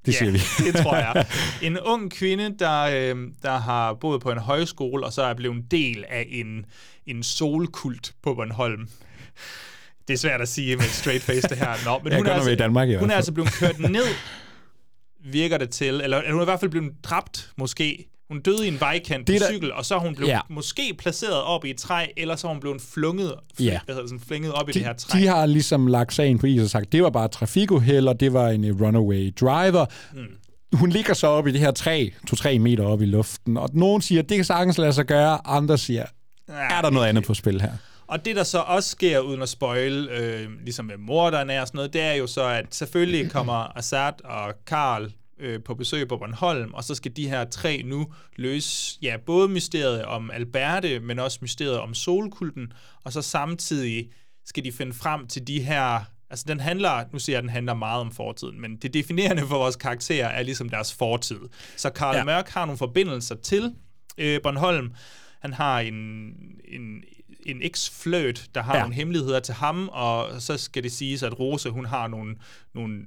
det siger ja, vi. det tror jeg. En ung kvinde, der, øh, der har boet på en højskole, og så er blevet en del af en, en solkult på Bornholm. Det er svært at sige med straight face, det her. Nå, men hun, er altså, i Danmark, hun er altså blevet kørt ned, virker det til. Eller, eller hun er i hvert fald blevet dræbt, måske, hun døde i en vejkant på der... cykel, og så hun blevet ja. måske placeret op i et træ, eller så hun blevet flunget, fl- ja. hvad hedder sådan, flænget op de, i det her træ. De har ligesom lagt sagen på is og sagt, det var bare trafikuheld, og det var en uh, runaway driver. Hmm. Hun ligger så op i det her træ, to-tre meter op i luften, og nogen siger, det kan sagtens lade sig gøre, andre siger, er der noget andet på spil her? Og det, der så også sker, uden at spoil, øh, ligesom med morderne og sådan noget, det er jo så, at selvfølgelig kommer Assad og Karl øh, på besøg på Bornholm, og så skal de her tre nu løse ja, både mysteriet om Alberte, men også mysteriet om solkulten, og så samtidig skal de finde frem til de her Altså, den handler, nu siger jeg, den handler meget om fortiden, men det definerende for vores karakterer er ligesom deres fortid. Så Karl ja. Mørk har nogle forbindelser til øh, Bornholm, Han har en, en, en eks-fløt, der har ja. nogle hemmeligheder til ham, og så skal det siges, at Rose, hun har nogle, nogle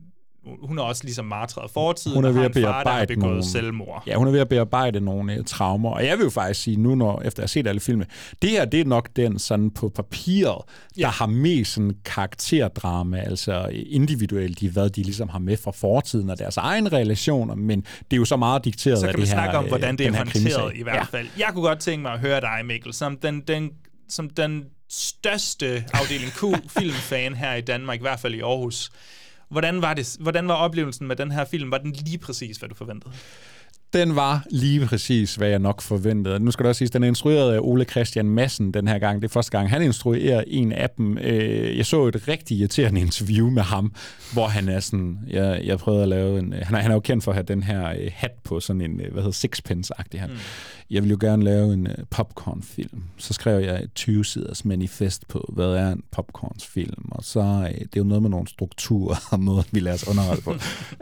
hun er også ligesom martret fortiden, Hun er ved har at en far, har bearbejde begået nogle, selvmord. Ja, hun er ved at bearbejde nogle uh, traumer. Og jeg vil jo faktisk sige, nu når, efter at have set alle filmene, det her, det er nok den sådan på papiret, der har mest sådan karakterdrama, altså individuelt i, hvad de ligesom har med fra fortiden og deres egne relationer, men det er jo så meget dikteret så af kan det vi her, snakke om, øh, hvordan det er håndteret i hvert fald. Jeg kunne godt tænke mig at høre dig, Mikkel, som den, den, som den største afdeling Q-filmfan her i Danmark, i hvert fald i Aarhus. Hvordan var, det, hvordan var oplevelsen med den her film? Var den lige præcis, hvad du forventede? Den var lige præcis, hvad jeg nok forventede. Nu skal det også siges, den er instrueret af Ole Christian Madsen den her gang. Det er første gang, han instruerer en af dem. Øh, Jeg så et rigtig irriterende interview med ham, hvor han er sådan... Jeg, jeg prøvede at lave en... Han er, han er jo kendt for at have den her øh, hat på, sådan en, øh, hvad hedder sixpence-agtig hat. Mm. Jeg vil jo gerne lave en øh, popcornfilm. Så skrev jeg et 20-siders manifest på, hvad er en popcornsfilm. Og så øh, det er jo noget med nogle strukturer og måden, vi lader os underholde på.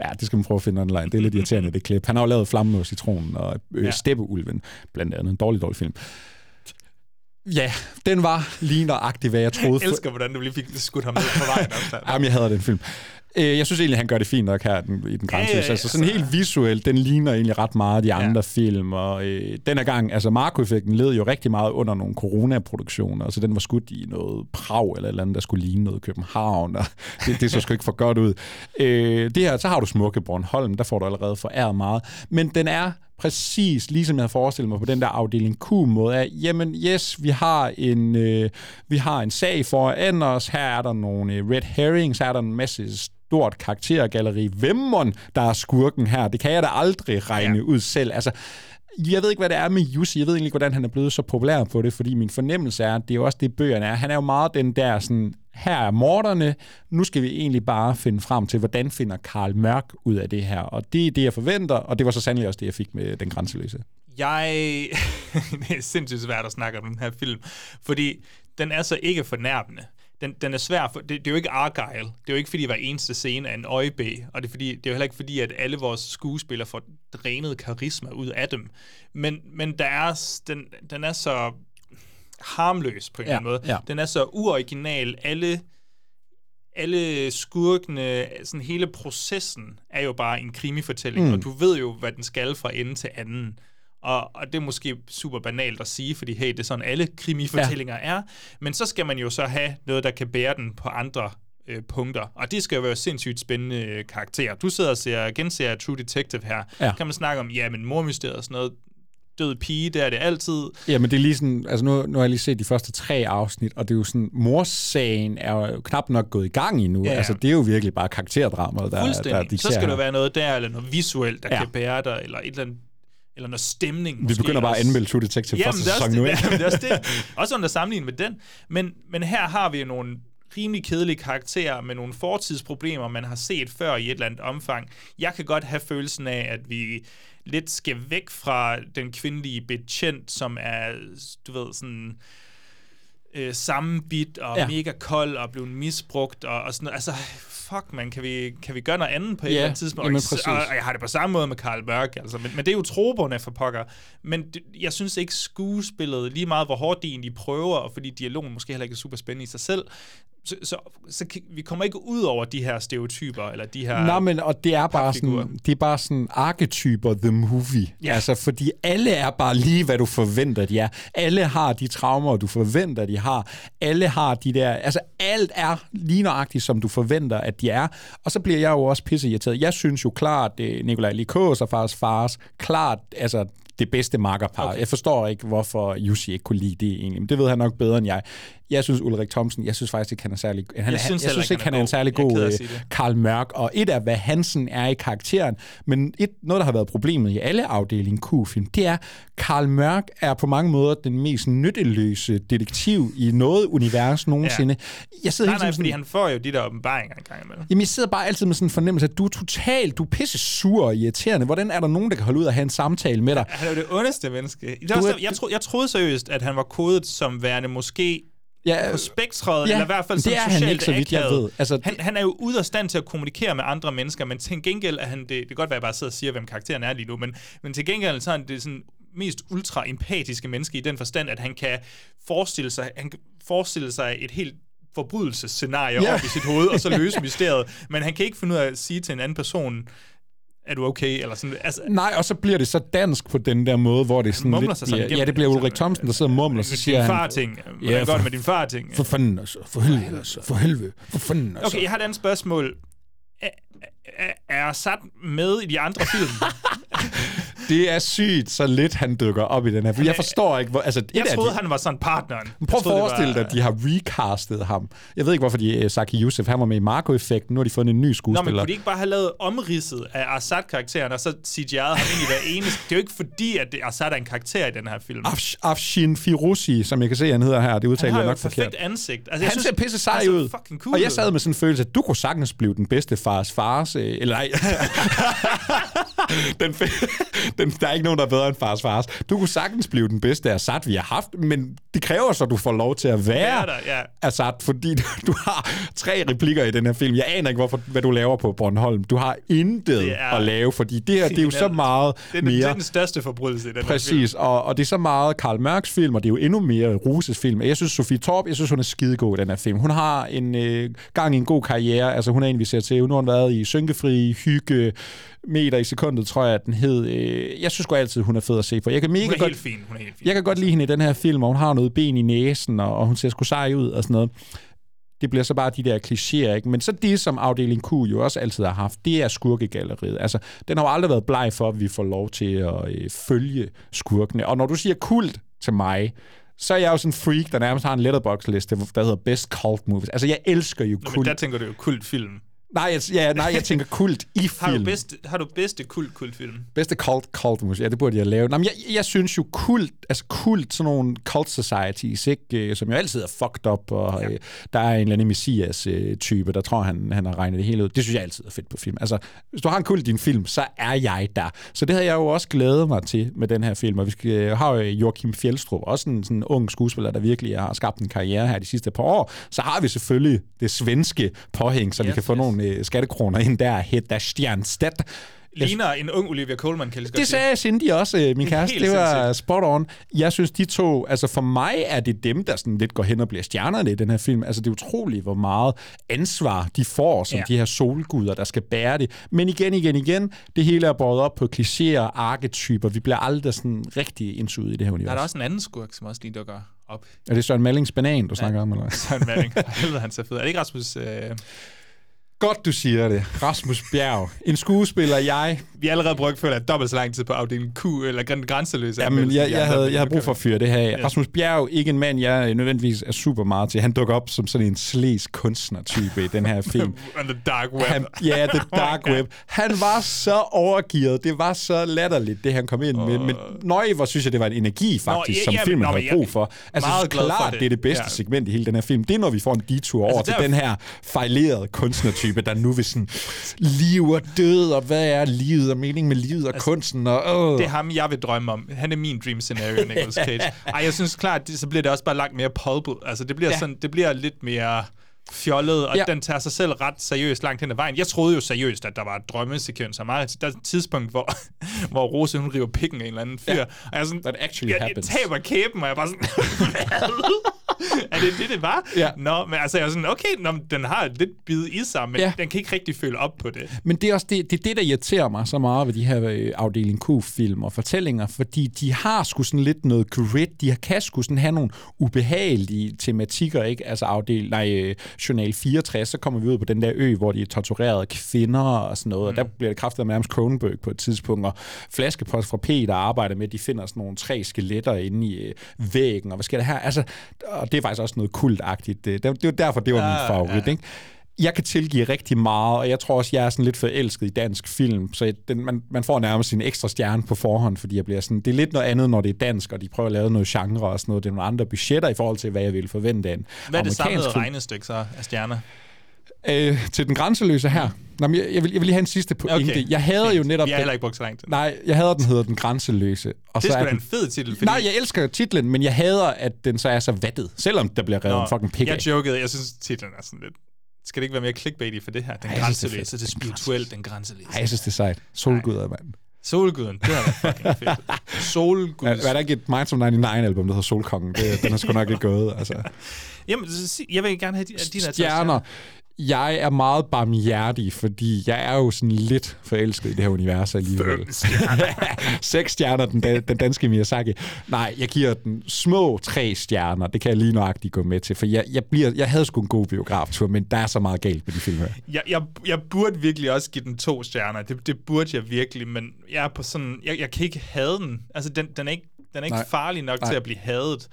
Ja, det skal man prøve at finde online. Det er lidt irriterende, det klip. Han har jo lavet Flamme og Citronen og øh, Ja. Steppeulven, blandt andet. En dårlig, dårlig film. Ja, den var lige nøjagtig, hvad jeg troede. Jeg elsker, hvordan du lige fik skudt ham ned på vejen. Jamen, jeg hader den film. Øh, Jeg synes egentlig, han gør det fint nok her den, i den grænseløse. ja, Ja, ja, altså sådan helt visuelt, den ligner egentlig ret meget de andre film. Og øh, den her gang, altså Marco-effekten led jo rigtig meget under nogle coronaproduktioner. Altså den var skudt i noget Prag eller eller andet, der skulle ligne noget København. Og det, det så sgu ikke for godt ud. Øh, det her, så har du smukke Bornholm, der får du allerede foræret meget. Men den er præcis ligesom jeg havde forestillet mig på den der afdeling Q-måde af, jamen yes, vi har en, øh, vi har en sag foran os, her er der nogle øh, red herrings, her er der en masse stort karaktergalleri. Hvem der er skurken her? Det kan jeg da aldrig regne ja. ud selv. Altså, jeg ved ikke, hvad det er med Jussi. Jeg ved egentlig ikke, hvordan han er blevet så populær på det, fordi min fornemmelse er, at det er jo også det, bøgerne er. Han er jo meget den der sådan, her er morderne, nu skal vi egentlig bare finde frem til, hvordan finder Karl Mørk ud af det her. Og det er det, jeg forventer, og det var så sandelig også det, jeg fik med Den Grænseløse. Jeg... det er sindssygt svært at snakke om den her film, fordi den er så ikke fornærmende. Den, den er svær, for, det, det er jo ikke Argyle. Det er jo ikke, fordi hver eneste scene er en øjebæ, og det er, fordi, det er jo heller ikke fordi, at alle vores skuespillere får drænet karisma ud af dem. Men, men der er, den, den er så harmløs på en Ja, eller anden måde. ja. Den er så uoriginal. Alle, alle skurkene, sådan hele processen er jo bare en krimifortælling, mm. og du ved jo, hvad den skal fra ende til anden. Og, og det er måske super banalt at sige, fordi hey, det er sådan, alle krimifortællinger ja. er. Men så skal man jo så have noget, der kan bære den på andre øh, punkter. Og det skal jo være sindssygt spændende øh, karakterer. Du sidder og ser, genser True Detective her. Ja. Kan man snakke om, ja, men mormysteriet og sådan noget. Død pige, det er det altid. Ja, men det er lige sådan, altså nu, nu har jeg lige set de første tre afsnit, og det er jo sådan, morsagen er jo knap nok gået i gang endnu. Ja. Altså, det er jo virkelig bare karakterdramaet, der, der dikterer så skal der være noget der, eller noget visuelt, der ja. kan bære dig, eller et eller andet eller noget stemning. Vi begynder bare at også. anmelde True Detective Jamen, første sæson nu, ikke? Jamen, det er også det. Også under sammenligning med den. Men, men her har vi nogle rimelig kedelige karakterer med nogle fortidsproblemer, man har set før i et eller andet omfang. Jeg kan godt have følelsen af, at vi lidt skal væk fra den kvindelige betjent, som er, du ved, sådan øh, sammenbit og Ja. ja. mega kold og blevet misbrugt og, og sådan noget. Altså, fuck man, kan vi, kan vi gøre noget andet på et Ja, eller andet tidspunkt? jamen Og, og, og jeg har det på samme måde med Karl Mørk, altså. Men, men det er jo troberne for pokker. Men det, jeg synes ikke skuespillet, lige meget hvor hårdt de egentlig prøver, og fordi dialogen måske heller ikke er super spændende i sig selv, så, så, så vi kommer ikke ud over de her stereotyper, eller de her... Nej, men og det er bare sådan, det er bare sådan arketyper the movie. Ja. Altså, fordi alle er bare lige, hvad du forventer, de er. Alle har de traumer, du forventer, de har. Alle har de der, altså alt er lige nøjagtigt, som du forventer, at de er. Og så bliver jeg jo også pisseirriteret. Jeg synes jo klart, det Nikolaj Likos og Fars Fars, klart, altså det bedste makkerpar. Okay. Jeg forstår ikke, hvorfor Jussi ikke kunne lide det egentlig. Men det ved han nok bedre end jeg. Jeg synes, Ulrik Thomsen, jeg synes faktisk ikke, han er særlig... Han, Jeg synes jeg synes ikke, han han er er en særlig god. Er øh. Karl Mørk, og et af, hvad Hansen er i karakteren, men et, noget, der har været problemet i alle afdeling Q-film, det er, Karl Mørk er på mange måder den mest nytteløse detektiv i noget univers nogensinde. Ja. Jeg sidder Nej, nej, tiden fordi sådan, han får jo de der åbenbaringer en gang imellem. Jamen, jeg sidder bare altid med sådan en fornemmelse, at du er totalt, du er pisse sur og irriterende. Hvordan er der nogen, der kan holde ud og have en samtale med dig? Han er jo det ondeste menneske. Det er, er- jeg, tro, jeg troede seriøst, at han var kodet som værende måske Ja, på spektret, ja, eller i hvert fald det som er han socialt ikke, så vidt jeg ved. Altså, han, han er jo ude af stand til at kommunikere med andre mennesker, men til gengæld er han det, det kan godt være, at jeg bare sidder og siger, hvem karakteren er lige nu, men, men til gengæld så er han det sådan mest ultra-empatiske menneske i den forstand, at han kan forestille sig, han kan forestille sig et helt forbrydelsesscenarie Ja. op i sit hoved, og så løse mysteriet. Men han kan ikke finde ud af at sige til en anden person, er du okay? Eller sådan, altså, Nej, og så bliver det så dansk på den der måde, hvor det sådan mumler lidt sig sådan bliver, Ja, det bliver det, Ulrik Thomsen, der sidder og mumler, så siger din han... far ting. Hvordan Ja, for- med din far ting? For fanden altså, for helvede altså, for helvede, for fanden altså. Okay, jeg har et andet spørgsmål. Er, er, er Assad med i de andre film? Det er sygt, så lidt han dukker op i den her. For jeg forstår ikke, hvor... Altså, jeg troede, de, han var sådan partneren. Prøv Jeg at forestille dig, at de har recastet ham. Jeg ved ikke, hvorfor de... uh, Saki Youssef, han var med i Marco-effekten. Nu har de fundet en ny Nå, men skuespiller. kunne de ikke bare have lavet omridset af Assad-karakteren, og så CGI'et ham ind i hver eneste... Det er jo ikke fordi, at det Assad er en karakter i den her film. Af- Afshin Firuzi, som jeg kan se, han hedder her. Det han udtaler har jeg jo nok et perfekt forkert. ansigt. Altså, Han synes, ser pisse sej han ud. cool og jeg sad med sådan en følelse, at du kunne sagtens blive den bedste fars fars. øh, Eller nej. den, fe- den, der er ikke nogen, der er bedre end fars fars. Du kunne sagtens blive den bedste Assad, vi har haft, men det kræver så, at du får lov til at være der, ja. Assad, fordi du har tre replikker i den her film. Jeg aner ikke, hvorfor, hvad du laver på Bornholm. Du har intet er at lave, fordi det her, det er jo så meget Det er, den, det mere... er den største forbrydelse i den her film. Præcis, og, og det er så meget Karl Mørks film, og det er jo endnu mere Ruses film. Jeg synes, Sofie Torp, jeg synes, hun er skidegod i den her film. Hun har en øh, gang i en god karriere. Altså, hun er en, vi ser til. Nu har hun været i Synkefri, Hygge, Meter i sekundet, tror jeg, at den hed. Øh, jeg synes godt altid, hun er fed at se på. Jeg kan mega Hun er godt, helt fin. Hun er helt fin. jeg kan godt lide hende i den her film, og hun har noget ben i næsen, og, og hun ser sgu sej ud og sådan noget. Det bliver så bare de der klichéer, ikke? Men så det, som afdeling Q jo også altid har haft, det er skurkegalleriet. Altså, den har jo aldrig været bleg for, at vi får lov til at øh, følge skurkene. Og når du siger kult til mig, så er jeg jo sådan en freak, der nærmest har en letterbox-liste, der hedder Best Cult Movies. Altså, jeg elsker jo Nå, men kult. der tænker du jo kultfilm. Nej, jeg, ja, nej, jeg tænker kult i film. Har du, bedste, har du bedste kult-kultfilm? Bedste cult, cult musik. Ja, det burde jeg lave. Nå, men jeg, jeg synes jo kult, altså kult, sådan nogle cult societies, ikke, øh, som jo altid er fucked up, og ja. øh, der er en eller anden messias-type, der tror, han, han har regnet det hele ud. Det synes jeg altid er fedt på film. Altså, hvis du har en kult i din film, så er jeg der. Så det havde jeg jo også glædet mig til med den her film, og vi skal, øh, har jo Joachim Fjeldstrup, også en sådan ung skuespiller, der virkelig har skabt en karriere her de sidste par år. Så har vi selvfølgelig det svenske påhæng, så yes, vi kan få yes. nogle øh, skattekroner ind der. Hedda Stjernstedt. Ligner en ung Olivia Colman, kan jeg så Det sagde Cindy også, øh, min kæreste. helt Det var sindssygt. spot on. Jeg synes, de to... Altså for mig er det dem, der sådan lidt går hen og bliver stjernerne i den her film. Altså det er utroligt, hvor meget ansvar de får som Ja. ja. de her solguder, der skal bære det. Men igen, igen, igen, det hele er båret op på klichéer og arketyper. Vi bliver aldrig sådan rigtig indsuget i det her Der univers. er der også en anden skurk, som også lige dukker op. Er det Søren Mallings banan, du snakker om? Eller? Søren Malling. Helvede, han ser fed. Er det ikke Rasmus... Øh... Godt, du siger det. Rasmus Bjerg. En skuespiller, jeg vi allerede brugt føler, at dobbelt så lang tid på afdelingen Q, eller græn- grænseløse. Jamen, jeg, jeg, andre. havde, jeg havde brug for at fyre det her af. Ja. Rasmus Bjerg, ikke en mand, jeg nødvendigvis er super meget til. Han dukker op som sådan en slæs kunstner-type i den her film. On the dark web. Han, ja, the dark web. Han var så overgivet. Det var så latterligt, det han kom ind med. Men nøj, hvor synes jeg, det var en energi faktisk, ja, som filmen nå, havde brug jeg- for. Altså, meget glad for klart, det. det er det bedste Ja. segment i hele den her film. Det er, når vi får en detur over Altså, til den her fejlerede kunstnertype, der nu vil sådan, liv og død, og hvad er livet, og mening med livet og kunsten, og... Øh. Det er ham, jeg vil drømme om. Han er min dream scenario, Nicolas Cage. Ej, jeg synes klart, det, så bliver det også bare langt mere pulpet. Altså, det bliver, ja. sådan, det bliver lidt mere fjollet, og Ja. den tager sig selv ret seriøst langt hen ad vejen. Jeg troede jo seriøst, at der var drømmesekvenser. Meget. Der er et tidspunkt, hvor, hvor Rose, hun river pikken af en eller anden fyr. Ja. Og jeg sådan, That actually jeg, jeg happens. taber kæben, og jeg er bare sådan, er det det, det var? Ja. Nå, men altså, jeg er sådan, okay, nå, den har lidt bid i sig, men Ja. den kan ikke rigtig følge op på det. Men det er også det, det, er det der irriterer mig så meget ved de her øh, afdeling Q-film og fortællinger, fordi de har sgu sådan lidt noget grit, de kan sgu sådan have nogle ubehagelige tematikker, ikke? Altså afdel, nej, øh, Journal 64, så kommer vi ud på den der ø, hvor de er torturerede kvinder og sådan noget, mm. og der bliver det kraftigt nærmest Cronenberg på et tidspunkt, og flaskepost fra P, der arbejder med, de finder sådan nogle tre skeletter inde i øh, væggen, og hvad sker der her? Altså, og det er faktisk også noget kultagtigt. Det, det var derfor, det var Ja, min favorit, ja. ikke? Jeg kan tilgive rigtig meget, og jeg tror også, jeg er sådan lidt forelsket i dansk film, så jeg, den, man, man får nærmest sin ekstra stjerne på forhånd, fordi jeg bliver sådan, det er lidt noget andet, når det er dansk, og de prøver at lave noget genre og sådan noget. Det er nogle andre budgetter i forhold til, hvad jeg ville forvente af en Hvad er det samlede film. regnestykke så af stjerner? Øh, til den grænseløse her. Nå, men jeg, jeg, vil, jeg vil lige have en sidste pointe. Okay, Jeg havde jo netop... Vi har heller ikke brugt så lang tid. Nej, jeg hader, den hedder Den Grænseløse. Og Det er så sgu er da den, en fed titel, fordi... Nej, jeg elsker titlen, men jeg hader, at den så er så vattet, selvom der bliver revet en fucking pik. Jeg jokede, jeg synes titlen er sådan lidt... Skal det ikke være mere clickbaity for det her? Den Ej, det er grænseløse, det er spirituelt, den grænseløse. Ej, jeg synes, det er sejt. Solguder, mand. Solguden, det været fucking fedt. Solgud. Er, er der ikke et Minds of 99-album, der hedder Solkongen? Det, den er sgu nok ikke gået, altså. Jamen, jeg vil gerne have de, de der Stjerner. Jeg er meget barmhjertig, fordi jeg er jo sådan lidt forelsket i det her univers alligevel. Fem stjerner. Seks stjerner, den, da, den danske Miyazaki. Nej, jeg giver den små tre stjerner. Det kan jeg lige nøjagtigt gå med til, for jeg, jeg, bliver, jeg havde sgu en god biograftur, men der er så meget galt med de film her. Jeg, jeg, jeg burde virkelig også give den to stjerner. Det, det burde jeg virkelig, men jeg er på sådan... Jeg, jeg kan ikke have den. Altså, den, den er ikke, den er ikke Nej. farlig nok Nej. til at blive hadet.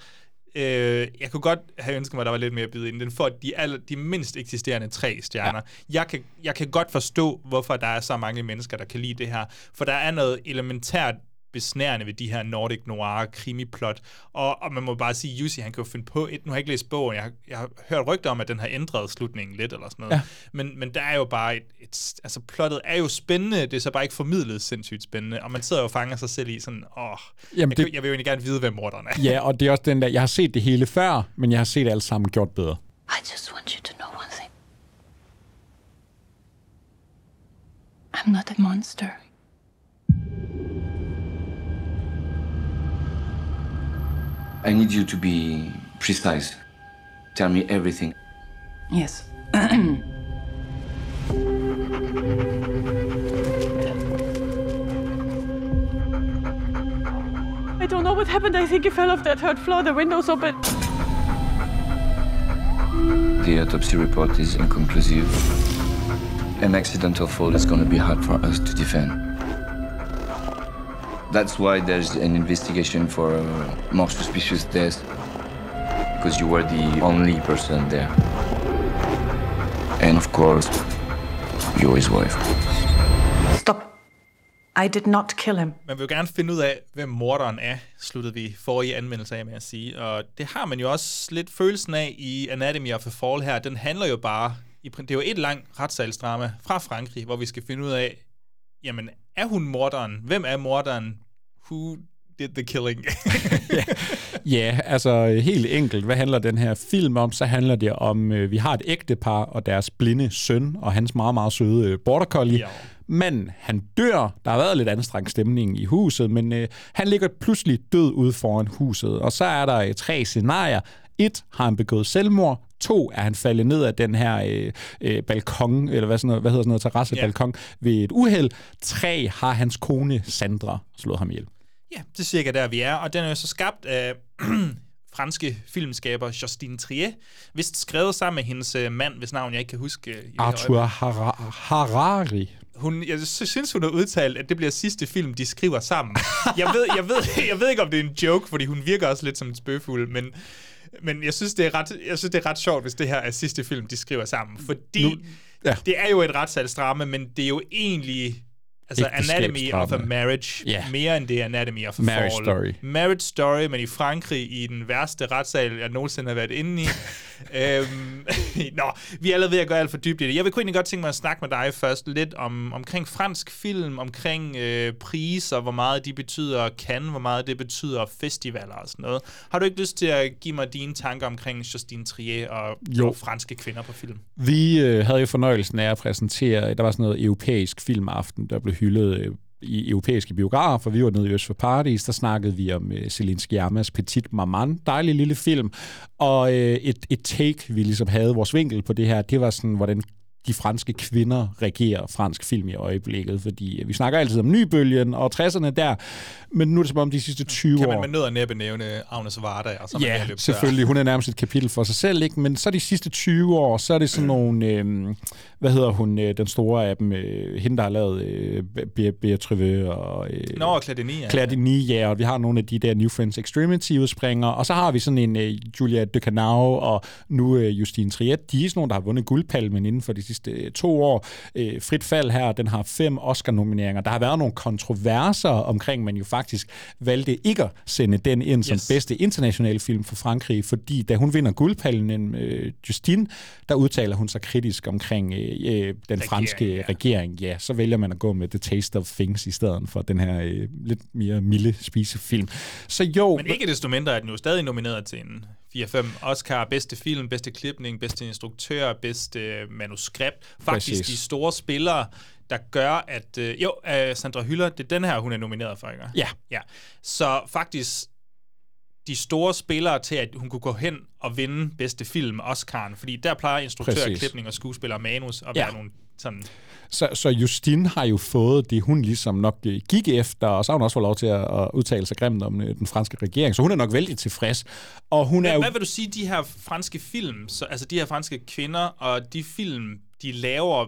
Øh, jeg kunne godt have ønsket mig, at der var lidt mere bid i den. Den får de, aller, de mindst eksisterende tre stjerner. Ja. Jeg, kan, jeg kan godt forstå, hvorfor der er så mange mennesker, der kan lide det her. For der er noget elementært besnærende ved de her Nordic Noir krimiplot. Og, og man må bare sige, Jussi, han kan jo finde på et, nu har jeg ikke læst bogen, jeg har, jeg har hørt rygter om, at den har ændret slutningen lidt eller sådan noget. Ja. Men, men der er jo bare et, et, altså plottet er jo spændende, det er så bare ikke formidlet sindssygt spændende, og man sidder jo og fanger sig selv i sådan, åh, Jamen, jeg, det, jeg vil jo egentlig gerne vide, hvem morderen er. Ja, og det er også den der, jeg har set det hele før, men jeg har set det alt sammen gjort bedre. I just want you to know one thing. I'm not a monster. I need you to be precise. Tell me everything. Yes. I don't know what happened. I think he fell off that third floor. The window's open. The autopsy report is inconclusive. An accidental fall is going to be hard for us to defend. That's why there's an investigation for a more suspicious death. Because you were the only person there. And of course, you're his wife. Stop. I did not kill him. Man vil jo gerne finde ud af, hvem morderen er, sluttede vi forrige anmeldelse af med at sige. Og det har man jo også lidt følelsen af i Anatomy of a Fall her. Den handler jo bare, det er jo et langt retssalsdrama fra Frankrig, hvor vi skal finde ud af, jamen, er hun morderen? Hvem er morderen? Who did the killing? ja. ja, altså helt enkelt. Hvad handler den her film om? Så handler det om, øh, vi har et ægtepar og deres blinde søn og hans meget, meget søde øh, border collie. Ja. Men han dør. Der har været lidt anstrengt stemning i huset, men øh, han ligger pludselig død ude foran huset. Og så er der øh, tre scenarier. Et, har han begået selvmord? To, er han faldet ned af den her øh, øh, balkon, eller hvad, sådan noget, hvad hedder sådan noget, terrassebalkon, yeah. ved et uheld. Tre, har hans kone Sandra slået ham ihjel. Ja, det er cirka der, vi er. Og den er jo så skabt af franske filmskaber Justine Trier, vist skrevet sammen med hendes øh, mand, hvis navn jeg ikke kan huske. I Arthur Har- Harari. Hun, jeg synes, hun har udtalt, at det bliver sidste film, de skriver sammen. jeg, ved, jeg, ved, jeg ved ikke, om det er en joke, fordi hun virker også lidt som en spøgfuld, men men jeg synes, det er ret, jeg synes, det er ret sjovt, hvis det her er sidste film, de skriver sammen. Fordi nu, ja. det er jo et retssalsdrama, men det er jo egentlig Altså Anatomy of a Marriage, yeah. mere end det Anatomy of a Marriage Fall. Story. Marriage Story, men i Frankrig i den værste retssal, jeg nogensinde har været inde i. øhm, nå, vi er allerede ved at gå alt for dybt i det. Jeg vil kunne egentlig godt tænke mig at snakke med dig først lidt om, omkring fransk film, omkring øh, priser, hvor meget de betyder kan, hvor meget det betyder festivaler og sådan noget. Har du ikke lyst til at give mig dine tanker omkring Justine Trier og, og franske kvinder på film? Vi øh, havde jo fornøjelsen af at præsentere, der var sådan noget europæisk filmaften, der blev hyldet øh, i europæiske biografer. Vi var nede i Øst for Paradis, der snakkede vi om øh, Celine Sciammas Petit Maman, dejlig lille film. Og øh, et, et take, vi ligesom havde, vores vinkel på det her, det var sådan, hvordan de franske kvinder regerer fransk film i øjeblikket, fordi vi snakker altid om nybølgen og 60'erne der, men nu er det som om de sidste 20 år... Kan man med nød og næppe nævne Agnes Varda? Og så ja, selvfølgelig. Hun er nærmest et kapitel for sig selv, ikke? men så de sidste 20 år, så er det sådan nogle... Øh, hvad hedder hun, øh, den store af dem? Øh, hende, der har lavet øh, Beatrice og... Øh, Nå. Claire Denis, ja, og vi har nogle af de der New Friends Extremity-udspringer, og så har vi sådan en øh, Julia Ducanau og nu øh, Justine Triet. De er sådan nogle, der har vundet guldpalmen inden for de sidste øh, to år. Øh, Frit Fald her, den har fem Oscar-nomineringer. Der har været nogle kontroverser omkring, man jo faktisk valgte ikke at sende den ind som yes. bedste internationale film for Frankrig, fordi da hun vinder guldpalmen, øh, Justine, der udtaler hun sig kritisk omkring øh, øh, den regering, franske ja. regering. Ja, så vælger man at gå med The Taste of Things i stedet for den her øh, lidt mere milde spisefilm. Så jo... Men ikke desto mindre er den jo stadig nomineret til en 4-5 Oscar, bedste film, bedste klipning, bedste instruktør, bedste manuskript. Faktisk Præcis. de store spillere, der gør, at... Øh, jo, øh, Sandra Hyller, det er den her, hun er nomineret for, ikke? Ja. ja. Så faktisk de store spillere til, at hun kunne gå hen og vinde bedste film, Oscar'en. Fordi der plejer instruktør, Præcis. klipning og skuespiller og manus at Ja. være nogle sådan... Så, så Justine har jo fået det, hun ligesom nok øh, gik efter, og så har hun også fået lov til at, at udtale sig grimt om øh, den franske regering, så hun er nok vældig tilfreds. Og hun er Hvad, jo... hvad vil du sige, de her franske film, så, altså de her franske kvinder, og de film, de laver,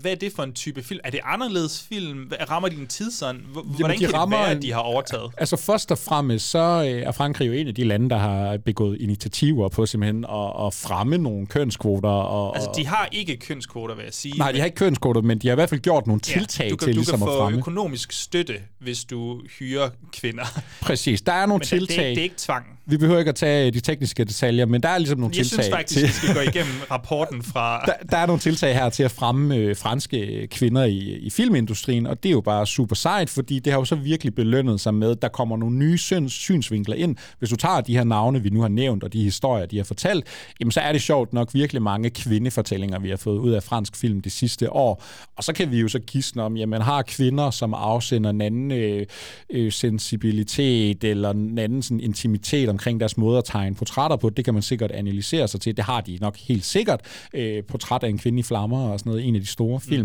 hvad, er det for en type film? Er det anderledes film? Rammer de en tidsånd? Hvor- Hvordan de kan rammer det være, at de har overtaget? Altså først og fremmest, så øh, er Frankrig jo en af de lande, der har begået initiativer på simpelthen at, at fremme nogle kønskvoter. Og, Altså, de har ikke kønskvoter, vil jeg sige. Nej, de har ikke kønskvoter, men de har i hvert fald gjort nogle Ja, tiltag du kan, til du ligesom kan at få fremme. økonomisk støtte, hvis du hyrer kvinder. Præcis, der er nogle Men det- det tiltag. det er ikke tvang. Vi behøver ikke at tage de tekniske detaljer, men der er ligesom nogle Jeg tiltag synes faktisk, til... vi skal gå igennem rapporten fra... der, der er nogle tiltag her til at fremme øh, franske kvinder i, i filmindustrien, og det er jo bare super sejt, fordi det har jo så virkelig belønnet sig med, at der kommer nogle nye syns, synsvinkler ind. Hvis du tager de her navne, vi nu har nævnt, og de historier, de har fortalt, jamen så er det sjovt nok virkelig mange kvindefortællinger, vi har fået ud af fransk film de sidste år. Og så kan vi jo så gisne om, jamen har kvinder, som afsender en anden øh, øh, sensibilitet, eller en anden sådan, intimitet omkring deres måde at tegne portrætter på, det kan man sikkert analysere sig til. Det har de nok helt sikkert. Øh, portræt af en kvinde i flammer og sådan noget, en af de store film.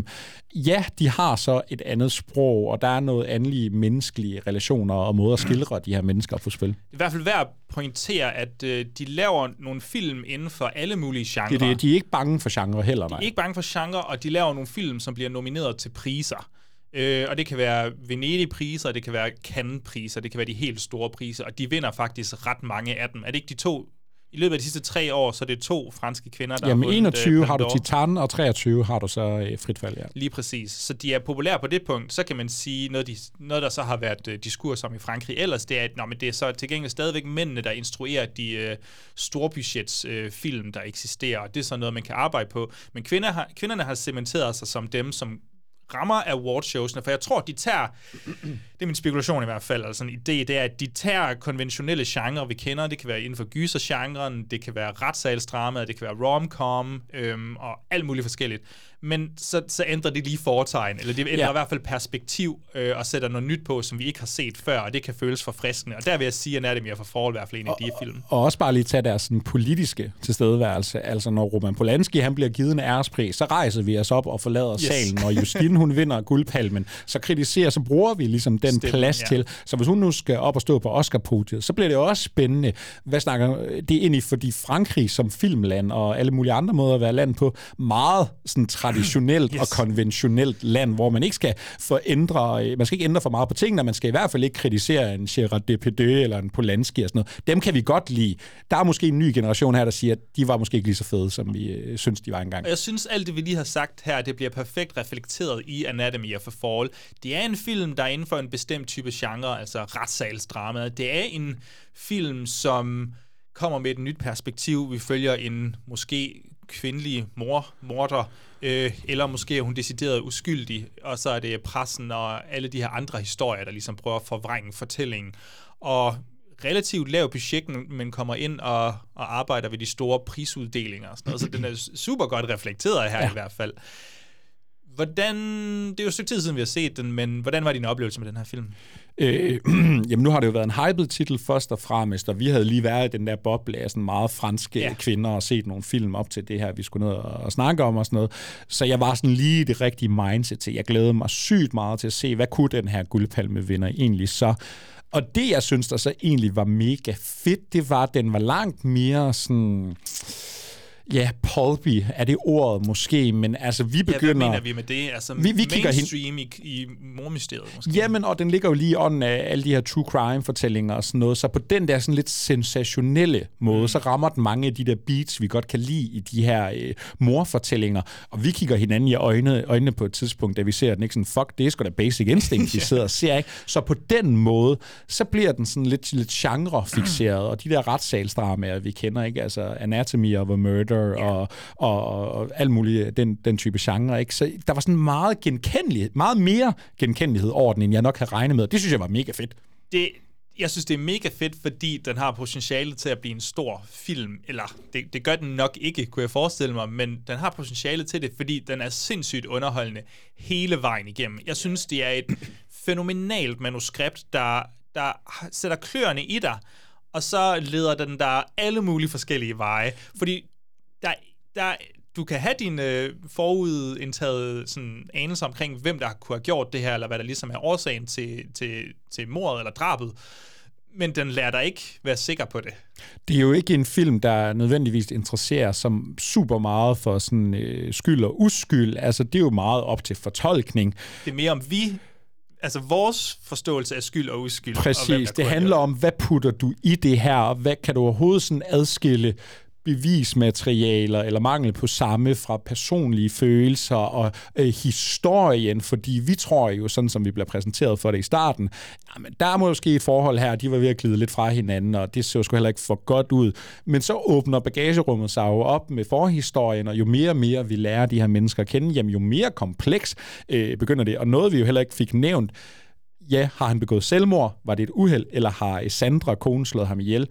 Mm. Ja, de har så et andet sprog, og der er noget andelige menneskelige relationer og måder at skildre de her mennesker på spil. Det er i hvert fald værd at pointere, at øh, de laver nogle film inden for alle mulige genrer. Det, er det, de er ikke bange for genre heller, nej. De er ikke bange for genre, og de laver nogle film, som bliver nomineret til priser. Øh, og det kan være Venedig-priser, det kan være Cannes-priser, det kan være de helt store priser, og de vinder faktisk ret mange af dem. Er det ikke de to? I løbet af de sidste tre år, så er det to franske kvinder, der Jamen har vundet, 21 øh, har du. Titan, og 23 har du så øh, frit fald, ja. Lige præcis. Så de er populære på det punkt. Så kan man sige, noget, de, noget der så har været uh, diskurs om i Frankrig ellers, det er, at nå, men det er så til gengæld stadigvæk mændene, der instruerer de uh, storbudgets uh, film, der eksisterer. Og det er så noget, man kan arbejde på. Men kvinder har, kvinderne har cementeret sig som dem, som rammer awardshowsene, for jeg tror, de tager, det er min spekulation i hvert fald, altså en idé, det er, at de tager konventionelle genrer, vi kender, det kan være inden for gysergenren, det kan være retssalsdrama, det kan være romcom, øhm, og alt muligt forskelligt. Men så, så ændrer de lige foretegn, eller de ændrer Ja. i hvert fald perspektiv, øh, og sætter noget nyt på, som vi ikke har set før, og det kan føles forfriskende. Og der vil jeg sige, at Anatomy of a Fall i hvert fald en af de film. Og også bare lige tage deres sådan, politiske tilstedeværelse. Altså når Roman Polanski han bliver givet en ærespris, så rejser vi os op og forlader Yes. salen. Når Justine hun vinder guldpalmen, så kritiserer, så bruger vi ligesom den Stemmen, plads ja. til. Så hvis hun nu skal op og stå på Oscar-podiet, så bliver det også spændende. Hvad snakker det ind i, fordi Frankrig som filmland og alle mulige andre måder at være land på, meget sådan traditionelt yes. og konventionelt land, hvor man ikke skal forændre, øh, man skal ikke ændre for meget på tingene, man skal i hvert fald ikke kritisere en Gerard Depardieu eller en Polanski og sådan noget. Dem kan vi godt lide. Der er måske en ny generation her, der siger, at de var måske ikke lige så fede, som vi øh, synes, de var engang. Og jeg synes, alt det, vi lige har sagt her, det bliver perfekt reflekteret i Anatomy of a Fall. Det er en film, der er inden for en bestemt type genre, altså retssalsdrama. Det er en film, som kommer med et nyt perspektiv. Vi følger en måske kvindelig mor, morder, øh, eller måske er hun decideret uskyldig, og så er det pressen og alle de her andre historier, der ligesom prøver at forvrænge fortællingen. Og relativt lav budget, men kommer ind og, og arbejder ved de store prisuddelinger og sådan noget, så den er super godt reflekteret her ja. i hvert fald. Hvordan, det er jo et stykke tid siden, vi har set den, men hvordan var din oplevelse med den her film? Øh, jamen nu har det jo været en hyped titel først og fremmest, og vi havde lige været i den der boble af sådan meget franske Ja. kvinder og set nogle film op til det her, vi skulle ned og, og snakke om og sådan noget. Så jeg var sådan lige i det rigtige mindset til. Jeg glædede mig sygt meget til at se, hvad kunne den her guldpalmevinder egentlig så? Og det, jeg synes, der så egentlig var mega fedt, det var, at den var langt mere sådan... Ja, pulpy er det ordet måske, men altså vi begynder... Ja, hvad mener vi med det? Altså Vi- vi kigger hen- mainstream i, i mormysteriet måske? Jamen, og den ligger jo lige i ånden af alle de her true crime-fortællinger og sådan noget, så på den der sådan lidt sensationelle måde, mm. så rammer den mange af de der beats, vi godt kan lide i de her øh, morfortællinger, og vi kigger hinanden i øjnene, øjnene på et tidspunkt, da vi ser den, ikke sådan, fuck, det er sgu da basic instinct, vi sidder og ser, ikke? Så på den måde, så bliver den sådan lidt, lidt genre-fixeret, og de der retssalsdramaer, vi kender, ikke? Altså Anatomy of a Murder og, og, og, og alt muligt, den, den type genre, ikke? Så der var sådan meget genkendelighed, meget mere genkendelighed over den, end jeg nok havde regnet med. Det synes jeg var mega fedt. det, jeg synes, det er mega fedt, fordi den har potentiale til at blive en stor film. Eller, det, det gør den nok ikke, kunne jeg forestille mig, men den har potentiale til det, fordi den er sindssygt underholdende hele vejen igennem. Jeg synes, det er et fænomenalt manuskript, der, der sætter kløerne i dig, og så leder den der alle mulige forskellige veje. Fordi der, der, du kan have dine øh, forudindtaget sådan, anelser omkring, hvem der kunne have gjort det her, eller hvad der ligesom er årsagen til, til, til mordet eller drabet. Men den lærer dig ikke være sikker på det. Det er jo ikke en film, der nødvendigvis interesserer som super meget for sådan øh, skyld og uskyld. Altså, det er jo meget op til fortolkning. Det er mere om vi altså vores forståelse af skyld og uskyld. Præcis, og det handler om, hvad putter du i det her, og hvad kan du overhovedet sådan adskille bevismaterialer eller mangel på samme fra personlige følelser og øh, historien, fordi vi tror jo, sådan som vi bliver præsenteret for det i starten, jamen, der er måske et forhold her, de var ved at glide lidt fra hinanden, og det så sgu heller ikke for godt ud. Men så åbner bagagerummet sig jo op med forhistorien, og jo mere og mere vi lærer de her mennesker at kende, jamen, jo mere kompleks øh, begynder det. Og noget vi jo heller ikke fik nævnt, ja, har han begået selvmord? Var det et uheld? Eller har Sandra, konen, slået ham ihjel?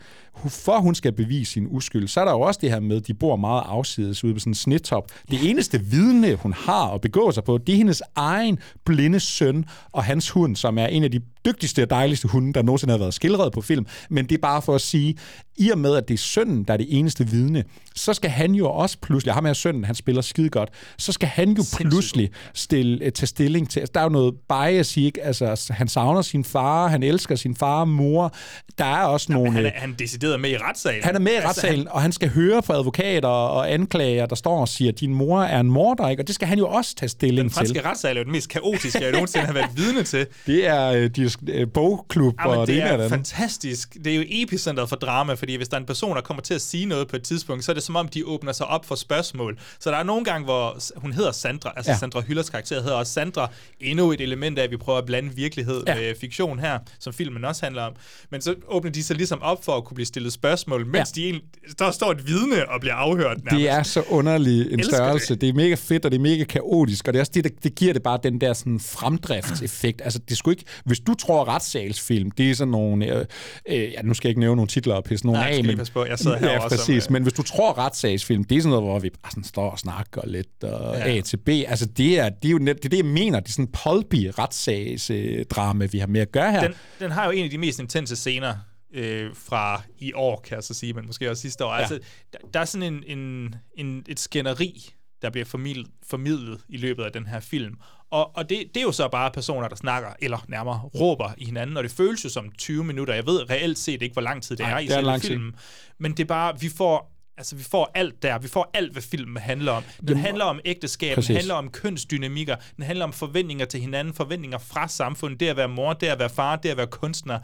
For hun skal bevise sin uskyld, så er der jo også det her med, at de bor meget afsides ude på sådan en snitop. Det eneste vidne, hun har at begå sig på, det er hendes egen blinde søn og hans hund, som er en af de dygtigste og dejligste hunde, der nogensinde har været skildret på film. Men det er bare for at sige, i og med, at det er sønnen, der er det eneste vidne, så skal han jo også pludselig, ham her sønnen, han spiller skide godt, så skal han jo pludselig stille, tage stilling til, altså, der er jo noget bias i, ikke? Altså, han savner sin far, han elsker sin far og mor, der er også Jamen, nogle... Han er, han er decideret med i retssalen. Han er med i Altså, retssalen, han- og han skal høre på advokater og anklager, der står og siger, at din mor er en morder, ikke? og det skal han jo også tage stilling Den franske til. retssal er jo den mest kaotiske, jeg nogensinde har været vidne til. Det er øh, de, øh, bogklub Jamen, og det, det ene er fantastisk. Det er jo epicentret for drama, fordi hvis der er en person, der kommer til at sige noget på et tidspunkt, så er det som om, de åbner sig op for spørgsmål. Så der er nogle gange, hvor hun hedder Sandra, altså Ja. ja. Sandra Hyllers karakter hedder også Sandra. Endnu et element af, at vi prøver at blande virkelighed Ja. ja. med fiktion her, som filmen også handler om. Men så åbner de sig ligesom op for at kunne blive stillet spørgsmål, mens ja. de egentlig, der står et vidne og bliver afhørt nærmest. Det er så underlig en Elsker størrelse. Det. det. det er mega fedt, og det er mega kaotisk, og det er også det, der, det giver det bare den der sådan fremdriftseffekt. Altså, det skulle ikke... Hvis du tror, retssalsfilm, det er sådan nogle... Øh, øh, ja, nu skal jeg ikke nævne nogle titler og pisse nogle Nej, jeg af, lige men... passe på. Jeg sidder her ja, også som, præcis. øh, Men hvis du tror, retssagsfilm, det er sådan noget, hvor vi bare sådan står og snakker lidt, og Ja. A til B. Altså, det er, det er jo net, det, er det, jeg mener. Det er sådan en pulpy retssagsdrama, vi har med at gøre her. den, den har jo en af de mest intense scener øh, fra i år, kan jeg så sige, men måske også sidste år. Ja. Altså, der, der er sådan en, en, en, et skænderi, der bliver formidlet, formidlet i løbet af den her film. Og, og det, det er jo så bare personer, der snakker, eller nærmere råber i hinanden, og det føles jo som 20 minutter. Jeg ved reelt set ikke, hvor lang tid det Nej, er i selve filmen. Men det er bare, vi får... Altså, vi får alt der. Vi får alt, hvad filmen handler om. Den Jamen, handler om ægteskab, præcis. den handler om kønsdynamikker, den handler om forventninger til hinanden, forventninger fra samfundet, det at være mor, det at være far, det at være kunstner.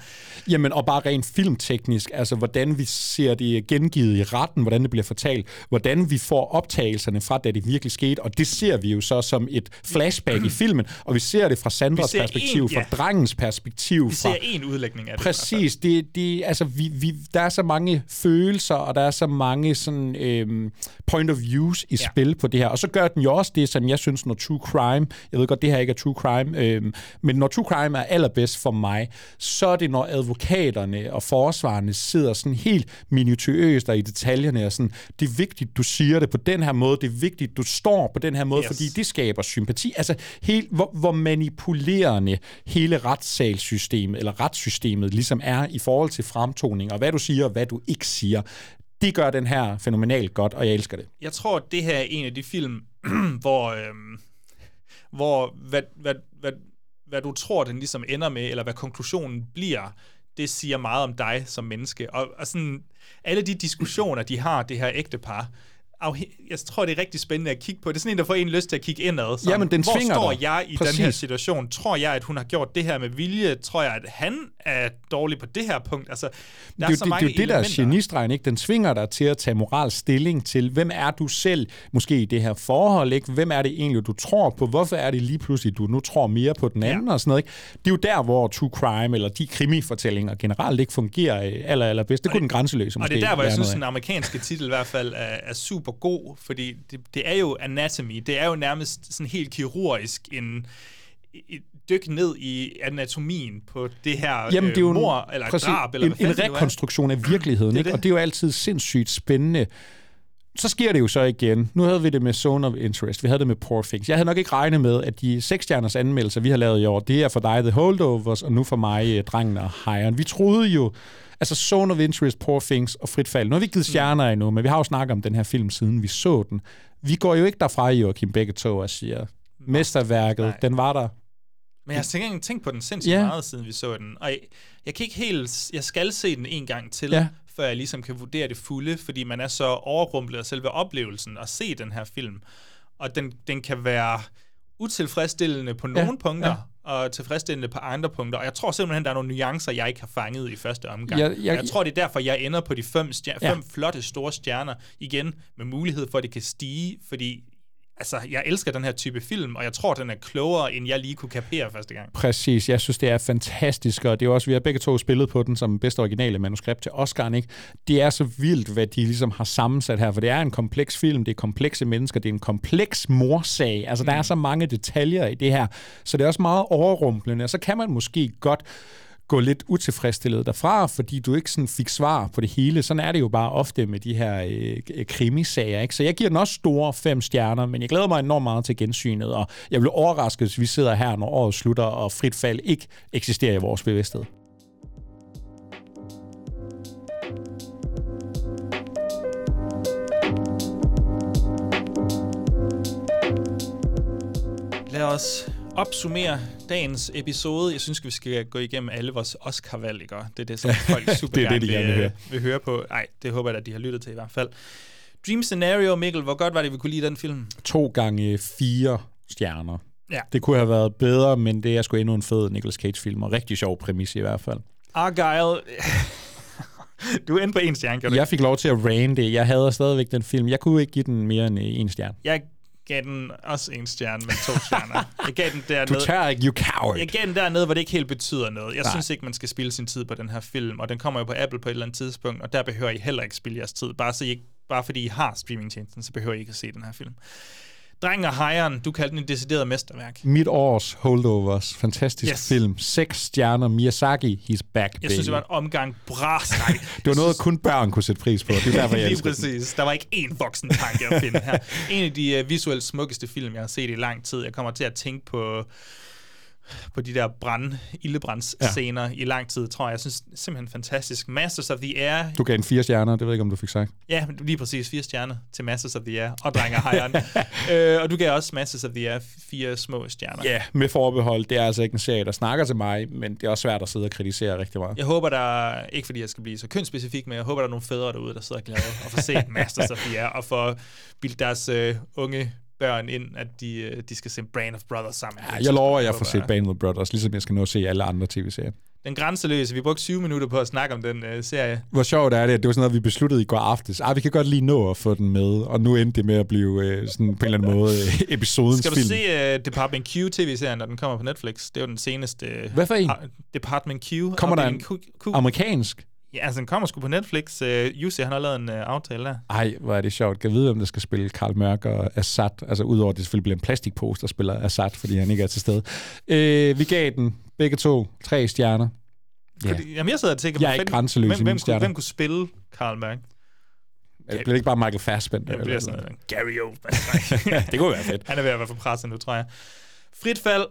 Jamen, og bare rent filmteknisk, altså hvordan vi ser det gengivet i retten, hvordan det bliver fortalt, hvordan vi får optagelserne fra, da det virkelig skete, og det ser vi jo så som et flashback i filmen, og vi ser det fra Sandras perspektiv, en- fra ja. drengens perspektiv. Vi fra, ser en udlægning af det. Præcis. Det, det, altså, vi, vi, der er så mange følelser, og der er så mange sådan, øhm, point of views i Ja. spil på det her. Og så gør den jo også det, som jeg synes, når true crime, jeg ved godt, det her ikke er true crime, øhm, men når true crime er allerbedst for mig, så er det, når advokaterne og forsvarerne sidder sådan helt minutiøst og i detaljerne, og sådan, det er vigtigt, du siger det på den her måde, det er vigtigt, du står på den her måde, Yes. fordi det skaber sympati. Altså, helt, hvor, hvor manipulerende hele retssalssystemet, eller retssystemet ligesom er i forhold til fremtoning, og hvad du siger, og hvad du ikke siger. Det gør den her fænomenalt godt, og jeg elsker det. Jeg tror, at det her er en af de film, hvor, øhm, hvor hvad, hvad, hvad, hvad du tror, den ligesom ender med, eller hvad konklusionen bliver, det siger meget om dig som menneske. Og, og sådan, alle de diskussioner, de har, det her ægtepar, afhæ- jeg tror, det er rigtig spændende at kigge på. Det er sådan en, der får en lyst til at kigge indad. Sådan, Jamen, den Hvor står dig. jeg i Præcis. den her situation? Tror jeg, at hun har gjort det her med vilje? Tror jeg, at han er dårlig på det her punkt? Altså, der det er, jo så det, det, mange er jo det, der er genistregen, ikke? Den tvinger dig til at tage moral stilling til, hvem er du selv, måske i det her forhold, ikke? Hvem er det egentlig, du tror på? Hvorfor er det lige pludselig, du nu tror mere på den anden ja. og sådan noget, ikke? Det er jo der, hvor true crime eller de krimifortællinger generelt ikke fungerer øh, aller, aller bedst. Det kunne den grænseløse Og måske det er der, hvor jeg synes, den amerikanske titel i hvert fald er, er super god, fordi det, det er jo anatomy. Det er jo nærmest sådan helt kirurgisk en, et dykke ned i anatomien på det her Jamen, det er jo øh, mor, eller præcis, drab, eller en, hvad en det rekonstruktion af virkeligheden, Det er ikke? det. og det er jo altid sindssygt spændende. Så sker det jo så igen. Nu havde vi det med Zone of Interest, vi havde det med Poor Things. Jeg havde nok ikke regnet med, at de seks stjerners anmeldelser, vi har lavet i år, det er for dig The Holdovers, og nu for mig øh, Drengen og Hejren. Vi troede jo, altså Zone of Interest, Poor Things og Frit Fald. Nu har vi ikke givet stjerner endnu, men vi har jo snakket om den her film, siden vi så den. Vi går jo ikke derfra, Joachim, begge to og siger, mesterværket, Nej. den var der. Men jeg har tænkt, ikke tænkt på den sindssygt yeah. meget, siden vi så den. Og jeg, jeg kan ikke helt... Jeg skal se den en gang til, Ja. før jeg ligesom kan vurdere det fulde, fordi man er så overrumplet af selve oplevelsen at se den her film. Og den, den kan være utilfredsstillende på nogle Ja, punkter, og tilfredsstillende på andre punkter. Og jeg tror simpelthen, der er nogle nuancer, jeg ikke har fanget i første omgang. Jeg- jeg, jeg tror, det er derfor, jeg ender på de fem, stjer- Ja. fem flotte, store stjerner, igen med mulighed for, at det kan stige, fordi altså, jeg elsker den her type film, og jeg tror, den er klogere, end jeg lige kunne kapere første gang. Præcis, jeg synes, det er fantastisk, og det er også, vi har begge to spillet på den som bedste originale manuskript til Oscar, ikke? Det er så vildt, hvad de ligesom har sammensat her, for det er en kompleks film, det er komplekse mennesker, det er en kompleks morsag, altså der er så mange detaljer i det her, så det er også meget overrumplende, og så kan man måske godt gå lidt utilfredsstillet derfra, fordi du ikke sådan fik svar på det hele. Sådan er det jo bare ofte med de her øh, krimisager. Ikke? Så jeg giver den også store fem stjerner, men jeg glæder mig enormt meget til gensynet, og jeg bliver overrasket, hvis vi sidder her, når året slutter, og frit fald ikke eksisterer i vores bevidsthed. Lad os opsummere dagens episode. Jeg synes, vi skal gå igennem alle vores Oscar-valg, ikke? Det er det, som folk super Det er det, gerne de gerne vil høre. vil høre på. Nej, det håber jeg, at de har lyttet til i hvert fald. Dream Scenario, Mikkel, hvor godt var det, vi kunne lide den film? To gange fire stjerner. Ja. Det kunne have været bedre, men det er sgu endnu en fed Nicolas Cage-film, og rigtig sjov præmis i hvert fald. Argyle... du er inde på en stjerne, kan du Jeg fik lov til at rande. Jeg havde stadigvæk den film. Jeg kunne ikke give den mere end øh, en stjerne. Jeg gav den også en stjerne, men to stjerner. Jeg gav den dernede. Du tager ikke, you coward. Jeg gav den dernede, hvor det ikke helt betyder noget. Jeg Nej. synes ikke, man skal spille sin tid på den her film, og den kommer jo på Apple på et eller andet tidspunkt, og der behøver I heller ikke spille jeres tid. Bare, så I ikke, bare fordi I har streamingtjenesten, så behøver I ikke at se den her film. Drengen og Hejren, du kaldte den et decideret mesterværk. Mit års Holdovers. Fantastisk Yes. film. Seks stjerner. Miyazaki, he's back, Jeg baby. synes, det var en omgang bras. Nej, det var noget, kun børn kunne sætte pris på. Det er derfor, jeg Lige elsker den. præcis. Der var ikke én voksen tanke at finde her. En af de uh, visuelt smukkeste film, jeg har set i lang tid. Jeg kommer til at tænke på på de der brand, ildebrændsscener ja. i lang tid, tror jeg. Jeg synes simpelthen fantastisk. Masters of the Air. Du gav en fire stjerner, det ved jeg ikke, om du fik sagt. Ja, lige præcis. Fire stjerner til Masters of the Air og Dreng og Hejren. øh, og du gav også Masters of the Air fire små stjerner. Ja, med forbehold. Det er altså ikke en serie, der snakker til mig, men det er også svært at sidde og kritisere rigtig meget. Jeg håber, der ikke fordi jeg skal blive så kønsspecifik, men jeg håber, der er nogle fædre derude, der sidder glade og får set Masters of the Air, og får bildt deres øh, unge børn ind, at de, øh, de skal se Brand of Brothers sammen. Ja, jeg lover, at jeg får set Band of Brothers, ligesom jeg skal nå at se alle andre tv-serier. Den grænseløse. Vi brugte 20 minutter på at snakke om den øh, serie. Hvor sjovt er det, at det var sådan noget, vi besluttede i går aftes. Ah, vi kan godt lige nå at få den med, og nu endte det med at blive øh, sådan på en eller anden måde øh, episodens Skal du film. se uh, Department Q tv-serien, når den kommer på Netflix? Det er jo den seneste... Hvad for en? Department Q. Kommer der en Q, Q. amerikansk? Ja, altså den kommer sgu på Netflix. Uh, Jussi, han har lavet en uh, aftale der. Ej, hvor er det sjovt. Kan vide, om der skal spille Karl Mørk og Assad? Altså udover, at det selvfølgelig bliver en plastikpose, der spiller Assad, fordi han ikke er til stede. Øh, vi gav den begge to tre stjerner. Ja. Fordi, jamen, jeg sidder og tænker, Jeg er ikke grænseløs hvem, hvem, kunne, hvem kunne spille Karl Mørk? Det bliver ikke bare Michael Fassbender? Det bliver sådan noget. Gary Oldman. det kunne være fedt. Han er ved at være for presset nu, tror jeg. Frit fald.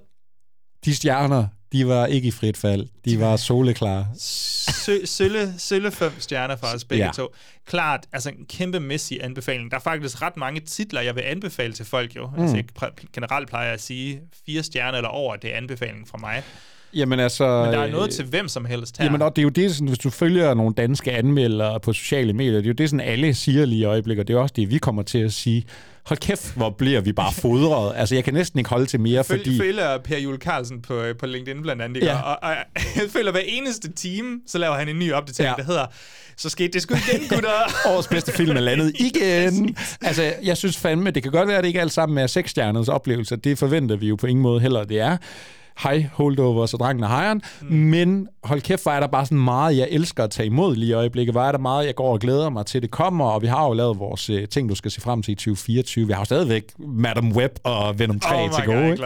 De stjerner, de var ikke i frit fald. De var soleklare. Sø, sølle, sølle fem stjerner for os begge Ja. to. Klart, altså en kæmpe mæssig anbefaling. Der er faktisk ret mange titler, jeg vil anbefale til folk jo. Mm. Altså, Mm. jeg præ- generelt plejer jeg at sige, fire stjerner eller over, det er anbefaling fra mig. Jamen altså... Men der er noget øh, til hvem som helst her. Jamen, og det er jo det, sådan, hvis du følger nogle danske anmeldere på sociale medier, det er jo det, sådan alle siger lige i øjeblikket, og det er også det, vi kommer til at sige. Hold kæft, hvor bliver vi bare fodret. Altså, jeg kan næsten ikke holde til mere, Føl, fordi... følger Per Jule Carlsen på, på LinkedIn blandt andet? Ja. og, og, jeg føler hver eneste time, så laver han en ny opdatering, Ja. der hedder, så skete det sgu igen, gutter. Årets bedste film er landet igen. altså, jeg synes fandme, det kan godt være, at det ikke alt sammen er seks stjerners oplevelse. Det forventer vi jo på ingen måde heller, det er. Hej holdovers og drengen og hejren, mm. men hold kæft, hvor er der bare sådan meget, jeg elsker at tage imod lige i øjeblikket. Hvor er der meget, jeg går og glæder mig til, det kommer, og vi har jo lavet vores uh, ting, du skal se frem til i 2024. Vi har jo stadigvæk Madam Web og Venom 3 oh til gode. God, ikke?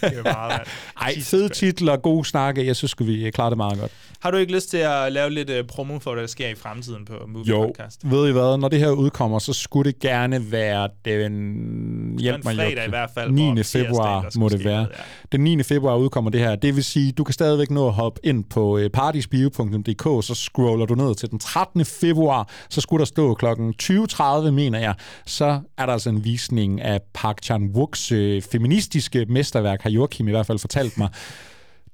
det er meget, Ej, fede titler, god snakke. Jeg synes, vi klarer det meget godt. Har du ikke lyst til at lave lidt uh, promo for, hvad der sker i fremtiden på Movie jo, Podcast? ved I hvad? Når det her udkommer, så skulle det gerne være den... Hjælp mig, fredag i hvert fald. 9. februar må det være. Ja. Den 9. februar udkommer det her. Det vil sige, du kan stadigvæk nå at hoppe ind på øh, partysbio.dk, så scroller du ned til den 13. februar, så skulle der stå klokken 20.30, mener jeg. Så er der altså en visning af Park Chan-wooks øh, feministiske mesterværk, har Joachim i hvert fald fortalt mig.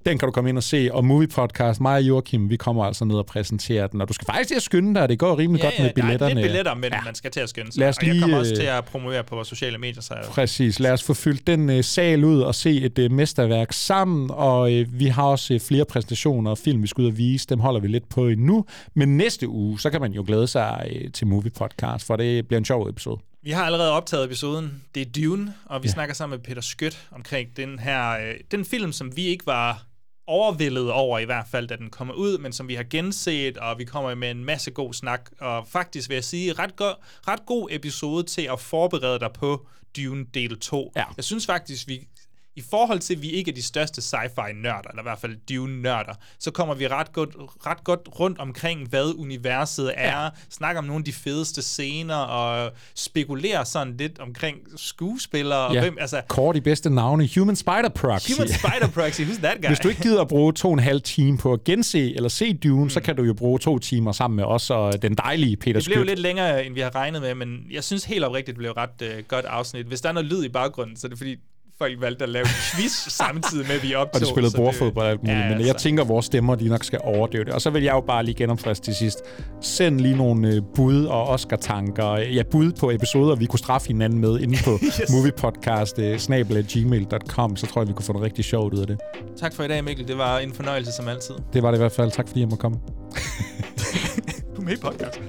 Den kan du komme ind og se. Og Movie Podcast, mig og Joachim, vi kommer altså ned og præsenterer den. Og du skal faktisk til at skynde dig. Det går rimelig ja, godt med billetterne. Ja, billetter, men ja. man skal til at skynde sig. Lad os lige, og jeg kommer også til at promovere på vores sociale medier. Så Præcis. Lad os få fyldt den uh, sal ud og se et uh, mesterværk sammen. Og uh, vi har også uh, flere præsentationer og film, vi skal ud og vise. Dem holder vi lidt på endnu. Men næste uge, så kan man jo glæde sig uh, til Movie Podcast, for det bliver en sjov episode. Vi har allerede optaget episoden. Det er Dune, og vi ja. snakker sammen med Peter Skødt omkring den her øh, den film, som vi ikke var overvældet over i hvert fald, da den kommer ud, men som vi har genset, og vi kommer med en masse god snak, og faktisk vil jeg sige, ret, go- ret god episode til at forberede dig på Dune del 2. Ja. Jeg synes faktisk, vi i forhold til, at vi ikke er de største sci-fi-nørder, eller i hvert fald Dune-nørder, så kommer vi ret godt, ret godt rundt omkring, hvad universet er, ja. snakker om nogle af de fedeste scener, og spekulerer sådan lidt omkring skuespillere. Ja. Og hvem, altså, Kort de bedste navne. Human Spider Proxy. Human Spider Proxy, who's that guy? Hvis du ikke gider at bruge to og en halv time på at gense eller se Dune, mm. så kan du jo bruge to timer sammen med os og den dejlige Peter Det blev lidt længere, end vi har regnet med, men jeg synes helt oprigtigt, det blev ret uh, godt afsnit. Hvis der er noget lyd i baggrunden, så er det fordi, folk valgte at lave en quiz samtidig med, at vi optog. Og de spillede bordfodbold og alt muligt. Ja, men jeg tænker, at vores stemmer de nok skal overdøve det. Og så vil jeg jo bare lige genopfriske til sidst. Send lige nogle øh, bud og Oscar-tanker. Ja, bud på episoder, vi kunne straffe hinanden med inde på yes. moviepodcast øh, gmail.com. Så tror jeg, vi kunne få noget rigtig sjovt ud af det. Tak for i dag, Mikkel. Det var en fornøjelse som altid. Det var det i hvert fald. Tak fordi jeg måtte komme. du er med i podcast.